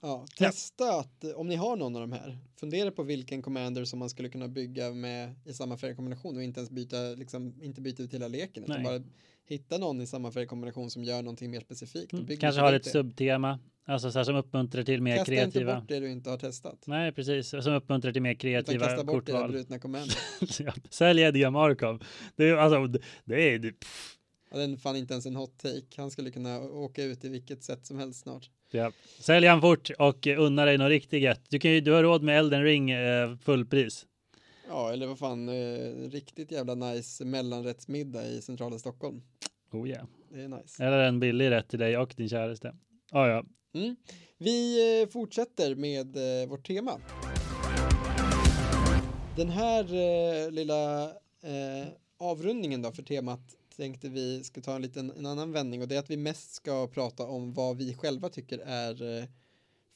Speaker 1: Ja, testa att eh, om ni har någon av de här, fundera på vilken commander som man skulle kunna bygga med i samma färgkombination och inte ens byta, liksom, inte byta ut hela leken, utan bara hitta någon i samma färgkombination som gör någonting mer specifikt.
Speaker 2: Mm. Kanske har ett
Speaker 1: det.
Speaker 2: subtema, alltså så här som uppmuntrar till mer
Speaker 1: Kasta inte
Speaker 2: kreativa.
Speaker 1: bort det du inte har testat.
Speaker 2: Nej, precis, som uppmuntrar till mer kreativa
Speaker 1: kasta bort
Speaker 2: kortval.
Speaker 1: brutna (laughs) commander.
Speaker 2: Ja, Sälj Eddie Markov. Det är alltså, det- det är det,
Speaker 1: Ja, den fann inte ens en hot take. Han skulle kunna åka ut i vilket sätt som helst snart.
Speaker 2: Ja. Sälj han fort och unna dig något riktigt gött. Du, kan ju, du har råd med Elden Ring eh, fullpris.
Speaker 1: Ja, eller vad fan, eh, riktigt jävla nice mellanrättsmiddag i centrala Stockholm.
Speaker 2: Oh yeah.
Speaker 1: Det är nice.
Speaker 2: Eller en billig rätt till dig och din käraste. Ah, ja,
Speaker 1: Mm. Vi eh, fortsätter med eh, vårt tema. Den här eh, lilla eh, avrundningen då för temat tänkte vi ska ta en liten en annan vändning och det är att vi mest ska prata om vad vi själva tycker är eh,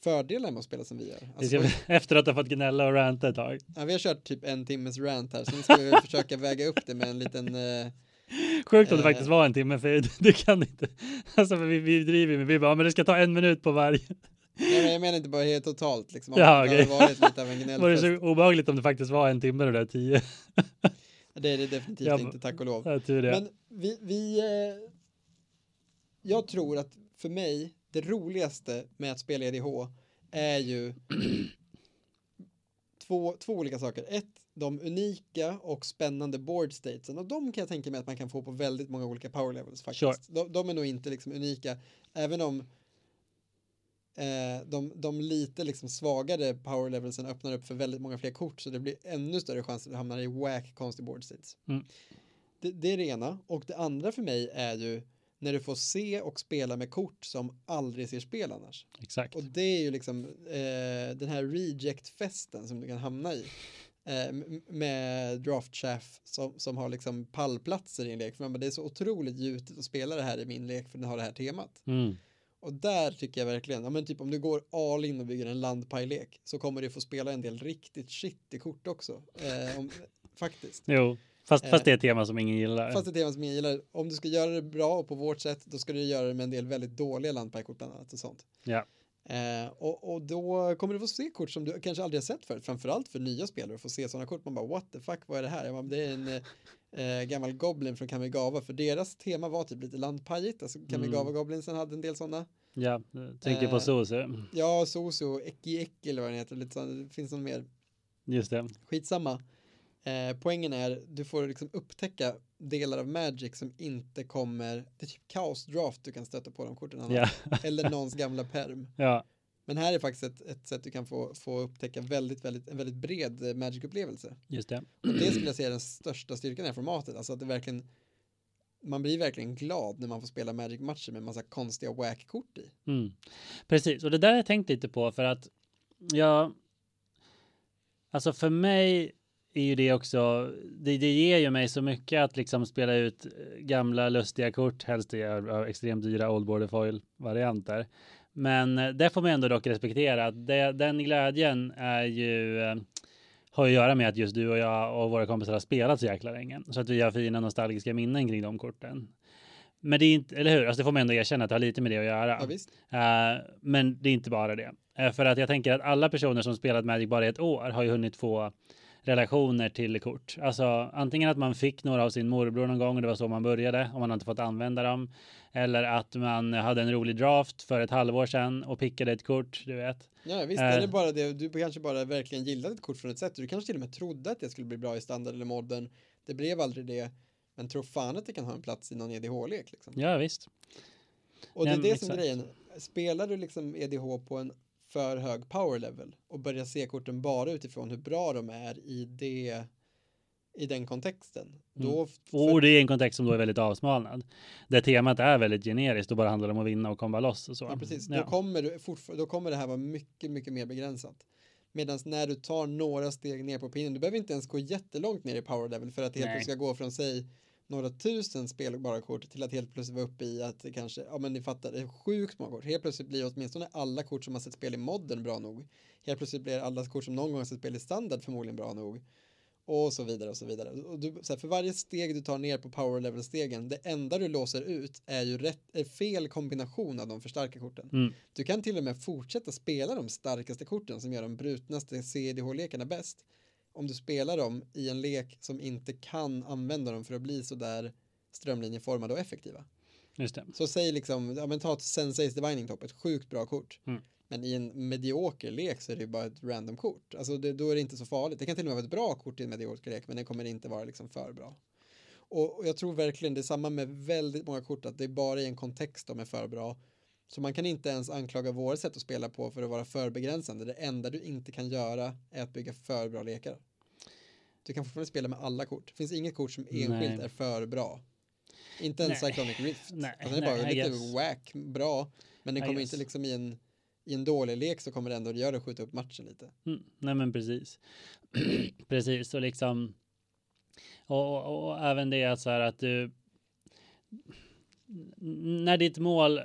Speaker 1: fördelar med att spela som vi gör. Alltså,
Speaker 2: efter att ha fått gnälla och ranta ett tag.
Speaker 1: ja, vi har kört typ en timmes rant här, så nu ska vi (laughs) försöka väga upp det med en liten eh,
Speaker 2: Sjukt om det
Speaker 1: Eh.
Speaker 2: faktiskt var en timme, för (laughs) du kan inte. Alltså, vi, vi driver med, vi bara, men det ska ta en minut på varje.
Speaker 1: Nej, men jag menar inte bara helt totalt liksom.
Speaker 2: Ja,
Speaker 1: det
Speaker 2: okej.
Speaker 1: varit lite av en (laughs)
Speaker 2: Var det
Speaker 1: gnällfest.
Speaker 2: så obehagligt om det faktiskt var en timme, det där tio?
Speaker 1: Det är det definitivt
Speaker 2: Ja,
Speaker 1: inte, tack och lov. Men vi, vi eh, jag tror att för mig, det roligaste med att spela EDH är ju (clears throat) två, två olika saker. Ett, de unika och spännande board statesen och de kan jag tänka mig att man kan få på väldigt många olika power levels faktiskt.
Speaker 2: Sure.
Speaker 1: De, de är nog inte liksom unika, även om eh, de, de lite liksom svagare power levelsen öppnar upp för väldigt många fler kort så det blir ännu större chans att du hamnar i wack konstig board states.
Speaker 2: Mm.
Speaker 1: Det, det är det ena och det andra för mig är ju när du får se och spela med kort som aldrig ser spel annars.
Speaker 2: Exakt.
Speaker 1: Och det är ju liksom eh, den här reject-festen som du kan hamna i. Eh, med draft chaff som, som har liksom pallplatser i en lek. För man bara, det är så otroligt gjutet att spela det här i min lek för den har det här temat.
Speaker 2: Mm.
Speaker 1: Och där tycker jag verkligen, ja men typ om du går all in och bygger en landpajlek så kommer du få spela en del riktigt shit i kort också. Eh, om, faktiskt.
Speaker 2: Jo, fast,
Speaker 1: Eh.
Speaker 2: fast det är ett tema som ingen gillar.
Speaker 1: Fast det är teman som jag gillar. Om du ska göra det bra och på vårt sätt då ska du göra det med en del väldigt dåliga landpajkort bland annat och sånt.
Speaker 2: Ja.
Speaker 1: Eh, och, och då kommer du få se kort som du kanske aldrig har sett förut, framförallt för nya spelare att få se sådana kort. Man bara what the fuck, vad är det här? Bara, det är en eh, gammal goblin från Kamigawa, för deras tema var typ lite landpajigt. Alltså Kamigawa goblinsen hade en del sådana.
Speaker 2: Ja, tänker på
Speaker 1: Eh.
Speaker 2: Sosu.
Speaker 1: Ja, Soso, Eki Eki eller vad den heter, lite sån, det finns någon mer.
Speaker 2: Just det.
Speaker 1: Skitsamma. Eh, poängen är, du får liksom upptäcka delar av Magic som inte kommer, det är typ Chaos Draft du kan stöta på de korten. annars.
Speaker 2: Ja, (laughs)
Speaker 1: Eller någons gamla perm. (laughs)
Speaker 2: ja,
Speaker 1: Men här är faktiskt ett, ett sätt du kan få, få upptäcka väldigt, väldigt, en väldigt bred eh, Magic-upplevelse.
Speaker 2: just det.
Speaker 1: Och det skulle jag säga är den största styrkan i det här formatet. Alltså att det verkligen, man blir verkligen glad när man får spela Magic-matcher med massa konstiga whack-kort i.
Speaker 2: Mm. Precis, och det där har jag tänkt lite på för att jag... Alltså för mig är ju det också, det, det ger ju mig så mycket att liksom spela ut eh, gamla lustiga kort, helst i extremt dyra old border foil varianter. Men eh, det får man ändå dock respektera att den glädjen är ju eh, har ju att göra med att just du och jag och våra kompisar har spelat så jäkla länge så att vi har fina nostalgiska minnen kring de korten. Men det är inte, eller hur? Alltså det får man ändå erkänna att det har lite med det att göra.
Speaker 1: Ja.
Speaker 2: Eh, men det är inte bara det. Eh, för att jag tänker att alla personer som spelat Magic bara i ett år har ju hunnit få relationer till kort. Alltså antingen att man fick några av sin morbror någon gång och det var så man började och man har inte fått använda dem. Eller att man hade en rolig draft för ett halvår sedan och pickade ett kort, du vet.
Speaker 1: Ja, visst.
Speaker 2: Eh.
Speaker 1: Det bara det, du kanske bara verkligen gillade ett kort från ett sätt. Du kanske till och med trodde att det skulle bli bra i standard eller modern. Det blev aldrig det. Men tror fan att det kan ha en plats i någon EDH-lek liksom.
Speaker 2: Ja, visst.
Speaker 1: Och det är
Speaker 2: Ja,
Speaker 1: det som är
Speaker 2: exakt.
Speaker 1: grejen. Spelar du liksom EDH på en för hög power level och börjar se korten bara utifrån hur bra de är i det i den kontexten.
Speaker 2: Mm.
Speaker 1: Då
Speaker 2: Och det är en kontext som då är väldigt avsmalnad. Där temat är väldigt generiskt och bara handlar om att vinna och komma loss och så.
Speaker 1: Ja, precis.
Speaker 2: Ja.
Speaker 1: Då, kommer du då kommer det här vara mycket, mycket mer begränsat. Medan när du tar några steg ner på pinnen, du behöver inte ens gå jättelångt ner i power level för att det helt ska gå från sig några tusen spelbara kort till att helt plötsligt vara uppe i att det kanske, ja men ni fattar, det är sjukt många kort. Helt plötsligt blir åtminstone alla kort som har sett spel i modern bra nog. Helt plötsligt blir alla kort som någon gång har sett spel i standard förmodligen bra nog. Och så vidare och så vidare. Och du, så här, för varje steg du tar ner på power level stegen, det enda du låser ut är ju rätt, är fel kombination av de för starka korten.
Speaker 2: Mm.
Speaker 1: Du kan till och med fortsätta spela de starkaste korten som gör de brutnaste CDH-lekarna bäst. Om du spelar dem i en lek som inte kan använda dem för att bli så där strömlinjeformade och effektiva.
Speaker 2: Just det.
Speaker 1: Så säg liksom, ja men ta ett Senseis Divining Top, ett sjukt bra kort.
Speaker 2: Mm.
Speaker 1: Men i en medioker lek så är det ju bara ett random kort. Alltså det, då är det inte så farligt. Det kan till och med vara ett bra kort i en medioker lek men det kommer inte vara liksom för bra. Och, och jag tror verkligen det är samma med väldigt många kort att det är bara i en kontext de är för bra. Så man kan inte ens anklaga våra sätt att spela på för att vara för begränsande. Det enda du inte kan göra är att bygga för bra lekar. Du kan fortfarande spela med alla kort. Det finns inget kort som enskilt
Speaker 2: Nej.
Speaker 1: är för bra. Inte ens. Cyclonic Rift.
Speaker 2: Nej,
Speaker 1: alltså den är bara
Speaker 2: nej,
Speaker 1: lite
Speaker 2: guess.
Speaker 1: whack, bra. Men den kommer inte liksom i en, i en dålig lek så kommer det ändå göra det skjuta upp matchen lite.
Speaker 2: Mm, nej men precis. (clears throat) precis och liksom. Och, och, och även det att så här att du. När ditt mål.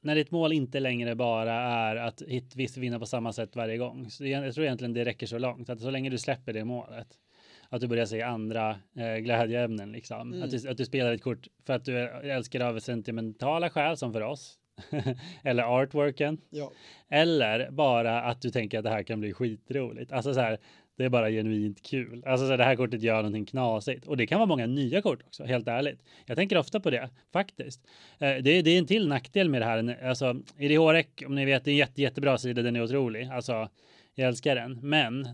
Speaker 2: När ditt mål inte längre bara är att hit visst vinna på samma sätt varje gång. Så jag, jag tror egentligen det räcker så långt att så länge du släpper det målet. Att du börjar se andra eh, glädjeämnen liksom.
Speaker 1: Mm.
Speaker 2: Att, du, att du spelar ett kort för att du älskar av sentimentala skäl som för oss. (laughs) Eller artworken.
Speaker 1: Ja,
Speaker 2: Eller bara att du tänker att det här kan bli skitroligt. Alltså så här, det är bara genuint kul. Alltså så här, det här kortet gör någonting knasigt. Och det kan vara många nya kort också, helt ärligt. Jag tänker ofta på det, faktiskt. Eh, det, det är en till nackdel med det här. Alltså, IDH-REC, om ni vet, det är en jätte, jättebra sida, den är otrolig. Alltså, jag älskar den. Men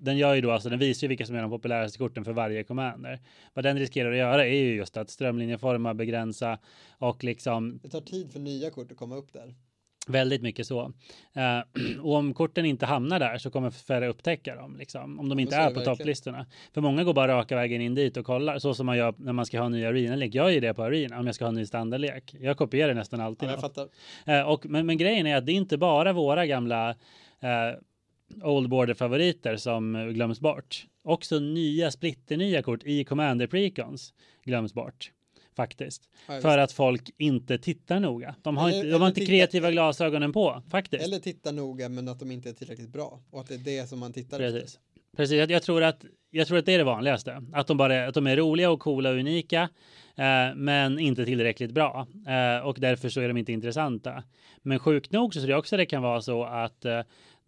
Speaker 2: den gör ju då, alltså den visar ju vilka som är de populäraste korten för varje commander. Vad den riskerar att göra är ju just att strömlinjeforma, begränsa och liksom
Speaker 1: det tar tid för nya kort att komma upp där.
Speaker 2: Väldigt mycket så. Eh, (clears throat) och om korten inte hamnar där så kommer färre upptäcka dem, liksom, om de
Speaker 1: Ja,
Speaker 2: inte
Speaker 1: är
Speaker 2: är på topplistorna. För många går bara raka vägen in dit och kollar, så som man gör när man ska ha en ny arena-lek. Jag gör det på arena om jag ska ha en ny standardlek. Jag kopierar nästan
Speaker 1: Ja,
Speaker 2: alltid.
Speaker 1: fattar.
Speaker 2: Eh, och, men, men grejen är att det är inte bara våra gamla eh, Old Border-favoriter som glöms bort. Också nya splitternya kort i Commander Precons glöms bort. Faktiskt.
Speaker 1: Ja,
Speaker 2: För att folk inte tittar noga. De har
Speaker 1: Eller-
Speaker 2: inte, de har inte
Speaker 1: titta-
Speaker 2: kreativa glasögonen på, faktiskt.
Speaker 1: Eller titta noga men att de inte är tillräckligt bra. Och att det är det som man tittar
Speaker 2: Precis.
Speaker 1: efter.
Speaker 2: Precis, jag, jag, tror att, jag tror att det är det vanligaste. Att de, bara, att de är roliga och coola och unika, eh, men inte tillräckligt bra. Eh, och därför så är de inte intressanta. Men sjukt nog så tror jag också det kan vara så att eh,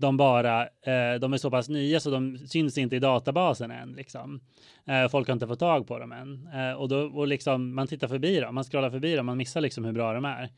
Speaker 2: de bara, eh, de är så pass nya så de syns inte i databasen än. Liksom. Eh, folk har inte fått tag på dem än. Eh, och då, och liksom, man tittar förbi dem, man scrollar förbi dem, man missar liksom hur bra de är.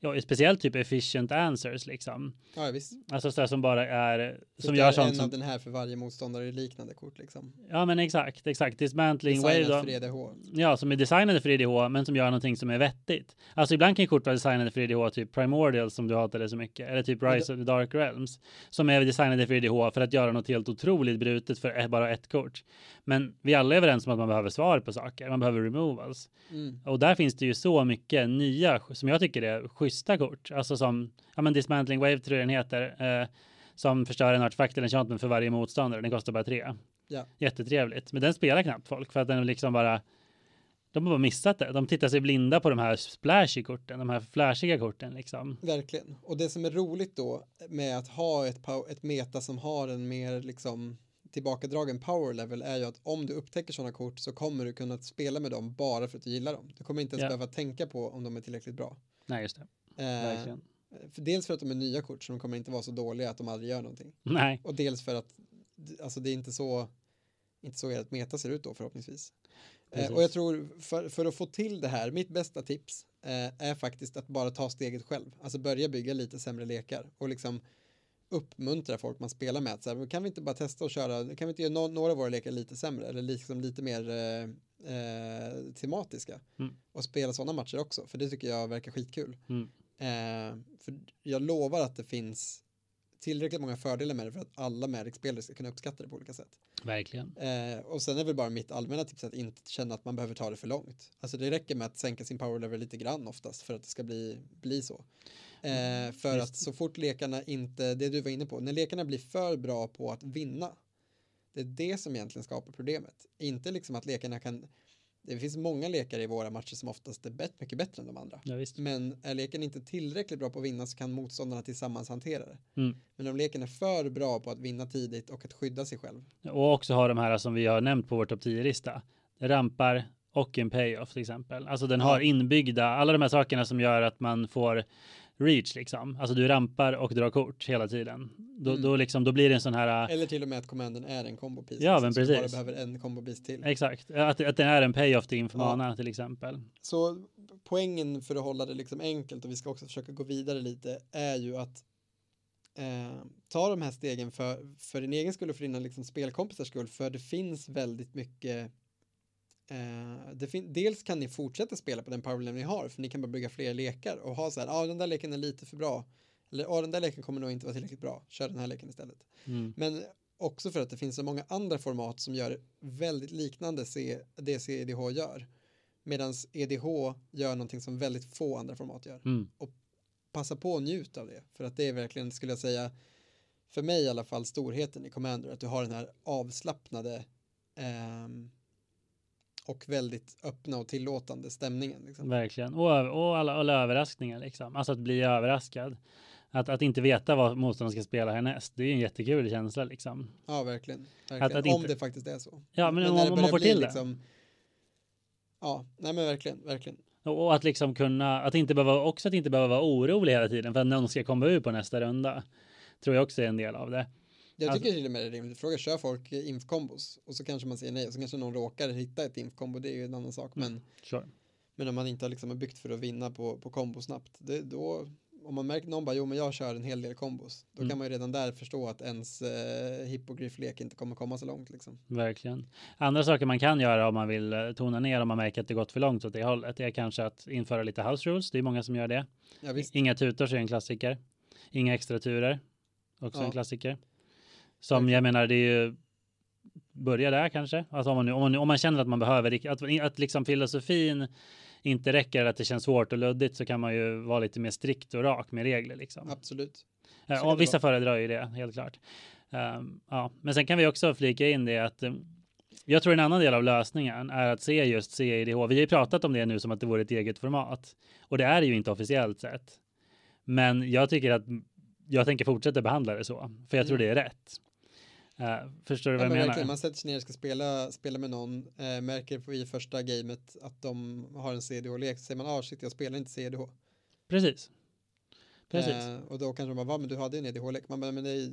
Speaker 2: Ja, speciellt typ efficient answers liksom.
Speaker 1: Ja, visst.
Speaker 2: Alltså sådär som bara är, som
Speaker 1: Som
Speaker 2: gör
Speaker 1: en
Speaker 2: sånt
Speaker 1: av
Speaker 2: som,
Speaker 1: den här för varje motståndare liknande kort liksom.
Speaker 2: ja men exakt, exakt, dismantling wave
Speaker 1: Designat
Speaker 2: då.
Speaker 1: för EDH.
Speaker 2: Ja, som är designade för IDH, men som gör någonting som är vettigt. Alltså ibland kan kort vara designade för IDH, typ Primordial som du hatade så mycket, eller typ Rise of the Dark Realms, som är designade för IDH för att göra något helt otroligt brutet för bara ett kort. Men vi alla är överens om att man behöver svar på saker, man behöver removals.
Speaker 1: Mm.
Speaker 2: Och där finns det ju så mycket nya, som jag tycker är schyssta kort, alltså som, ja men Dismantling Wave tror jag den heter, eh, som förstör en artefakt eller enchantment för varje motståndare, den kostar bara tre.
Speaker 1: Ja.
Speaker 2: Jättetrevligt, men den spelar knappt folk för att den liksom bara de har bara missat det. De tittar sig blinda på de här splashy korten, de här flashiga korten liksom.
Speaker 1: Verkligen. Och det som är roligt då med att ha ett, ett meta som har en mer liksom tillbakadragen power level är ju att om du upptäcker sådana kort så kommer du kunna spela med dem bara för att du gillar dem. Du kommer inte ens
Speaker 2: Ja.
Speaker 1: behöva tänka på om de är tillräckligt bra.
Speaker 2: Nej, just det.
Speaker 1: Eh, för dels för att de är nya kort så de kommer inte vara så dåliga att de aldrig gör någonting.
Speaker 2: Nej,
Speaker 1: Och dels för att alltså det är inte så inte så ert meta ser ut då förhoppningsvis. Eh, och jag tror för, för att få till det här, mitt bästa tips eh, är faktiskt att bara ta steget själv. Alltså börja bygga lite sämre lekar och liksom uppmuntra folk man spelar med. att Så här, kan vi inte bara testa och köra, kan vi inte göra no några av våra lekar lite sämre eller liksom lite mer eh, eh, tematiska
Speaker 2: Mm.
Speaker 1: och spela sådana matcher också, för det tycker jag verkar skitkul.
Speaker 2: Mm.
Speaker 1: Eh, för jag lovar att det finns tillräckligt många fördelar med det för att alla Magic-spelare ska kunna uppskatta det på olika sätt.
Speaker 2: Verkligen.
Speaker 1: Eh, och sen är väl bara mitt allmänna tips att inte känna att man behöver ta det för långt. Alltså det räcker med att sänka sin power level lite grann oftast för att det ska bli, bli så. Eh, för
Speaker 2: Visst.
Speaker 1: att så fort lekarna inte, det du var inne på, när lekarna blir för bra på att vinna, det är det som egentligen skapar problemet. Inte liksom att lekarna kan, det finns många lekar i våra matcher som oftast är bet, mycket bättre än de andra.
Speaker 2: Ja.
Speaker 1: Men är leken inte tillräckligt bra på att vinna så kan motståndarna tillsammans hantera det.
Speaker 2: Mm.
Speaker 1: Men om leken är för bra på att vinna tidigt och att skydda sig själv.
Speaker 2: Och också ha de här som vi har nämnt på vår topp 10-lista. Rampar och en payoff till exempel. Alltså den
Speaker 1: Ja.
Speaker 2: har inbyggda, alla de här sakerna som gör att man får reach liksom. Alltså du rampar och drar kort hela tiden. Då,
Speaker 1: Mm.
Speaker 2: då, liksom, då blir det en sån här,
Speaker 1: Eller till och med att commanden är en combo piece.
Speaker 2: Ja, men
Speaker 1: så du
Speaker 2: precis.
Speaker 1: bara behöver en combo piece till.
Speaker 2: exakt, att, att den är en payoff till inför
Speaker 1: Ja.
Speaker 2: till exempel.
Speaker 1: Så poängen för att hålla det liksom enkelt och vi ska också försöka gå vidare lite är ju att eh, ta de här stegen för, för din egen skull och för dina liksom spelkompisars skull för det finns väldigt mycket eh, dels kan ni fortsätta spela på den powerlevel ni har för ni kan bara bygga fler lekar och ha så här, ja ah, den där leken är lite för bra eller ja ah, den där leken kommer nog inte vara tillräckligt bra, kör den här leken istället.
Speaker 2: Mm.
Speaker 1: Men också för att det finns så många andra format som gör väldigt liknande C, det CEDH gör. Medan EDH gör någonting som väldigt få andra format gör.
Speaker 2: Mm.
Speaker 1: Passa på och njut av det. För att det är verkligen, skulle jag säga, för mig i alla fall, storheten i Commander. Att du har den här avslappnade ehm, och väldigt öppna och tillåtande stämningen. Liksom.
Speaker 2: Verkligen. Och, och alla, alla överraskningar liksom. Alltså att bli överraskad. Att, att inte veta vad motståndaren ska spela härnäst. Det är ju en jättekul känsla liksom.
Speaker 1: Ja, verkligen. verkligen.
Speaker 2: Att- att
Speaker 1: Om
Speaker 2: inte-
Speaker 1: det faktiskt är så.
Speaker 2: Ja, men om-
Speaker 1: när det
Speaker 2: om man får
Speaker 1: bli
Speaker 2: till det.
Speaker 1: liksom, Ja, nej men verkligen, verkligen.
Speaker 2: Och, att liksom kunna, att inte behöva, också att inte behöva vara orolig hela tiden för att någon ska komma ur på nästa runda. Tror jag också är en del av det.
Speaker 1: Jag
Speaker 2: Alltså-
Speaker 1: tycker till och med det är rimligt. Fråga, kör folk inf-kombos? Och så kanske man säger nej och så kanske någon råkar hitta ett inf-kombo, det är ju en annan sak. Men,
Speaker 2: Sure.
Speaker 1: men om man inte har liksom byggt för att vinna på, på kombo snabbt, det, då, om man märker någon bara, jo men jag kör en hel del kombos, då
Speaker 2: Mm.
Speaker 1: kan man ju redan där förstå att ens eh, hippogrifflek inte kommer komma så långt liksom.
Speaker 2: Verkligen. Andra saker man kan göra om man vill eh, tona ner om man märker att det gått för långt åt det hållet är kanske att införa lite house rules. Det är många som gör det.
Speaker 1: Ja
Speaker 2: Inga tutors är en klassiker. Inga extra turer. Också
Speaker 1: Ja.
Speaker 2: en klassiker. Som jag menar, det är ju börja där kanske. Alltså om man, nu, om man, nu- om man känner att man behöver, att, att liksom filosofin inte räcker, att det känns svårt och luddigt så kan man ju vara lite mer strikt och rak med regler liksom.
Speaker 1: absolut.
Speaker 2: Och vissa föredrar ju det, helt klart. Ehm, ja. Men sen kan vi också flika in det att um, jag tror en annan del av lösningen är att se just CIDH. Vi har ju pratat om det nu som att det vore ett eget format och det är det ju inte officiellt sett. Men jag tycker att jag tänker fortsätta behandla det så, för jag tror
Speaker 1: Mm.
Speaker 2: det är rätt. Eh, förstår du
Speaker 1: Ja,
Speaker 2: vad jag
Speaker 1: men
Speaker 2: menar?
Speaker 1: verkligen, man sätter sig ner och ska spela, spela med någon, eh, märker i första gamet att de har en CDH-lek, så säger man, ah shit jag spelar inte CDH.
Speaker 2: Precis. Precis.
Speaker 1: Eh, och då kanske de bara, va men du hade ju en EDH-lek. Man bara, men det är,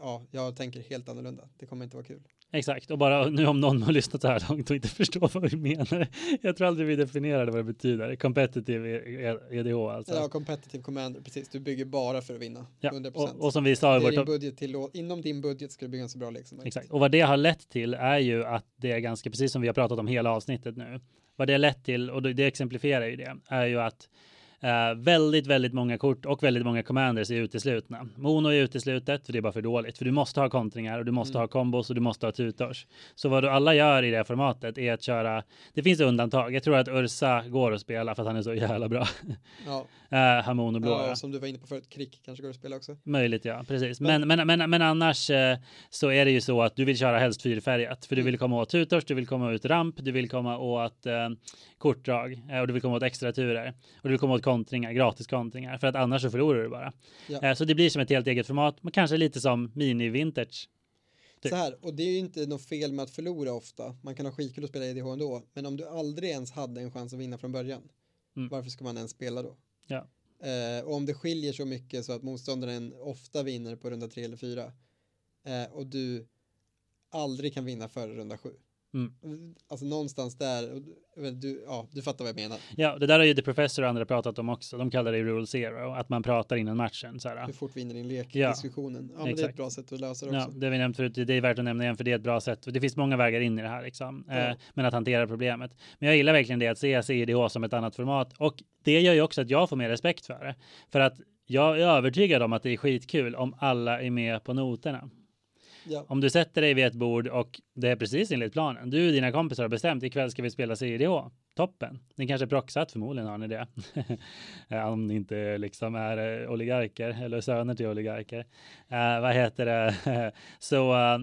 Speaker 1: ja, jag tänker helt annorlunda. Det kommer inte vara kul.
Speaker 2: Exakt, och bara nu om någon har lyssnat så här långt och inte (laughs) förstår vad vi menar. Jag tror aldrig vi definierade vad det betyder. Competitive E- EDH alltså.
Speaker 1: Ja, competitive commander, precis. Du bygger bara för att vinna.
Speaker 2: Ja,
Speaker 1: 100%.
Speaker 2: och, och som vi sa i vårt
Speaker 1: din budget till, inom din budget ska du bygga en så bra lek som möjligt.
Speaker 2: Exakt. Och vad det har lett till är ju att det är ganska precis som vi har pratat om hela avsnittet nu. Vad det har lett till, och det det exemplifierar ju det, är ju att eh, väldigt, väldigt många kort och väldigt många commanders är uteslutna. Mono är uteslutet, för det är bara för dåligt. För du måste ha kontringar och du måste
Speaker 1: Mm.
Speaker 2: ha kombos och du måste ha tutors. Så vad du alla gör i det formatet är att köra, det finns undantag. Jag tror att Ursa går att spela för att han är så jävla bra.
Speaker 1: Ja, (laughs)
Speaker 2: uh, har mono blå.
Speaker 1: ja, som du var inne på förut, krig kanske går att spela också.
Speaker 2: Möjligt ja, precis. Men, men, men, men annars eh, så är det ju så att du vill köra helst fyrfärgat. För du
Speaker 1: Mm.
Speaker 2: vill komma åt tutors, du vill komma åt ramp, du vill komma åt eh, kortdrag och du vill komma åt extra turer. Och du vill komma åt kontringar, gratis kontringar. För att annars så förlorar du bara.
Speaker 1: Ja.
Speaker 2: Eh, så det blir som ett helt eget format, men kanske lite som mini-vintage. Typ.
Speaker 1: Så här, och det är ju inte något fel med att förlora ofta. Man kan ha skitkul att spela EDH ändå. Men om du aldrig ens hade en chans att vinna från början,
Speaker 2: Mm.
Speaker 1: varför ska man ens spela då?
Speaker 2: Ja.
Speaker 1: Eh, och om det skiljer så mycket så att motståndaren ofta vinner på runda tre eller fyra eh, och du aldrig kan vinna före runda sju,
Speaker 2: Mm.
Speaker 1: Alltså någonstans där, du, ja, du fattar vad jag menar.
Speaker 2: Ja, det där har ju The Professor och andra pratat om också. De kallar det Rule Zero, att man pratar innan matchen. Så här.
Speaker 1: Hur fort vinner din lek?
Speaker 2: Ja.
Speaker 1: Diskussionen. Ja, men det är ett bra sätt att lösa det
Speaker 2: Ja,
Speaker 1: också.
Speaker 2: det har vi nämnt förut. Det är värt att nämna igen för det är ett bra sätt. Det finns många vägar in i det här liksom.
Speaker 1: Ja.
Speaker 2: Eh, men att hantera problemet. Men jag gillar verkligen det att se CIDH som ett annat format och det gör ju också att jag får mer respekt för det. För att jag är övertygad om att det är skitkul om alla är med på noterna.
Speaker 1: Ja.
Speaker 2: Om du sätter dig vid ett bord och det är precis enligt planen. Du och dina kompisar har bestämt ikväll ska vi spela CIDH. Toppen. Ni kanske är proxat, förmodligen har ni det. Ja, (laughs) Om ni inte liksom är eh, oligarker eller söner till oligarker. Eh, vad heter det? (laughs) Så eh,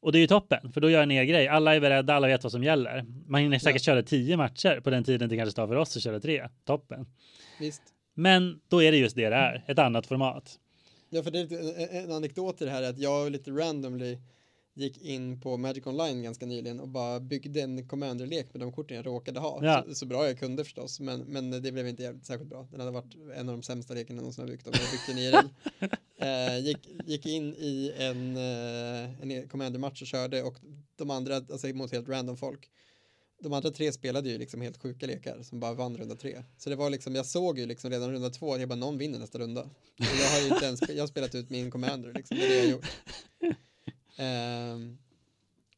Speaker 2: och det är ju toppen, för då gör ni er grej. Alla är beredda, alla vet vad som gäller. Man hinner säkert köra tio matcher på den tiden det kanske tar för oss att köra tre. Toppen.
Speaker 1: Visst.
Speaker 2: Men då är det just det det är, ett annat format.
Speaker 1: Ja, för det en, en anekdot i det här är att jag lite randomly gick in på Magic Online ganska nyligen och bara byggde en commander-lek med de korten jag råkade ha.
Speaker 2: Ja.
Speaker 1: Så, så bra jag kunde förstås, men, men det blev inte jävligt, särskilt bra. Den hade varit en av de sämsta lekarna jag någonsin har byggt om jag byggt en IRL. (laughs) eh, gick, gick in i en, eh, en commander-match och körde och de andra, alltså mot helt random folk. De andra tre spelade ju liksom helt sjuka lekar som bara vann runda tre. Så det var liksom, jag såg ju liksom redan runda två att jag bara någon vinner nästa runda. Och jag har ju inte ens, jag har spelat ut min commander liksom, det är det jag har gjort. (laughs) Ehm,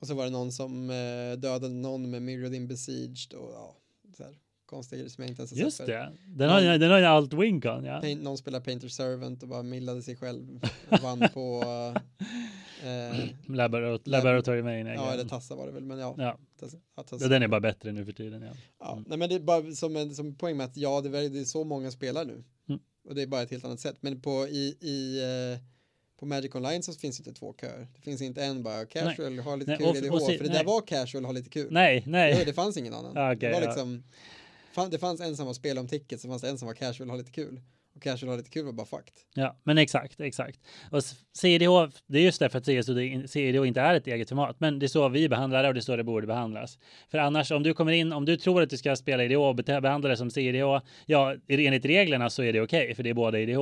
Speaker 1: och så var det någon som eh, dödade någon med Mirrored in Besieged och ja, så här, konstiga grejer som jag inte ens har
Speaker 2: Just
Speaker 1: sett
Speaker 2: det, den har, ju- den har ju allt Wincon. Ja.
Speaker 1: Paint, någon spelar Painter Servant och bara millade sig själv och vann på (laughs) eh,
Speaker 2: Laborat Laboratory Mania.
Speaker 1: ja, eller Tassa var det väl, men ja.
Speaker 2: ja.
Speaker 1: Tassa, ja, Tassa.
Speaker 2: den är bara bättre nu för tiden. Ja.
Speaker 1: Ja,
Speaker 2: Mm.
Speaker 1: nej, men det är bara som en som poäng med att ja, det är, det är så många spelar nu.
Speaker 2: Mm.
Speaker 1: Och det är bara ett helt annat sätt. Men på, i, i, eh, på Magic Online så finns det inte två köer. Det finns inte en bara casual, ha lite
Speaker 2: Nej,
Speaker 1: kul
Speaker 2: och- och se-
Speaker 1: för det
Speaker 2: nej.
Speaker 1: där var casual, ha lite kul.
Speaker 2: Nej, nej.
Speaker 1: Jo, det fanns ingen annan.
Speaker 2: Ja,
Speaker 1: det var
Speaker 2: ja.
Speaker 1: liksom, det fanns en som var spel om ticket, så fanns det en som var casual, ha lite kul. Och casual, ha lite kul var bara fakt.
Speaker 2: Ja, men exakt, exakt. Och CDH, det är just därför att CDH inte är ett eget format, men det är så vi behandlar det och det är så det borde behandlas. För annars, om du kommer in, om du tror att du ska spela IDH och behandla det som CDH, ja, enligt reglerna så är det okej, för det är båda IDH.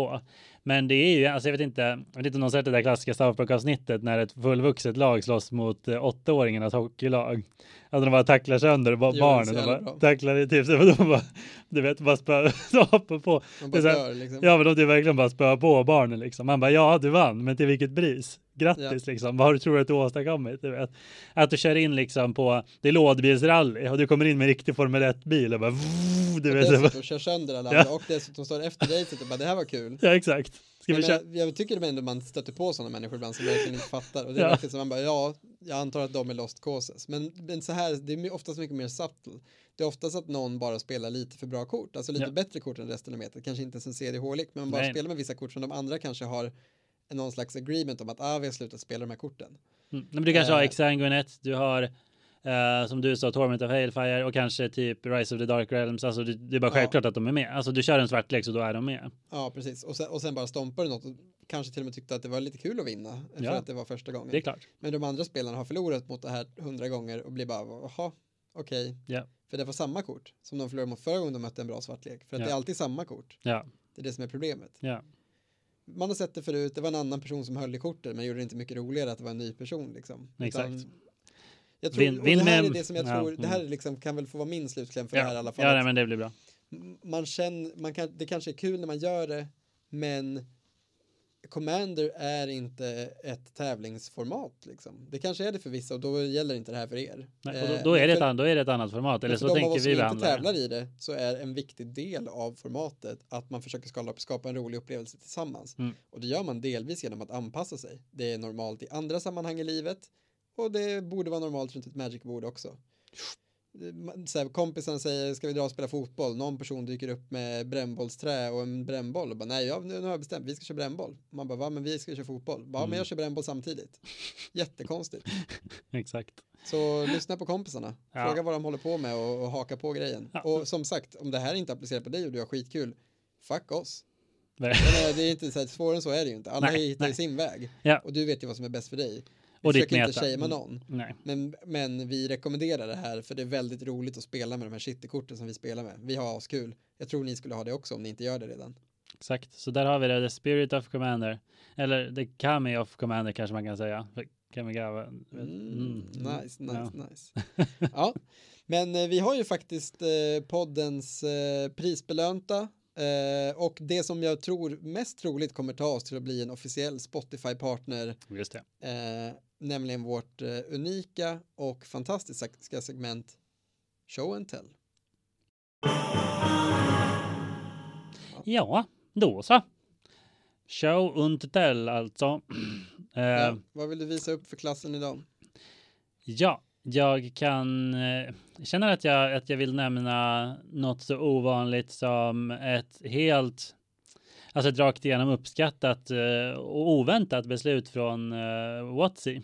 Speaker 2: Men det är ju, alltså jag vet inte, jag vet inte om någon sett det där klassiska South Park-avsnittet när ett fullvuxet lag slåss mot eh, åttaåringarnas hockeylag. Att de bara tacklar sönder ba-
Speaker 1: Jo,
Speaker 2: barnen
Speaker 1: jävla
Speaker 2: bara
Speaker 1: bra.
Speaker 2: tacklar det typ, (laughs) de bara, du vet, bara spö, (laughs) hoppar på. Det
Speaker 1: bara dör liksom.
Speaker 2: Ja, men de typ verkligen bara spöar på barnen liksom. Man bara, ja, du vann, men till vilket pris? Grattis liksom. Vad har du tror du att du åstadkommit? Du vet. Att du kör in liksom på, det är lådbilsrally och du kommer in med en riktig Formel 1-bil och bara, vrr, du
Speaker 1: och
Speaker 2: vet.
Speaker 1: dessutom kör sönder alla
Speaker 2: Ja.
Speaker 1: andra och dessutom står efter racet och bara det här var kul.
Speaker 2: Ja, exakt. Ska vi
Speaker 1: Jag, jag tycker ändå man stöter på sådana människor ibland som verkligen inte fattar. Och det är
Speaker 2: Ja.
Speaker 1: verkligen som man bara, ja, jag antar att de är lost causes. Men, men så här, det är oftast mycket mer subtle. Det är oftast att någon bara spelar lite för bra kort, alltså lite
Speaker 2: Ja.
Speaker 1: bättre kort än resten av metet. Kanske inte ens en CDH-lek, men man bara
Speaker 2: Nej.
Speaker 1: spelar med vissa kort som de andra kanske har någon slags agreement om att ah, vi har slutat spela de här korten.
Speaker 2: Mm. Men du kanske har
Speaker 1: Eh.
Speaker 2: Exsanguinet, du har eh, som du sa Torment of Hailfire och kanske typ Rise of the Dark Realms. Alltså det, det är bara
Speaker 1: Ja.
Speaker 2: självklart att de är med. Alltså du kör en svart lek så då är de med.
Speaker 1: Ja, precis. Och sen, och sen bara stompar du något och kanske till och med tyckte att det var lite kul att vinna för
Speaker 2: Ja.
Speaker 1: att det var första gången.
Speaker 2: Det är klart.
Speaker 1: Men de andra spelarna har förlorat mot det här hundra gånger och blir bara, jaha, okej.
Speaker 2: Ja.
Speaker 1: För det var samma kort som de förlorade mot förra gången de mötte en bra svartlek. För att det är alltid samma kort.
Speaker 2: Ja,
Speaker 1: Det är det som är problemet.
Speaker 2: ja,
Speaker 1: Man har sett det förut, det var en annan person som höll i kortet men gjorde det inte mycket roligare att det var en ny person liksom.
Speaker 2: Exakt.
Speaker 1: Utan, jag tror,
Speaker 2: Vin-
Speaker 1: och det här
Speaker 2: vin
Speaker 1: är det som jag
Speaker 2: ja,
Speaker 1: tror, det här
Speaker 2: mm.
Speaker 1: liksom, kan väl få vara min slutkläm för
Speaker 2: ja.
Speaker 1: det här i alla fall.
Speaker 2: ja nej, men det blir bra.
Speaker 1: man känner, man kan, det kanske är kul när man gör det, men Commander är inte ett tävlingsformat liksom. Det kanske är det för vissa och då gäller inte det här för er.
Speaker 2: Nej, och då,
Speaker 1: Eh,
Speaker 2: då, är det ett,
Speaker 1: för-
Speaker 2: an- då är det ett annat format. Eller så
Speaker 1: de av
Speaker 2: tänker
Speaker 1: oss som
Speaker 2: vi
Speaker 1: inte
Speaker 2: behandla det.
Speaker 1: tävlar i det så är en viktig del av formatet att man försöker skala, skapa en rolig upplevelse tillsammans.
Speaker 2: Mm.
Speaker 1: Och det gör man delvis genom att anpassa sig. Det är normalt i andra sammanhang i livet och det borde vara normalt runt ett Magic-bord också. Så här, kompisarna säger ska vi dra och spela fotboll någon person dyker upp med brännbollsträ och en brännboll och bara nej jag, nu har jag bestämt vi ska köra brännboll man bara va men vi ska köra fotboll bara,
Speaker 2: Mm.
Speaker 1: men jag kör brännboll samtidigt jättekonstigt (laughs)
Speaker 2: Exakt.
Speaker 1: så lyssna på kompisarna.
Speaker 2: Ja.
Speaker 1: Fråga vad de håller på med och, och haka på grejen.
Speaker 2: Ja.
Speaker 1: Och som sagt, om det här inte applicerar på dig och du har skitkul, fuck oss.
Speaker 2: Nej.
Speaker 1: Det är inte så här, svårare än så är det ju inte. Alla
Speaker 2: Nej,
Speaker 1: hittar
Speaker 2: nej.
Speaker 1: sin väg.
Speaker 2: Ja.
Speaker 1: Och du vet ju vad som är bäst för dig.
Speaker 2: Och
Speaker 1: Vi
Speaker 2: ditt
Speaker 1: försöker inte shamea
Speaker 2: Mm.
Speaker 1: någon.
Speaker 2: Nej.
Speaker 1: Men, men vi rekommenderar det här för det är väldigt roligt att spela med de här citykorten som vi spelar med. Vi har askul. Jag tror ni skulle ha det också om ni inte gör det redan.
Speaker 2: Exakt, så där har vi det, the spirit of commander. Eller the kami of commander kanske man kan säga. Kamigawa.
Speaker 1: Mm,
Speaker 2: Mm.
Speaker 1: nice, nice,
Speaker 2: Ja.
Speaker 1: nice. (laughs) Ja, men eh, vi har ju faktiskt eh, poddens eh, prisbelönta eh, och det som jag tror mest troligt kommer ta oss till att bli en officiell Spotify-partner,
Speaker 2: Just det.
Speaker 1: eh, nämligen vårt eh, unika och fantastiska segment Show and Tell.
Speaker 2: Ja, då så. Show und tell alltså. (clears throat) Eh,
Speaker 1: Ja, vad vill du visa upp för klassen idag?
Speaker 2: Ja, jag kan eh, känner att jag, att jag vill nämna något så ovanligt som ett helt, alltså ett rakt igenom uppskattat eh, och oväntat beslut från eh, Watsy.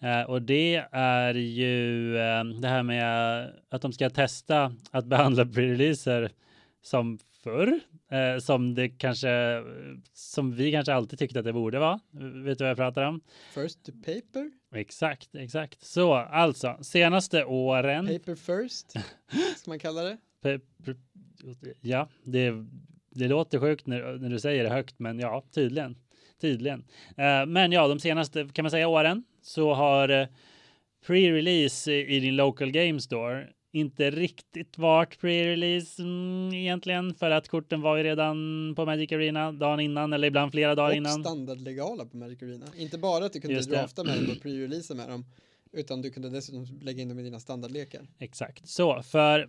Speaker 2: Eh, och det är ju det här med att de ska testa att (laughs) behandla pre-releaser som förr, som det kanske, som vi kanske alltid tyckte att det borde vara. Vet du vad jag pratar om?
Speaker 1: First to paper,
Speaker 2: Exakt, exakt. Så alltså, senaste åren.
Speaker 1: paper first, ska man kalla det?
Speaker 2: Ja, det, det låter sjukt när, när du säger det högt, men ja, tydligen. Tydligen. Eh, men ja, de senaste, kan man säga åren, så har eh, pre-release i, din local game store inte riktigt varit pre-release mm, egentligen för att korten var ju redan på Magic Arena dagen innan eller ibland flera dagar
Speaker 1: och
Speaker 2: innan.
Speaker 1: standardlegala på Magic Arena. Inte bara att du kunde drafta med dem och pre-releasa med dem, utan du kunde dessutom lägga in dem i dina standardlekar.
Speaker 2: Exakt så för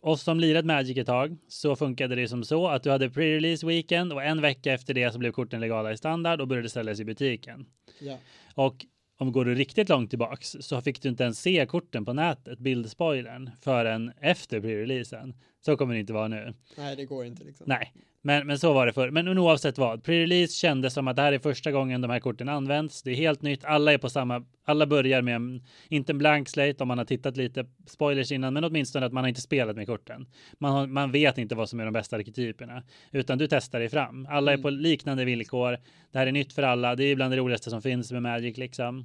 Speaker 2: oss som lirat Magic ett tag så funkade det som så att du hade pre-release weekend och en vecka efter det så blev korten legala i standard och började säljas i butiken.
Speaker 1: Ja,
Speaker 2: Och om går du riktigt långt tillbaks så fick du inte ens se korten på nätet, bildspoilern, förrän efter pre-releasen. Så kommer det inte vara nu.
Speaker 1: nej det går inte liksom.
Speaker 2: Nej, men, men så var det förr. Men oavsett vad, pre-release kändes som att det här är första gången de här korten används. Det är helt nytt. Alla är på samma. Alla börjar med en, inte en blank slate om man har tittat lite spoilers innan, men åtminstone att man har inte spelat med korten. Man, har, man vet inte vad som är de bästa arketyperna, utan du testar dig fram. Alla är på liknande villkor. Det här är nytt för alla. Det är bland det roligaste som finns med Magic liksom.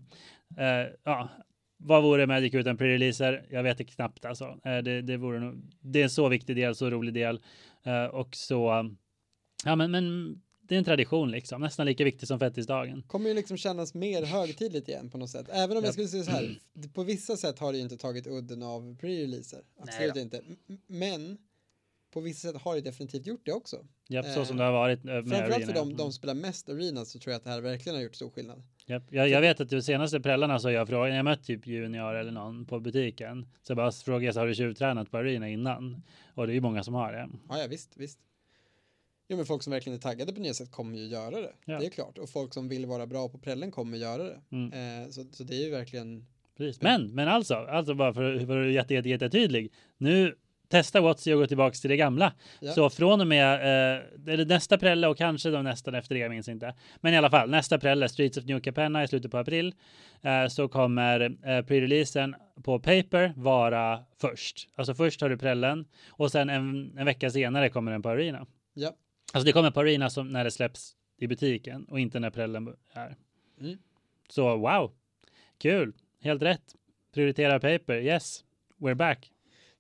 Speaker 2: Eh, ja, vad vore Magic utan pre-releaser? Jag vet det knappt alltså. Eh, det, det vore det är en så viktig del, så rolig del. Eh, och så, ja men, men det är en tradition liksom, nästan lika viktig som fettisdagen.
Speaker 1: Kommer ju liksom kännas mer högtidligt igen på något sätt. Även om
Speaker 2: Ja.
Speaker 1: jag skulle säga så här, på vissa sätt har det ju inte tagit udden av pre-releaser. Absolut inte. Men på vissa sätt har det definitivt gjort det också.
Speaker 2: Japp, så
Speaker 1: Eh,
Speaker 2: som det har varit eh, med
Speaker 1: Framförallt
Speaker 2: Arena.
Speaker 1: för de,
Speaker 2: Mm.
Speaker 1: de som spelar mest arena så tror jag att det här verkligen har gjort stor skillnad.
Speaker 2: Japp. Jag, jag vet att de senaste prällarna så har jag frågat, jag mött typ junior eller någon på butiken. Så jag bara frågade, så har du tjuvtränat på Arena innan? Och det är ju många som har det.
Speaker 1: Ja, ja visst, visst. Jo, men folk som verkligen är taggade på nya sätt kommer ju göra det.
Speaker 2: Ja.
Speaker 1: Det är klart. Och folk som vill vara bra på prällen kommer göra det.
Speaker 2: Mm.
Speaker 1: Eh, så, så det är ju verkligen...
Speaker 2: Precis. Men, men alltså, alltså bara för, att vara jätte, jätte, jättetydlig. Nu testa Watsy och gå tillbaks till det gamla.
Speaker 1: Ja.
Speaker 2: Så från och med eh, eller nästa prälle och kanske de nästan efter det, jag minns inte. Men i alla fall, nästa prälle, Streets of New Capenna i slutet på april, eh, så kommer eh, pre-releasen på paper vara först. Alltså först har du prällen och sen en, en vecka senare kommer den på arena.
Speaker 1: Ja.
Speaker 2: Alltså det kommer på arena som när det släpps i butiken och inte när prällen är.
Speaker 1: Mm.
Speaker 2: Så wow, kul, helt rätt. Prioritera paper, yes, we're back.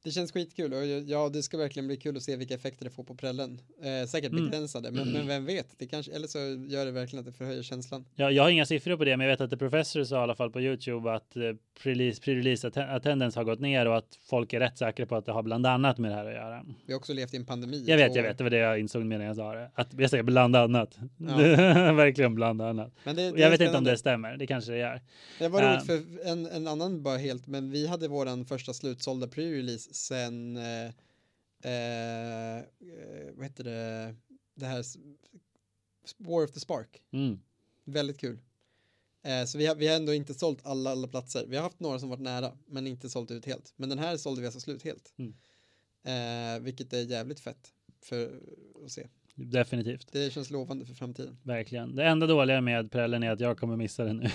Speaker 1: Det känns skitkul och ja, det ska verkligen bli kul att se vilka effekter det får på prällen. Eh, säkert
Speaker 2: Mm.
Speaker 1: begränsade, men, men vem vet? Det kanske, eller så gör det verkligen att det förhöjer känslan.
Speaker 2: Ja, jag har inga siffror på det, men jag vet att The Professor sa i alla fall på YouTube att eh, pre-release, attendance har gått ner och att folk är rätt säkra på att det har bland annat med det här att göra.
Speaker 1: Vi har också levt i en pandemi.
Speaker 2: Jag vet,
Speaker 1: två
Speaker 2: jag vet, det var det jag insåg medan jag sa det. Att jag säger bland annat.
Speaker 1: Ja. (laughs)
Speaker 2: Verkligen bland annat.
Speaker 1: Men det,
Speaker 2: Och
Speaker 1: det
Speaker 2: jag vet inte om det stämmer, det kanske det gör.
Speaker 1: Det var roligt
Speaker 2: Eh.
Speaker 1: för en, en annan bara helt, men vi hade våran första slutsålda pre-release sen, eh, eh, vad heter det, det här War of the Spark.
Speaker 2: Mm.
Speaker 1: Väldigt kul. Eh, så vi har, vi har ändå inte sålt alla, alla platser. Vi har haft några som varit nära, men inte sålt ut helt. Men den här sålde vi alltså slut helt.
Speaker 2: Mm.
Speaker 1: Eh, vilket är jävligt fett för att se.
Speaker 2: Definitivt,
Speaker 1: Det känns lovande för framtiden.
Speaker 2: verkligen. Det enda dåliga med prällen är att jag kommer missa den nu.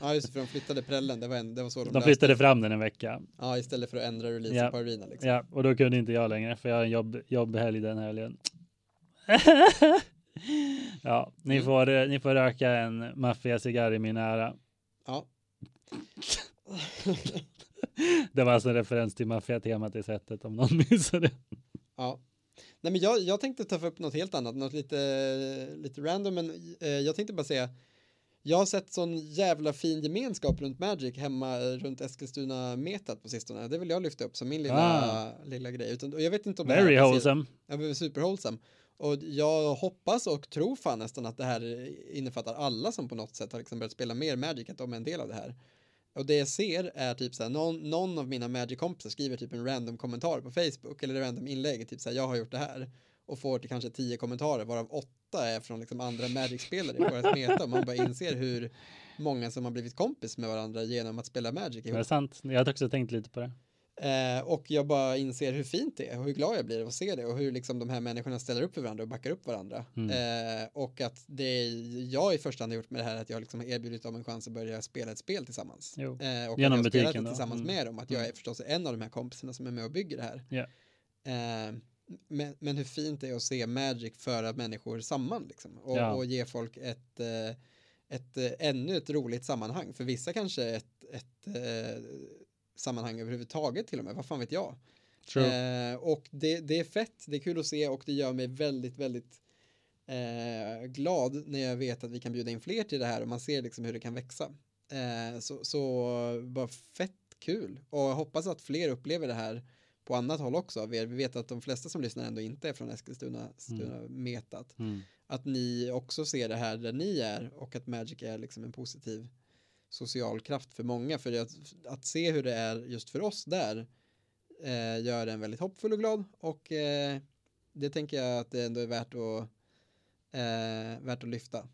Speaker 1: Ja, just det, för de flyttade prällen. Det var, en, det var så de,
Speaker 2: De
Speaker 1: löste
Speaker 2: flyttade
Speaker 1: det.
Speaker 2: fram den en vecka.
Speaker 1: Ja, istället för att ändra releasen
Speaker 2: Ja.
Speaker 1: på Arena. Liksom.
Speaker 2: Ja, och då kunde inte jag längre för jag har en jobb, jobbhelg den helgen. (laughs) ja, ni
Speaker 1: Mm.
Speaker 2: får, eh, ni får röka en maffiacigarr i min ära.
Speaker 1: Ja. (laughs)
Speaker 2: Det var alltså en referens till maffiatemat i sättet om någon (laughs) missade.
Speaker 1: ja. Nej, men jag, jag tänkte ta upp något helt annat, något lite, lite random, men eh, jag tänkte bara säga, jag har sett sån jävla fin gemenskap runt Magic hemma eh, runt Eskilstuna-metat på sistone. Det vill jag lyfta upp som min lilla,
Speaker 2: Ah.
Speaker 1: lilla grej. Utan, och jag vet inte om
Speaker 2: Very
Speaker 1: det här
Speaker 2: wholesome.
Speaker 1: Ja, men superwholesome. Och jag hoppas och tror fan nästan att det här innefattar alla som på något sätt har liksom börjat spela mer Magic, att de är en del av det här. Och det jag ser är typ så här, någon, någon av mina Magic-kompisar skriver typ en random kommentar på Facebook eller random inlägg, typ så här, jag har gjort det här. Och får till kanske tio kommentarer, varav åtta är från liksom andra Magic-spelare i vårat meta. Och man bara inser hur många som har blivit kompis med varandra genom att spela Magic ihop.
Speaker 2: Det är sant. Jag har också tänkt lite på det.
Speaker 1: Eh, och jag bara inser hur fint det är och hur glad jag blir av att se det och hur liksom de här människorna ställer upp för varandra och backar upp varandra.
Speaker 2: Mm.
Speaker 1: Eh, och att det jag i första hand har gjort med det här är att jag liksom har erbjudit dem en chans att börja spela ett spel tillsammans. Eh, och
Speaker 2: Genom
Speaker 1: jag har spelat
Speaker 2: butiken då.
Speaker 1: tillsammans
Speaker 2: Mm.
Speaker 1: med dem. Att jag
Speaker 2: Mm.
Speaker 1: är förstås en av de här kompisarna som är med och bygger det här. Eh, men, men hur fint det är att se Magic föra människor samman liksom. Och,
Speaker 2: Ja.
Speaker 1: och ge folk ett, eh, ett eh, ännu ett roligt sammanhang. För vissa kanske ett, ett eh, sammanhang överhuvudtaget till och med. Vad fan vet jag? Eh, och det, det är fett, det är kul att se och det gör mig väldigt, väldigt eh, glad när jag vet att vi kan bjuda in fler till det här och man ser liksom hur det kan växa. Eh, så, så bara fett kul och jag hoppas att fler upplever det här på annat håll också. Vi vet att de flesta som lyssnar ändå inte är från Eskilstuna Stuna metat.
Speaker 2: Mm.
Speaker 1: Att ni också ser det här där ni är och att Magic är liksom en positiv social kraft för många. För att, att se hur det är just för oss där eh, gör en väldigt hoppfull och glad och eh, det tänker jag att det ändå är värt att, eh, värt att lyfta.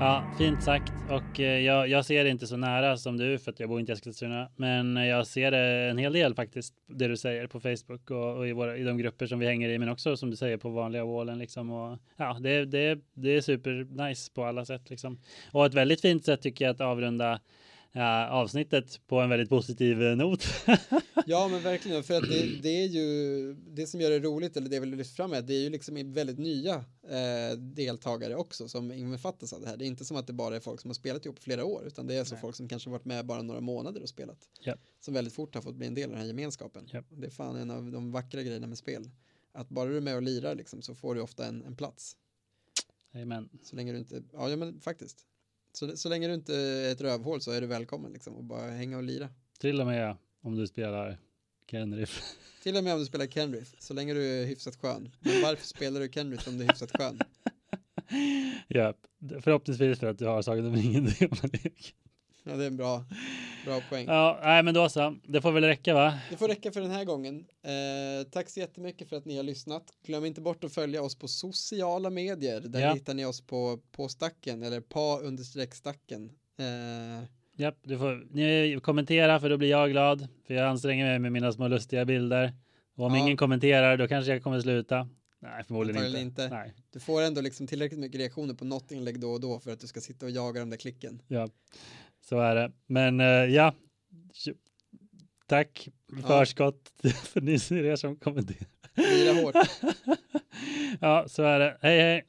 Speaker 2: Ja, fint sagt. Och eh, jag, jag ser det inte så nära som du för att jag bor inte i Eskilstuna. Men eh, jag ser det en hel del faktiskt, det du säger på Facebook och, och i, våra, i de grupper som vi hänger i, men också som du säger på vanliga wallen liksom. Och, ja, det, det, det är super nice på alla sätt liksom. Och ett väldigt fint sätt tycker jag att avrunda ja, avsnittet på en väldigt positiv eh, not. (laughs) (laughs)
Speaker 1: Ja men verkligen, för att det, det är ju det som gör det roligt, eller det jag vill lyfta fram är att det är ju liksom väldigt nya eh, deltagare också som innefattas av det här. Det är inte som att det bara är folk som har spelat ihop flera år, utan det är så
Speaker 2: Nej.
Speaker 1: folk som kanske varit med bara några månader och spelat.
Speaker 2: Ja.
Speaker 1: Som väldigt fort har fått bli en del av den här gemenskapen.
Speaker 2: Ja.
Speaker 1: Det är fan en av de vackra grejerna med spel. Att bara du är med och lirar liksom, så får du ofta en, en plats.
Speaker 2: Amen.
Speaker 1: Så länge du inte, ja men faktiskt. Så, så länge du inte är ett rövhål så är du välkommen liksom och bara hänga och lira.
Speaker 2: Till och med om du spelar Kenriff.
Speaker 1: Till och med om du spelar Kenrith, så länge du är hyfsat skön. Men varför spelar du Kenrith om du är hyfsat skön? (laughs)
Speaker 2: ja, förhoppningsvis för att du har Sagan om ringen.
Speaker 1: Ja, det är en bra, bra poäng.
Speaker 2: ja, nej men då så. Det får väl räcka va?
Speaker 1: Det får räcka för den här gången. Eh, tack så jättemycket för att ni har lyssnat. Glöm inte bort att följa oss på sociala medier. Där
Speaker 2: Ja.
Speaker 1: hittar ni oss på, på stacken eller pa understreck stacken. Eh,
Speaker 2: Japp, du får ni kommentera för då blir jag glad. För jag anstränger mig med mina små lustiga bilder. Och om
Speaker 1: Ja.
Speaker 2: ingen kommenterar då kanske jag kommer sluta. Nej, förmodligen inte.
Speaker 1: Inte.
Speaker 2: Nej,
Speaker 1: du får ändå liksom tillräckligt mycket reaktioner på något inlägg då och då för att du ska sitta och jaga de där klicken.
Speaker 2: ja, så är det. Men eh, ja, tack i
Speaker 1: Ja.
Speaker 2: förskott (laughs) för ni som kommenterar.
Speaker 1: Lira hårt. (laughs)
Speaker 2: ja, så är det. Hej, hej.